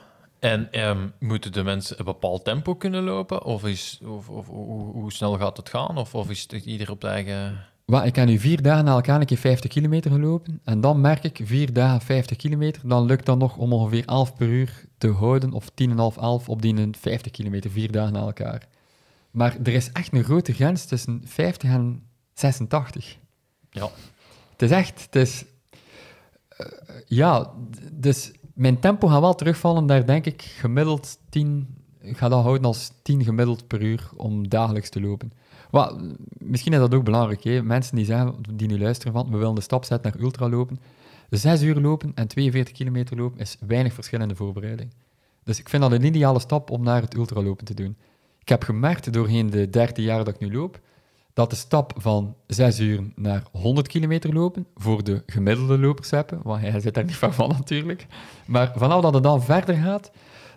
En ehm, moeten de mensen een bepaald tempo kunnen lopen? Of, is, of, of hoe, hoe snel gaat het gaan? Of, of is het ieder op de eigen... Wel, ik heb nu vier dagen na elkaar een keer 50 kilometer gelopen. En dan merk ik, vier dagen 50 kilometer, dan lukt dat nog om ongeveer 11 per uur te houden, of 10,5, 11 op die 50 kilometer, vier dagen na elkaar. Maar er is echt een grote grens tussen 50 en 86. Ja. Het is echt, het is... eh, ja, dus mijn tempo gaat wel terugvallen, daar denk ik gemiddeld 10... Ik ga dat houden als 10 gemiddeld per uur om dagelijks te lopen. Wel, misschien is dat ook belangrijk. Hè? Mensen die zeggen, die nu luisteren van, we willen de stap zetten naar ultra lopen. Zes uur lopen en 42 kilometer lopen is weinig verschil in de voorbereiding. Dus ik vind dat een ideale stap om naar het ultralopen te doen. Ik heb gemerkt doorheen de 13 jaar dat ik nu loop, dat de stap van 6 uur naar 100 kilometer lopen, voor de gemiddelde lopers want hij zit daar niet ver van natuurlijk, maar vanaf dat het dan verder gaat,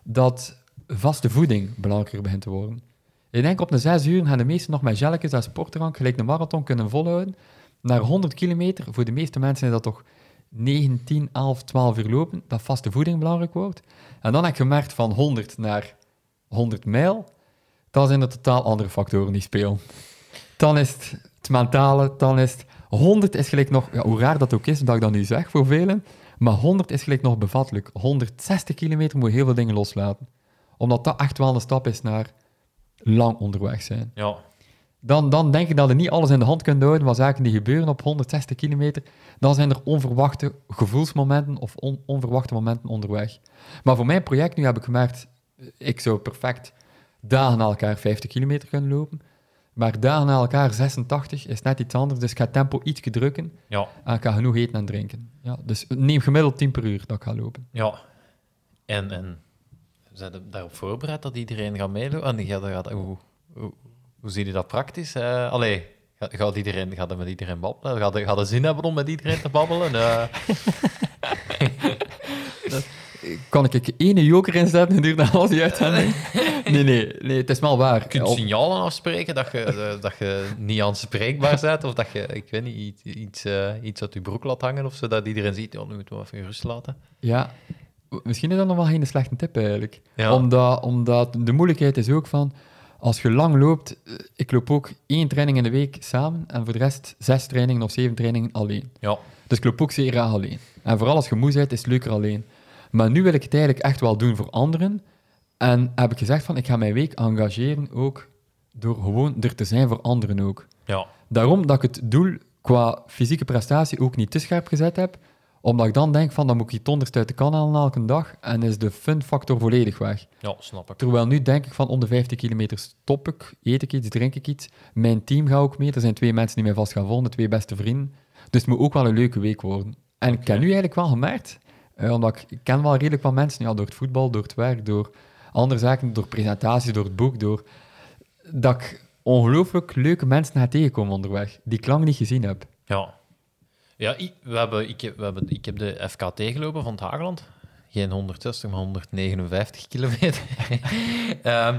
dat vaste voeding belangrijker begint te worden. Ik denk op de 6 uur gaan de meesten nog met gelletjes en sportdrank, gelijk een marathon, kunnen volhouden. Naar 100 kilometer, voor de meeste mensen is dat toch 9, 10, 11, 12 uur lopen, dat vaste voeding belangrijk wordt. En dan heb ik gemerkt van 100 naar 100 mijl, dan zijn er totaal andere factoren die spelen. Dan is het het mentale, dan is het... 100 is gelijk nog, ja, hoe raar dat ook is dat ik dat nu zeg voor velen, maar 100 is gelijk nog bevattelijk. 160 kilometer moet je heel veel dingen loslaten. Omdat dat echt wel een stap is naar lang onderweg zijn. Ja. dan, dan denk ik dat je niet alles in de hand kunt houden wat zaken die gebeuren op 160 kilometer. Dan zijn er onverwachte gevoelsmomenten of on- onverwachte momenten onderweg. Maar voor mijn project nu heb ik gemerkt, ik zou perfect dagen na elkaar 50 kilometer kunnen lopen. Maar dagen na elkaar 86 is net iets anders, dus ik ga het tempo iets drukken Ja, en ik ga genoeg eten en drinken. Ja, dus neem gemiddeld 10 per uur dat ik ga lopen. ja. En, en zijn je daarop voorbereid dat iedereen gaat meelopen? En gaat, gaat, hoe, hoe, hoe zie je dat praktisch? Eh allee, gaat, gaat, iedereen, gaat er met iedereen babbelen? Gaat er, gaat er zin hebben om met iedereen te babbelen? Eh, Kan ik ene joker inzetten en duurt als die uitzending? Nee, nee, nee, het is wel waar. je kunt signalen afspreken dat je, eh, dat je niet aanspreekbaar bent, of dat je, ik weet niet, iets, iets, eh, iets uit je broek laat hangen, of zo, dat iedereen ziet, ja, nu moeten we even rust laten. Ja, misschien is dat nog wel geen slechte tip eigenlijk. Ja. Omdat, omdat de moeilijkheid is ook van, als je lang loopt, eh, ik loop ook één training in de week samen en voor de rest zes trainingen of zeven trainingen alleen. Ja, Dus ik loop ook zeer graag alleen. En vooral als je moe bent, is het leuker alleen. Maar nu wil ik het eigenlijk echt wel doen voor anderen. En heb ik gezegd van, ik ga mijn week engageren ook door gewoon er te zijn voor anderen ook. ja, Daarom dat ik het doel qua fysieke prestatie ook niet te scherp gezet heb, omdat ik dan denk van, dan moet ik het onderste uit de kan halen elke dag en is de fun factor volledig weg. ja, snap ik. Terwijl nu denk ik van, om de 50 kilometer stop ik, eet ik iets, drink ik iets. Mijn team gaat ook mee. Er zijn twee mensen die mij vast gaan volgen, twee beste vrienden. Dus het moet ook wel een leuke week worden. En ik heb nu eigenlijk wel gemerkt, eh, omdat ik, ken wel redelijk wat mensen, door het voetbal, door het werk, door andere zaken, door presentaties, door het boek, door, dat ik ongelooflijk leuke mensen ga tegenkomen onderweg, die ik lang niet gezien heb. Ja. Ja, we hebben, ik, heb, we hebben, ik heb de FKT gelopen van het Hageland. Geen 160, maar 159 kilometer. Ehm,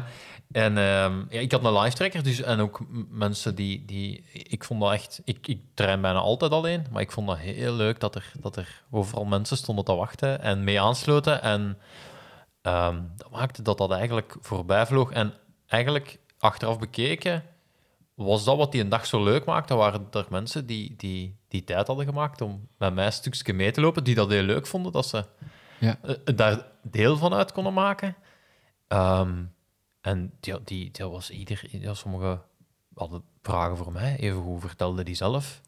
en ehm, ja, ik had een live tracker, dus, en ook mensen die, die... Ik vond dat echt... Ik, ik train bijna altijd alleen, maar ik vond dat heel leuk dat er, dat er overal mensen stonden te wachten en mee aansloten. En ehm, dat maakte dat dat eigenlijk voorbij vloog. En eigenlijk, achteraf bekeken, was dat wat die een dag zo leuk maakte? Waren er mensen die, die, die tijd hadden gemaakt om met mij een stukje mee te lopen, die dat heel leuk vonden, dat ze Ja. eh, daar deel van uit konden maken? Ehm, en die, die, dat was ieder... Ja, sommigen hadden vragen voor mij, even hoe vertelde die zelf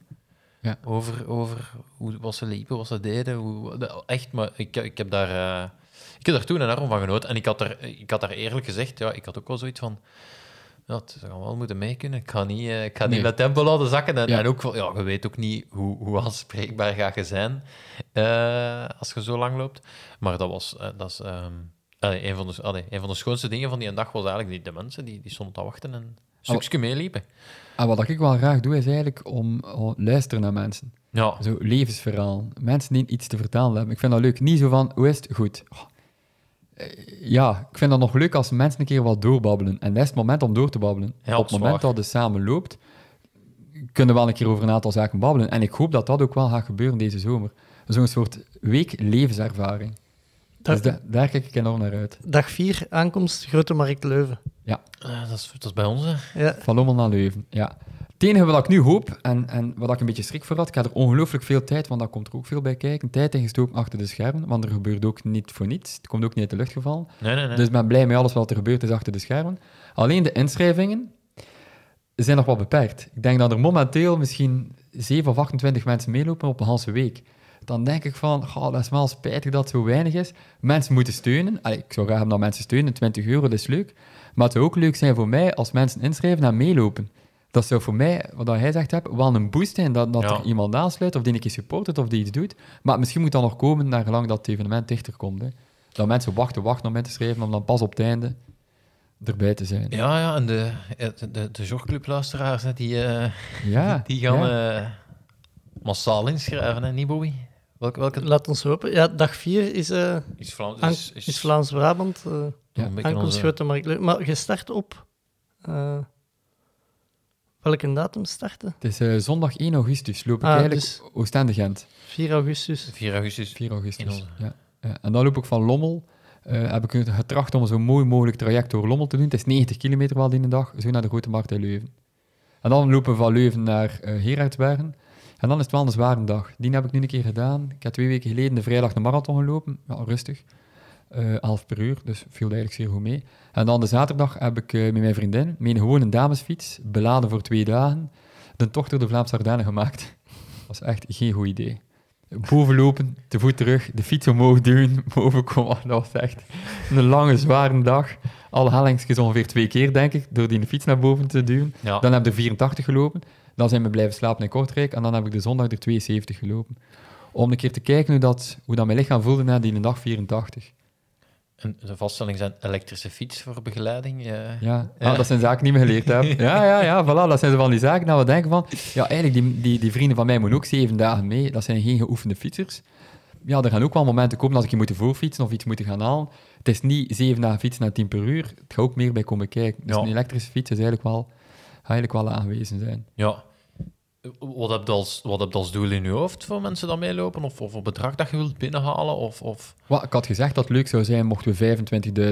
Ja. over, over hoe, wat ze liepen, wat ze deden. Hoe, echt, maar ik, ik, heb daar, eh, ik heb daar toen enorm van genoten. En ik had, er, ik had daar eerlijk gezegd, ja, ik had ook wel zoiets van... Ja, het- ze gaan wel moeten mee kunnen. Ik ga niet, eh, ik ga Nee. niet met tempo laten zakken. En, Ja. en ook, ja, je weet ook niet hoe, hoe aanspreekbaar ga je zijn eh, als je zo lang loopt. Maar dat was... dat is, ehm, allee, een, van de, allee, een van de schoonste dingen van die dag was eigenlijk die, de mensen die, die stonden te wachten en een stukje meeliepen. En wat ik wel graag doe, is eigenlijk om, om luisteren naar mensen. Ja, Zo levensverhaal. Mensen die iets te vertellen hebben. Ik vind dat leuk. Niet zo van, hoe is het? Goed. Oh. Eh, Ja, ik vind dat nog leuk als mensen een keer wat doorbabbelen. En dat is het moment om door te babbelen. Ja, Op het moment dat het samen loopt, kunnen we wel een keer over een aantal zaken babbelen. En ik hoop dat dat ook wel gaat gebeuren deze zomer. Zo'n soort week levenservaring. Dus da- daar kijk ik enorm naar uit. dag 4, aankomst Grote Markt Leuven. eh, dat, is, dat is bij ons. hè. Ja, Van Lommel naar Leuven, ja. Het enige wat ik nu hoop, en, en wat ik een beetje schrik voor had, ik heb er ongelooflijk veel tijd, want daar komt er ook veel bij kijken, tijd ingestoken achter de schermen, want er gebeurt ook niet voor niets. Het komt ook niet uit de lucht gevallen. Nee, nee, nee. Dus ik ben blij met alles wat er gebeurd is achter de schermen. Alleen de inschrijvingen zijn nog wat beperkt. Ik denk dat er momenteel misschien 7 of 28 mensen meelopen op een halve week. Dan denk ik van, goh, dat is wel spijtig dat het zo weinig is. Mensen moeten steunen. Allee, ik zou graag hebben dat mensen steunen. 20 euro, dat is leuk. Maar het zou ook leuk zijn voor mij als mensen inschrijven en meelopen. Dat zou voor mij, wat hij zegt heb, wel een boost zijn. Dat, dat Ja. er iemand aansluit of die een keer supportet of die iets doet. Maar misschien moet dat nog komen naar gelang dat het evenement dichter komt. Hè. Dat mensen wachten, wachten om in te schrijven, om dan pas op het einde erbij te zijn. Ja, ja, en de, de, de, de zorgclubluisteraars, die, eh, Ja, die gaan ja. eh, massaal inschrijven, hè, niet Bobby? Welke, welke laat ons hopen. Ja, dag 4 is, eh, is, Vlaams, aan- is, is, is Vlaams-Brabant. eh, Ja, een beetje aankomst onze-. Maar je start op... eh, welke datum starten? Het is eh, zondag 1 augustus, loop ik Ah, eigenlijk dus- Oostende-Gent. 4 augustus. 4 augustus. 4 augustus. In onze- Ja. Ja. En dan loop ik van Lommel. eh, heb ik getracht om zo mooi mogelijk traject door Lommel te doen. Het is 90 kilometer wel die dag, zo naar de Grote Markt in Leuven. En dan lopen we van Leuven naar uh, Gerardsbergen. En dan is het wel een zware dag. Die heb ik nu een keer gedaan. Ik heb twee weken geleden de vrijdag de marathon gelopen. Ja, rustig. 11 per uur, dus viel eigenlijk zeer goed mee. En dan de zaterdag heb ik eh, met mijn vriendin, met een gewone damesfiets, beladen voor twee dagen, de tocht door de Vlaamse Ardennen gemaakt. Dat was echt geen goed idee. Boven lopen, te voet terug, de fiets omhoog duwen, boven komen. Dat was echt een lange, zware dag. Alle hellingsjes ongeveer twee keer, denk ik, door die fiets naar boven te duwen. Ja. Dan heb ik er 84 gelopen. Dan zijn we blijven slapen in Kortrijk. En dan heb ik de zondag er 72 gelopen. Om een keer te kijken hoe, dat, hoe dat mijn lichaam voelde na die dag 84. En de vaststelling zijn elektrische fiets voor begeleiding. Ja, Ah, dat zijn zaken die ik niet meer geleerd heb. Ja, ja, ja, voilà. Dat zijn van die zaken dat we denken van... Ja, eigenlijk, die, die, die vrienden van mij moeten ook zeven dagen mee. Dat zijn geen geoefende fietsers. Ja, er gaan ook wel momenten komen als ik je moet voorfietsen of iets moet gaan halen. Het is niet zeven dagen fietsen naar 10 per uur. Het gaat ook meer bij komen kijken. Dus Ja. een elektrische fiets is eigenlijk wel, gaat eigenlijk wel aanwezig zijn. Ja. Wat heb je als, wat heb je als doel in je hoofd voor mensen dat meelopen? Of, of een bedrag dat je wilt binnenhalen? Of, of... Wat, ik had gezegd dat het leuk zou zijn mochten we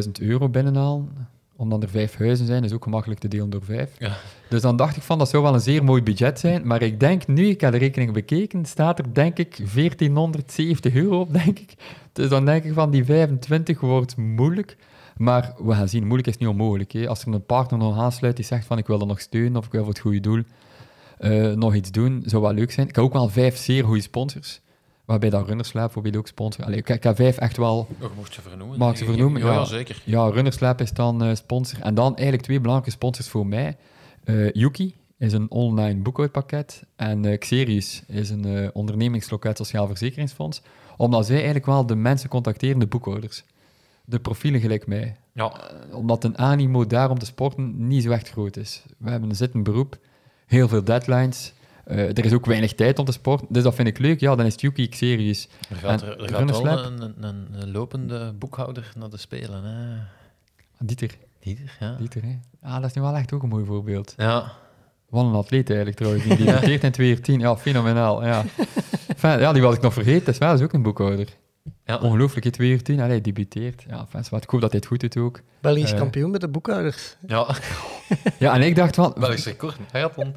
25.000 euro binnenhalen. Omdat er vijf huizen zijn, is ook gemakkelijk te delen door vijf. Ja. Dus dan dacht ik van, dat zou wel een zeer mooi budget zijn. Maar ik denk nu, ik heb de rekening bekeken, staat er denk ik 1470 euro op, denk ik. Dus dan denk ik van, die 25 wordt moeilijk. Maar we gaan zien, moeilijk is niet onmogelijk. Hè. Als er een partner nog aansluit die zegt van, ik wil er nog steunen of ik wil voor het goede doel eh, nog iets doen, zou wel leuk zijn. Ik heb ook wel vijf zeer goede sponsors. Waarbij dat Runnerslab bijvoorbeeld ook sponsor. Allee, ik, ik heb vijf echt wel Oh, je mocht ze vernoemen. Mag ik ze vernoemen? Ja, zeker. ja, Runnerslab is dan eh, sponsor. En dan eigenlijk twee belangrijke sponsors voor mij. Eh, Yuki is een online boekhoudpakket. En Xerius is een ondernemingsloket sociaal verzekeringsfonds. Omdat zij eigenlijk wel de mensen contacteren, de boekhouders. De profielen gelijk mij. Ja. Omdat een animo daar om te sporten niet zo echt groot is. We hebben een zittend beroep, heel veel deadlines. Eh, er is ook weinig tijd om te sporten. Dus dat vind ik leuk. Ja, dan is het Yuki, Xerius. Er gaat, En er, er gaat een, een, een, lopende boekhouder naar de Spelen. Hè. Dieter, Dieter, ja. Dieter hè. Ah, dat is nu wel echt ook een mooi voorbeeld. Ja. Wat een atleet eigenlijk trouwens. Die debuteert in 2010. Ja, fenomenaal. Ja. Enfin, ja, die was ik nog vergeten. Dat is wel is ook een boekhouder. Ja. Ongelooflijk, in 2010. Allee, hij debuteert. Ja, is wat. Ik hoop dat hij het goed doet ook. Belgisch Eh. kampioen met de boekhouders. ja. Ja, en ik dacht van... Belgisch record. Marathon.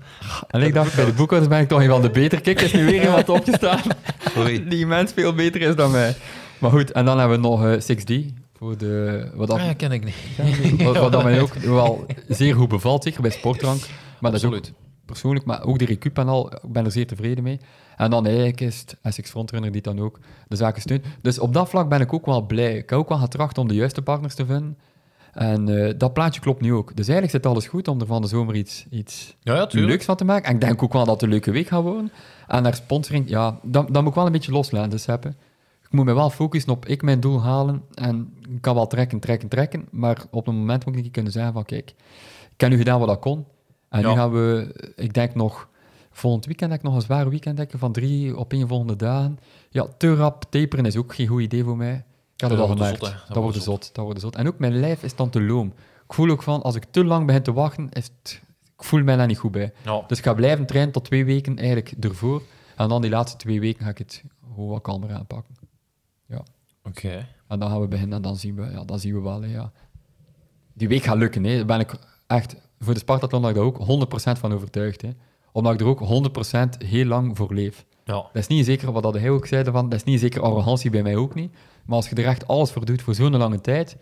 En ik dacht, bij de boekhouders ben ik toch een van de beter. Kijk, is nu weer iemand opgestaan. Sorry. Die mens veel beter is dan mij. Maar goed, en dan hebben we nog eh 6D. Voor de, wat, dat, Ah, ken ik niet. wat, wat dat mij ook wel zeer goed bevalt, zeker bij sportdrank. Maar dat is ook Absoluut. Persoonlijk, maar ook de recup en al, ik ben er zeer tevreden mee. En dan eigenlijk is het Essex Frontrunner die dan ook de zaken steunt. Dus op dat vlak ben ik ook wel blij. Ik heb ook wel getracht om de juiste partners te vinden. En eh, dat plaatje klopt nu ook. Dus eigenlijk zit alles goed om er van de zomer iets, iets Ja, ja, tuurlijk. leuks van te maken. En ik denk ook wel dat het een leuke week gaat worden. En naar sponsoring, ja, dan, dan moet ik wel een beetje loslaten, dus hebben. Ik moet me wel focussen op ik mijn doel halen. En ik kan wel trekken, trekken, trekken. Maar op een moment moet ik kunnen zeggen van, kijk, ik heb nu gedaan wat ik kon. En Ja. nu gaan we, ik denk nog, volgend weekend heb ik nog een zwaar weekend denken van drie op één volgende dagen. Ja, te rap taperen is ook geen goed idee voor mij. Ik had het Dat al wordt gemerkt. zot. Dat wordt zot. Dat wordt zot. En ook mijn lijf is dan te loom. Ik voel ook van, als ik te lang begin te wachten, is het, ik voel mij daar niet goed bij. Ja. Dus ik ga blijven trainen tot twee weken eigenlijk ervoor. En dan die laatste twee weken ga ik het gewoon wat kalmer aanpakken. Oké. En dan gaan we beginnen en dan zien we, ja, dan zien we wel. hè, ja. Die week gaat lukken. Hè. Daar ben ik echt, voor de Spartathlon ben ik daar ook 100% van overtuigd. Hè. Omdat ik er ook 100% heel lang voor leef. Ja. Dat is niet zeker wat dat hij ook zei, van, dat is niet zeker arrogantie bij mij ook niet. Maar als je er echt alles voor doet voor zo'n lange tijd,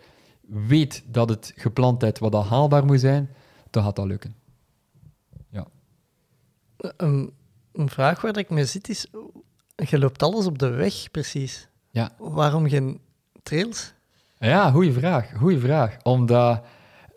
weet dat het gepland is wat dat haalbaar moet zijn, dan gaat dat lukken. Een, een vraag waar ik mee zit is, je loopt alles op de weg, precies. Ja. Waarom geen trails? Ja, goede vraag. Goeie vraag. Omdat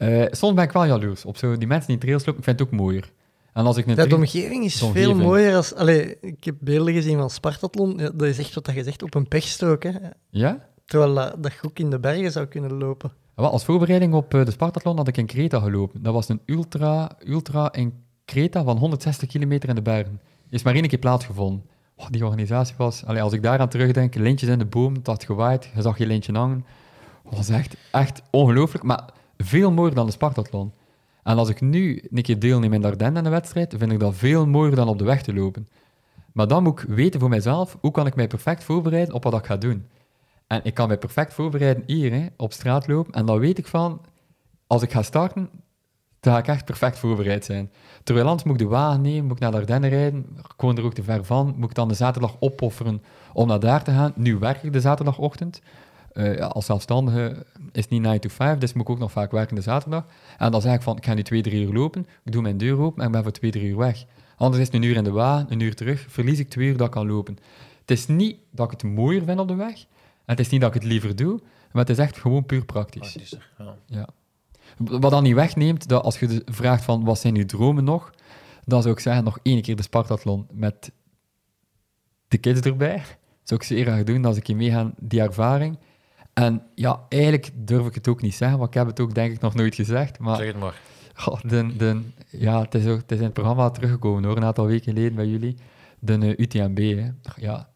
eh, soms ben ik wel jaloers op zo die mensen die trails lopen. Ik vind het ook mooier. En als ik Ja, de omgeving is de omgeving. veel mooier als... Allee, ik heb beelden gezien van Spartathlon. Ja, dat is echt wat je zegt, op een pechstrook. Hè. Ja? Terwijl dat, dat je ook in de bergen zou kunnen lopen. Als voorbereiding op eh, de Spartathlon had ik in Kreta gelopen. Dat was een ultra, ultra in Kreta van 160 kilometer in de bergen. Is maar één keer plaatsgevonden. Oh, die organisatie was... Allee, als ik daaraan terugdenk, lintjes in de boom, het had gewaaid, je zag je lintje hangen. Dat was echt, echt ongelooflijk, maar veel mooier dan de Spartathlon. En als ik nu een keer deelneem in de Ardennen in een wedstrijd, vind ik dat veel mooier dan op de weg te lopen. Maar dan moet ik weten voor mijzelf, hoe kan ik mij perfect voorbereiden op wat ik ga doen. En ik kan mij perfect voorbereiden hier, hè, op straat lopen. En dan weet ik van, als ik ga starten, dan ga ik echt perfect voorbereid zijn. Terwijl anders moet ik de wagen nemen, moet ik naar de Ardennen rijden. Ik woon er ook te ver van. Moet ik dan de zaterdag opofferen om naar daar te gaan. Nu werk ik de zaterdagochtend. Eh, ja, als zelfstandige is het niet 9 to 5, dus moet ik ook nog vaak werken de zaterdag. En dan zeg ik van, ik ga nu twee, drie uur lopen, ik doe mijn deur open en ik ben voor twee, drie uur weg. Anders is het een uur in de wagen, een uur terug, verlies ik twee uur dat ik kan lopen. Het is niet dat ik het mooier vind op de weg, en het is niet dat ik het liever doe, maar het is echt gewoon puur praktisch. Praktischer, ja. Ja. Wat dan niet wegneemt, dat als je de- vraagt van wat zijn uw dromen nog, dan zou ik zeggen nog één keer de Spartathlon met de kids erbij. Zou ik zeer graag doen, als ik hier meegaan, die ervaring. En ja, eigenlijk durf ik het ook niet zeggen, want ik heb het ook denk ik nog nooit gezegd. Maar Zeg het maar. goh, de, de, ja, het, is ook, het is in het programma teruggekomen hoor, een aantal weken geleden bij jullie. De eh, UTMB, hè. Ja.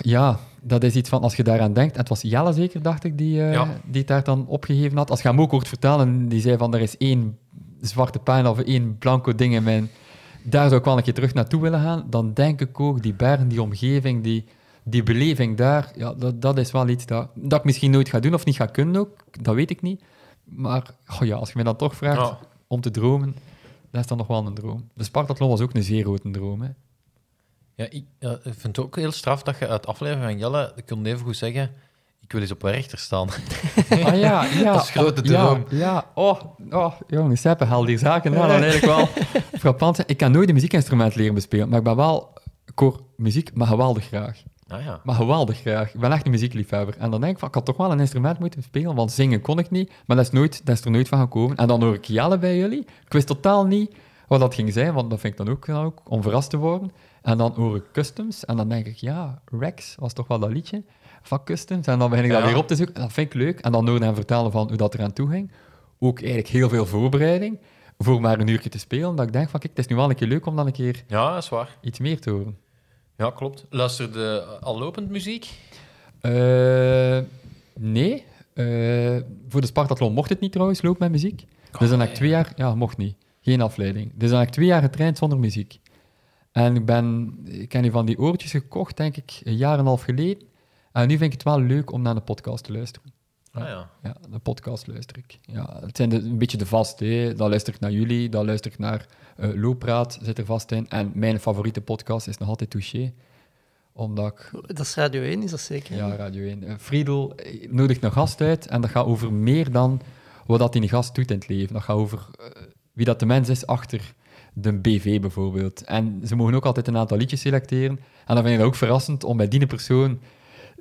Ja, dat is iets van, als je daaraan denkt, en het was Jelle zeker, dacht ik, die, eh, Ja. die het daar dan opgegeven had. Als je hem ook hoort vertellen, die zei van, er is één zwarte pijn of één blanco ding in mijn... Daar zou ik wel een keer terug naartoe willen gaan. Dan denk ik ook, die bergen, die omgeving, die, die beleving daar, ja, dat, dat is wel iets dat, dat ik misschien nooit ga doen of niet ga kunnen ook. Dat weet ik niet. Maar oh ja, als je mij dan toch vraagt Ja. om te dromen, dat is dan nog wel een droom. De Spartathlon was ook een zeer grote droom. Hè. Ja, ik, ja, ik vind het ook heel straf dat je uit aflevering van Jelle je kunt even goed zeggen ik wil eens op rechter staan. Ah ja, ja. Dat is grote ja, droom. Ja, oh, oh jongens, Seppe, haal die zaken nou dan eigenlijk wel frappant. Ik kan nooit een muziekinstrument leren bespelen, maar ik ben wel, ik hoor muziek, maar geweldig graag. Ah ja. Maar geweldig graag. Ik ben echt een muziekliefhebber. En dan denk ik van, ik had toch wel een instrument moeten spelen, want zingen kon ik niet. Maar dat is, nooit, dat is er nooit van gekomen. En dan hoor ik Jelle bij jullie. Ik wist totaal niet wat dat ging zijn, want dat vind ik dan ook, dan ook om verrast te worden. En dan hoor ik Customs, en dan denk ik, ja, Rex was toch wel dat liedje van Customs. En dan begin ik dat Ja. weer op te zoeken. En dat vind ik leuk. En dan hoor hem vertellen van hoe dat eraan toe ging. Ook eigenlijk heel veel voorbereiding voor maar een uurtje te spelen. Dat ik denk van, kijk, het is nu wel een keer leuk om dan een keer Ja, dat is waar. iets meer te horen. Ja, klopt. Luisterde al lopend muziek? Eh, nee. Eh, voor de Spartathlon mocht het niet trouwens, loop met muziek. dus dan heb ik twee jaar... Ja, mocht niet. Geen afleiding. Dus dan heb ik twee jaar getraind zonder muziek. En ik ben... Ik heb nu van die oortjes gekocht, denk ik, een jaar en een half geleden. En nu vind ik het wel leuk om naar de podcast te luisteren. Ah ja. Ja, de podcast luister ik. Ja, het zijn de, een beetje de vaste. hè. Dan luister ik naar jullie, dan luister ik naar eh Looppraat, zit er vast in. En mijn favoriete podcast is nog altijd Touché. Omdat ik Dat is Radio 1, is dat zeker? ja, Radio 1. Eh, Friedel eh, nodigt een gast uit en dat gaat over meer dan wat dat die gast doet in het leven. Dat gaat over wie dat de mens is achter de BV bijvoorbeeld. En ze mogen ook altijd een aantal liedjes selecteren. En dan vind ik dat ook verrassend om bij die persoon,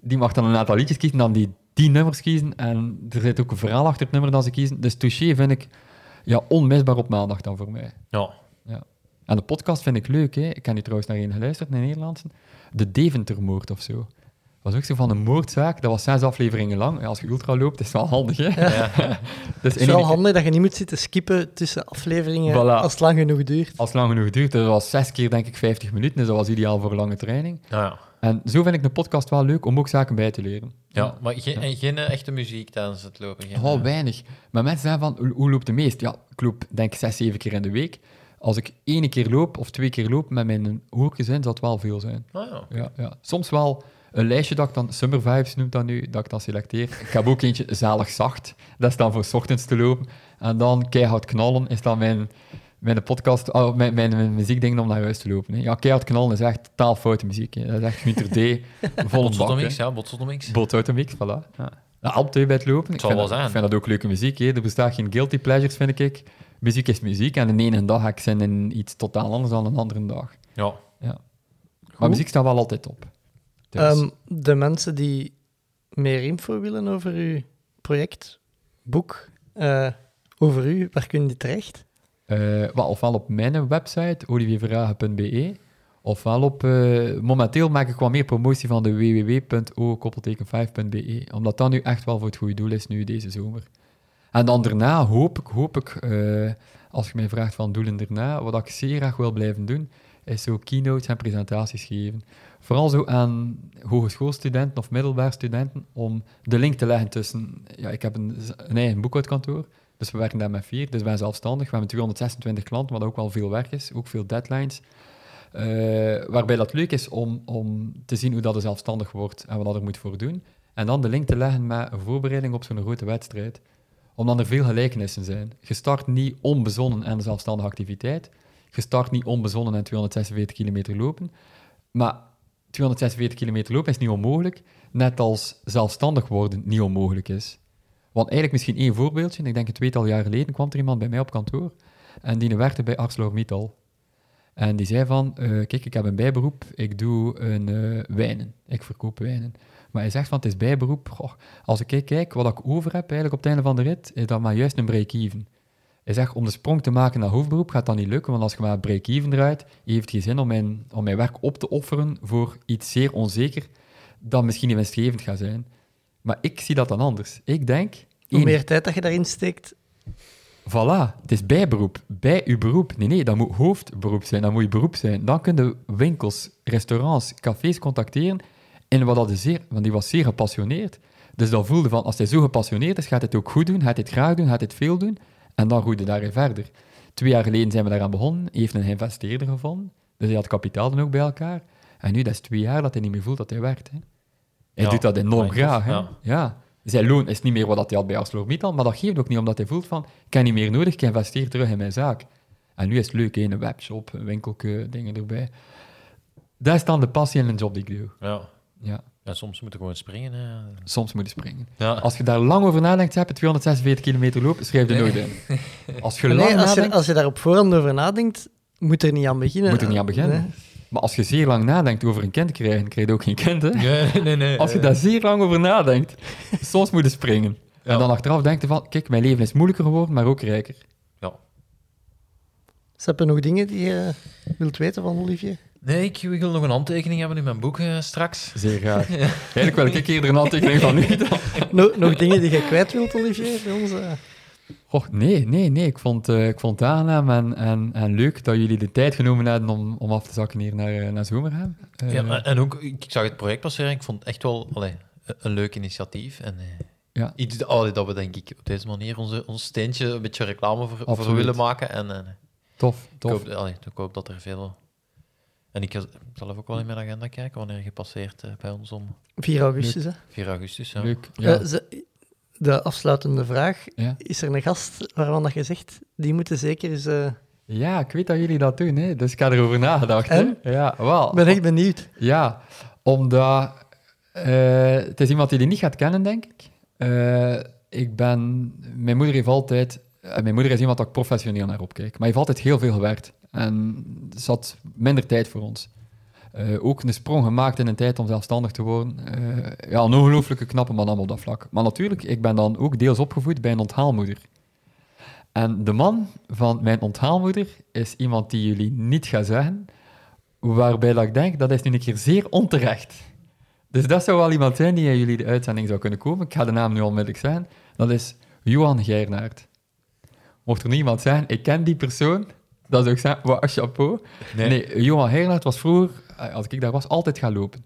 die mag dan een aantal liedjes kiezen, dan die die nummers kiezen. En er zit ook een verhaal achter het nummer dat ze kiezen. Dus Touché vind ik ja, onmisbaar op maandag dan voor mij. Ja. En de podcast vind ik leuk. Hè. Ik heb nu trouwens naar een geluisterd, een Nederlandse. De Deventermoord of zo. Dat was ook zo van een moordzaak. Dat was zes afleveringen lang. Ja, als je ultra loopt, is het wel handig. Hè? dus Het is wel handig dat je niet moet zitten skippen tussen afleveringen Voilà. als het lang genoeg duurt. Als het lang genoeg duurt. Dat was zes keer, denk ik, 50 minuten. Dus dat was ideaal voor een lange training. Ja, ja. En zo vind ik de podcast wel leuk om ook zaken bij te leren. ja. maar geen, en geen eh, echte muziek tijdens het lopen. Geen, Oh, eh, weinig. Maar mensen zeggen van, hoe, loopt de meest? Ja, ik loop denk ik zes, zeven keer in de week. Als ik één keer loop of twee keer loop met mijn oortjes in, zal het wel veel zijn. Ah, ja. Ja, ja. Soms wel een lijstje dat ik dan Summer Vibes noemt dat nu, dat ik dan selecteer. Ik heb ook eentje zalig zacht. Dat is dan voor 's ochtends te lopen. En dan keihard knallen is dan mijn, mijn podcast, oh, mijn, mijn, mijn muziekding om naar huis te lopen. Hè. Ja, keihard knallen is echt totaal foute muziek. Hè. Dat is echt Gunter D. Volle bak. Ja, Botsotomix. Botautomix, voilà. Ja. Dat helpt u bij het lopen. Ik zal vind wel dat- zijn. Ik vind dat ook leuke muziek. Hè. Er bestaat geen guilty pleasures, vind ik. Muziek is muziek. En de ene dag ga ik zin in iets totaal anders dan een andere dag. Ja. Maar muziek staat wel altijd op. Dus, Ehm, de mensen die meer info willen over uw project, boek, eh, over u, waar kunnen die terecht? Eh, wel, ofwel op mijn website, olivierverhagen.be, ofwel op... eh, momenteel maak ik wat meer promotie van de www.o-5.be, omdat dat nu echt wel voor het goede doel is, nu deze zomer. En dan daarna hoop ik, hoop ik eh, als je mij vraagt van doelen daarna, wat ik zeer graag wil blijven doen, is zo keynotes en presentaties geven. Vooral zo aan hogeschoolstudenten of middelbaar studenten, om de link te leggen tussen... Ja, ik heb een, een eigen boekhoudkantoor, dus we werken daar met vier, dus wij zijn zelfstandig. We hebben 226 klanten, wat ook wel veel werk is, ook veel deadlines. Eh, waarbij dat leuk is om, om te zien hoe dat er zelfstandig wordt en wat dat er moet voor doen. En dan de link te leggen met een voorbereiding op zo'n grote wedstrijd. Omdat er veel gelijkenissen zijn. Je start niet onbezonnen aan een zelfstandige activiteit. Je start niet onbezonnen aan 246 kilometer lopen. Maar 246 kilometer lopen is niet onmogelijk, net als zelfstandig worden niet onmogelijk is. Want eigenlijk misschien één voorbeeldje. Ik denk een tweetal jaar geleden kwam er iemand bij mij op kantoor en die werkte bij ArcelorMittal. En die zei van, eh, kijk, ik heb een bijberoep, ik doe een eh, wijnen. Ik verkoop wijnen. Maar hij zegt van, het is bijberoep. Als ik kijk, kijk, wat ik over heb eigenlijk op het einde van de rit, is dat maar juist een break-even. Hij zegt, om de sprong te maken naar hoofdberoep gaat dat niet lukken, want als je maar break-even draait, heeft het geen zin om mijn, om mijn werk op te offeren voor iets zeer onzeker, dat misschien niet winstgevend gaat zijn. Maar ik zie dat dan anders. Ik denk... Hoe meer tijd dat je daarin steekt, Voilà, het is bijberoep. Bij uw beroep. Nee, nee, dat moet hoofdberoep zijn, dat moet je beroep zijn. Dan kun je winkels, restaurants, cafés contacteren. En wat dat is zeer, want die was zeer gepassioneerd. Dus dan voelde van, als hij zo gepassioneerd is, gaat hij het ook goed doen, gaat hij het graag doen, gaat hij het veel doen. En dan groeide daarin verder. Twee jaar geleden zijn we daaraan begonnen, hij heeft een investeerder gevonden. Dus hij had kapitaal dan ook bij elkaar. En nu, dat is twee jaar dat hij niet meer voelt dat hij werkt. Hè. Hij Ja, doet dat enorm graag. Hè. ja. Ja. Zijn loon is niet meer wat hij had bij ArcelorMittal, maar dat geeft ook niet omdat hij voelt van, ik heb niet meer nodig, ik investeer terug in mijn zaak. En nu is het leuk, hè, een webshop, een winkelke, dingen erbij. Dat is dan de passie en een job die ik doe. Ja. Ja. ja, soms moet je gewoon springen. Hè. Soms moet je springen. Ja. Als je daar lang over nadenkt, heb je 246 kilometer lopen, schrijf je nooit in. Als je lang nee, als, je, nadenkt, als je daar op voorhand over nadenkt, moet er niet aan beginnen. moet er niet aan beginnen. Nee. Maar als je zeer lang nadenkt over een kind krijgen, krijg je ook geen kind, hè? Nee, nee, nee. Als je daar zeer lang over nadenkt, soms moet je springen. En dan achteraf denkt je van, kijk, mijn leven is moeilijker geworden, maar ook rijker. Ja. Heb je nog dingen die je wilt weten van Olivier? Nee, ik wil nog een handtekening hebben in mijn boek eh, straks. Zeer graag. Eigenlijk wil ik eerder een handtekening van u dan. No- nog dingen die je kwijt wilt, Olivier, bij ons? eh? Och, nee, nee, nee. Ik vond, eh, ik vond het aangenaam en, en, en leuk dat jullie de tijd genomen hebben om, om af te zakken hier naar, eh, naar Zomerhem. Eh, Ja, en ook, ik zag het project passeren, ik vond het echt wel allee, een- leuk initiatief. En eh, Ja. iets allee, dat we, denk ik, op deze manier onze, ons steentje een beetje reclame voor, voor willen maken. En eh, tof, ik, tof. hoop, allee, ik hoop dat er veel... En ik zal even ook wel in mijn agenda kijken wanneer je passeert bij ons om 4 augustus, hè? 4 augustus. Ja. Leuk. Ja. Ze- de afsluitende vraag. Ja. Is er een gast waarvan dat je zegt, die moeten zeker eens... eh, ja, ik weet dat jullie dat doen, hè. dus ik heb erover nagedacht. Hè. Ja, wel. Ik ben echt benieuwd. Ja, omdat eh, het is iemand die je niet gaat kennen, denk ik. Eh, ik ben... Mijn moeder heeft altijd... mijn moeder is iemand dat ik professioneel naar opkijk. Maar heeft altijd heel veel gewerkt. En zat minder tijd voor ons. Eh, ook een sprong gemaakt in een tijd om zelfstandig te worden. Eh, ja, een ongelooflijke knappe man op dat vlak. Maar natuurlijk, ik ben dan ook deels opgevoed bij een onthaalmoeder. En de man van mijn onthaalmoeder is iemand die jullie niet gaan zeggen, waarbij dat ik denk, dat is nu een keer zeer onterecht. Dus dat zou wel iemand zijn die in jullie de uitzending zou kunnen komen. Ik ga de naam nu onmiddellijk zeggen. Dat is Johan Geirnaert. Mocht er niemand zijn, ik ken die persoon, dat zou ik zeggen, wow, chapeau. Nee, Johan Geirnaert was vroeger, als ik daar was, altijd gaan lopen.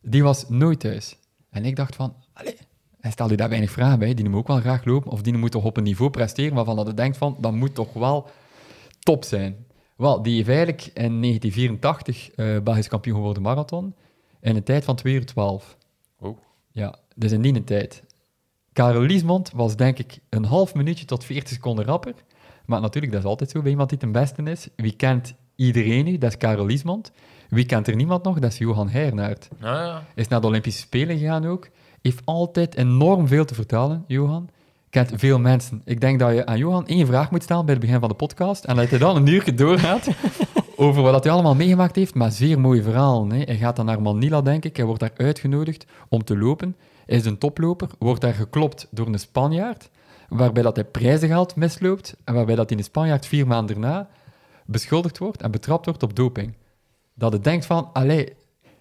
Die was nooit thuis. En ik dacht van, allee, hij stelde daar weinig vragen bij, die moet ook wel graag lopen, of die moet toch op een niveau presteren waarvan dat hij denkt van, dat moet toch wel top zijn. Wel, die heeft eigenlijk in 1984 eh Belgisch kampioen geworden marathon, in een tijd van 2 uur 12. Oh. Ja, dus in die tijd. Karel Liesmond was denk ik een half minuutje tot 40 seconden rapper. Maar natuurlijk, dat is altijd zo bij iemand die ten beste is. Wie kent iedereen nu? Dat is Karel Liesmond. Wie kent er niemand nog? Dat is Johan Heirnaert. Ah, ja. Is naar de Olympische Spelen gegaan ook. Heeft altijd enorm veel te vertellen, Johan. Kent veel mensen. Ik denk dat je aan Johan één vraag moet stellen bij het begin van de podcast. En dat hij dan een uurtje doorgaat over wat hij allemaal meegemaakt heeft. Maar zeer mooie verhalen. Hè. Hij gaat dan naar Manila, denk ik. Hij wordt daar uitgenodigd om te lopen. Hij is een toploper. Wordt daar geklopt door een Spanjaard. Waarbij dat hij prijzengeld misloopt. En waarbij dat die Spanjaard vier maanden daarna beschuldigd wordt en betrapt wordt op doping. Dat hij denkt van, allee,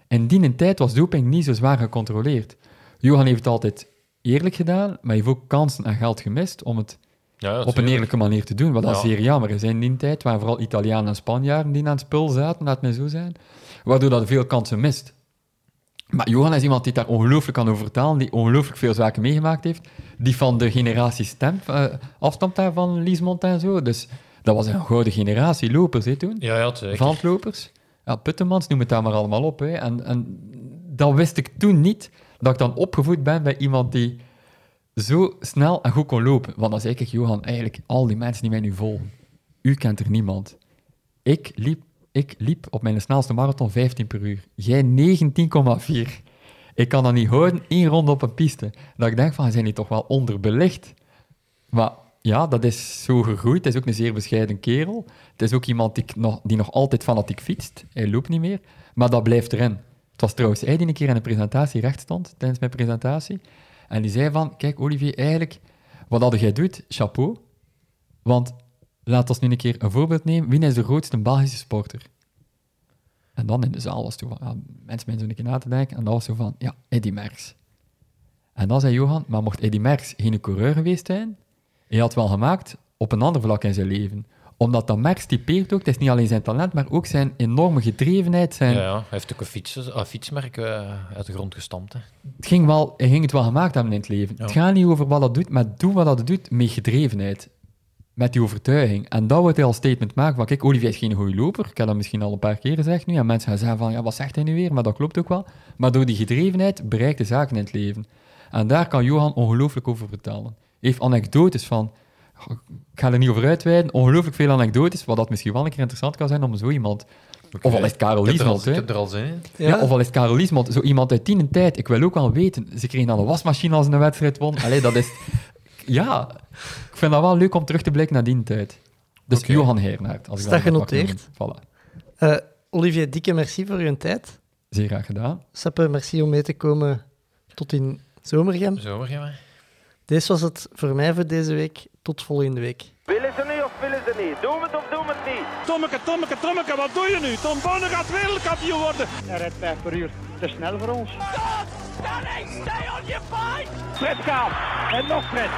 in die tijd was doping niet zo zwaar gecontroleerd. Johan heeft het altijd eerlijk gedaan, maar heeft ook kansen en geld gemist om het Ja, op een eerlijke manier te doen. Wat dat Ja. zeer jammer is. In die tijd waren vooral Italianen en Spanjaarden die aan het spul zaten, laat mij zo zijn, waardoor dat veel kansen mist. Maar Johan is iemand die daar ongelooflijk kan over vertalen, die ongelooflijk veel zaken meegemaakt heeft, die van de generatie stem, eh, afstamt daar van Liesmond en zo. Dus dat was een gouden generatie lopers hè, toen. Ja, ja, zeker. Ja, Puttemans, noem het daar maar allemaal op. Hè. En, en dat wist ik toen niet, dat ik dan opgevoed ben bij iemand die zo snel en goed kon lopen. Want dan zei ik, Johan, eigenlijk al die mensen die mij nu volgen, u kent er niemand. Ik liep, Ik liep op mijn snelste marathon 15 per uur. Jij 19,4. Ik kan dat niet houden, één ronde op een piste. Dat ik denk van, zijn die toch wel onderbelicht? Maar ja, dat is zo gegroeid. Het is ook een zeer bescheiden kerel. Het is ook iemand die nog, die nog altijd fanatiek fietst. Hij loopt niet meer. Maar dat blijft erin. Het was trouwens hij die een keer in een presentatie recht stond, tijdens mijn presentatie. En die zei van, kijk Olivier, eigenlijk, wat dat jij doet, chapeau. Want laat ons nu een keer een voorbeeld nemen. Wie is de grootste Belgische sporter? En dan in de zaal was zo van, ja, mensen mensen een keer na te denken. En dat was zo van, ja, Eddy Merckx. En dan zei Johan, maar mocht Eddy Merckx geen coureur geweest zijn, hij had wel gemaakt op een ander vlak in zijn leven. Omdat dat Merckx typeert ook, het is niet alleen zijn talent, maar ook zijn enorme gedrevenheid. Zijn, Ja, ja. Hij heeft ook een, fiets, een fietsmerk eh, uit de grond gestampt. Hè. het ging wel, hij ging het wel gemaakt hebben in het leven. Ja. Het gaat niet over wat dat doet, maar doe wat dat doet met gedrevenheid. Met die overtuiging. En dat wordt hij als statement maken van, kijk, Olivier is geen goede loper. Ik heb dat misschien al een paar keer gezegd nu. En mensen gaan zeggen van, ja, wat zegt hij nu weer? Maar dat klopt ook wel. Maar door die gedrevenheid bereikt hij zaken in het leven. En daar kan Johan ongelooflijk over vertellen. Heeft anekdotes van, ik ga er niet over uitweiden, ongelooflijk veel anekdotes, wat dat misschien wel een keer interessant kan zijn om zo iemand... Of al is het Karel er Liesmond, Ik hè. heb er al zin in. Ja, of al is Karel Liesmond, zo iemand uit die tijd. Ik wil ook wel weten, ze kregen al een wasmachine als ze een wedstrijd won. Allee, dat is... Ja, ik vind dat wel leuk om terug te blikken naar die tijd. Dus. Johan Heernaert. Als ik Is dat genoteerd? Voilà. Eh, Olivier, dikke merci voor uw tijd. Zeer graag gedaan. Seppe, merci om mee te komen tot in Zomergem. Zomer, Deze was het voor mij voor deze week. Tot volgende week. Willen ze niet of willen ze niet? Doen we het of doen we het niet? Tommeke, Tommeke, Tommeke, wat doe je nu? Tom Bonne gaat wereldkampioen worden. Hij rijdt 5 per uur. Te snel voor ons. Fred gaat. En nog Fred.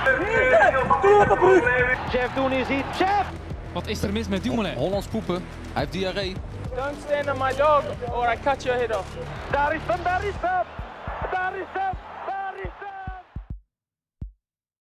Jeff doen is iets. Jeff! Wat is er mis met Dumoulin? Hollands poepen. Hij heeft diarree. Don't stand on my dog or I cut your head off. Daar is hem, daar is hem. Daar is hem.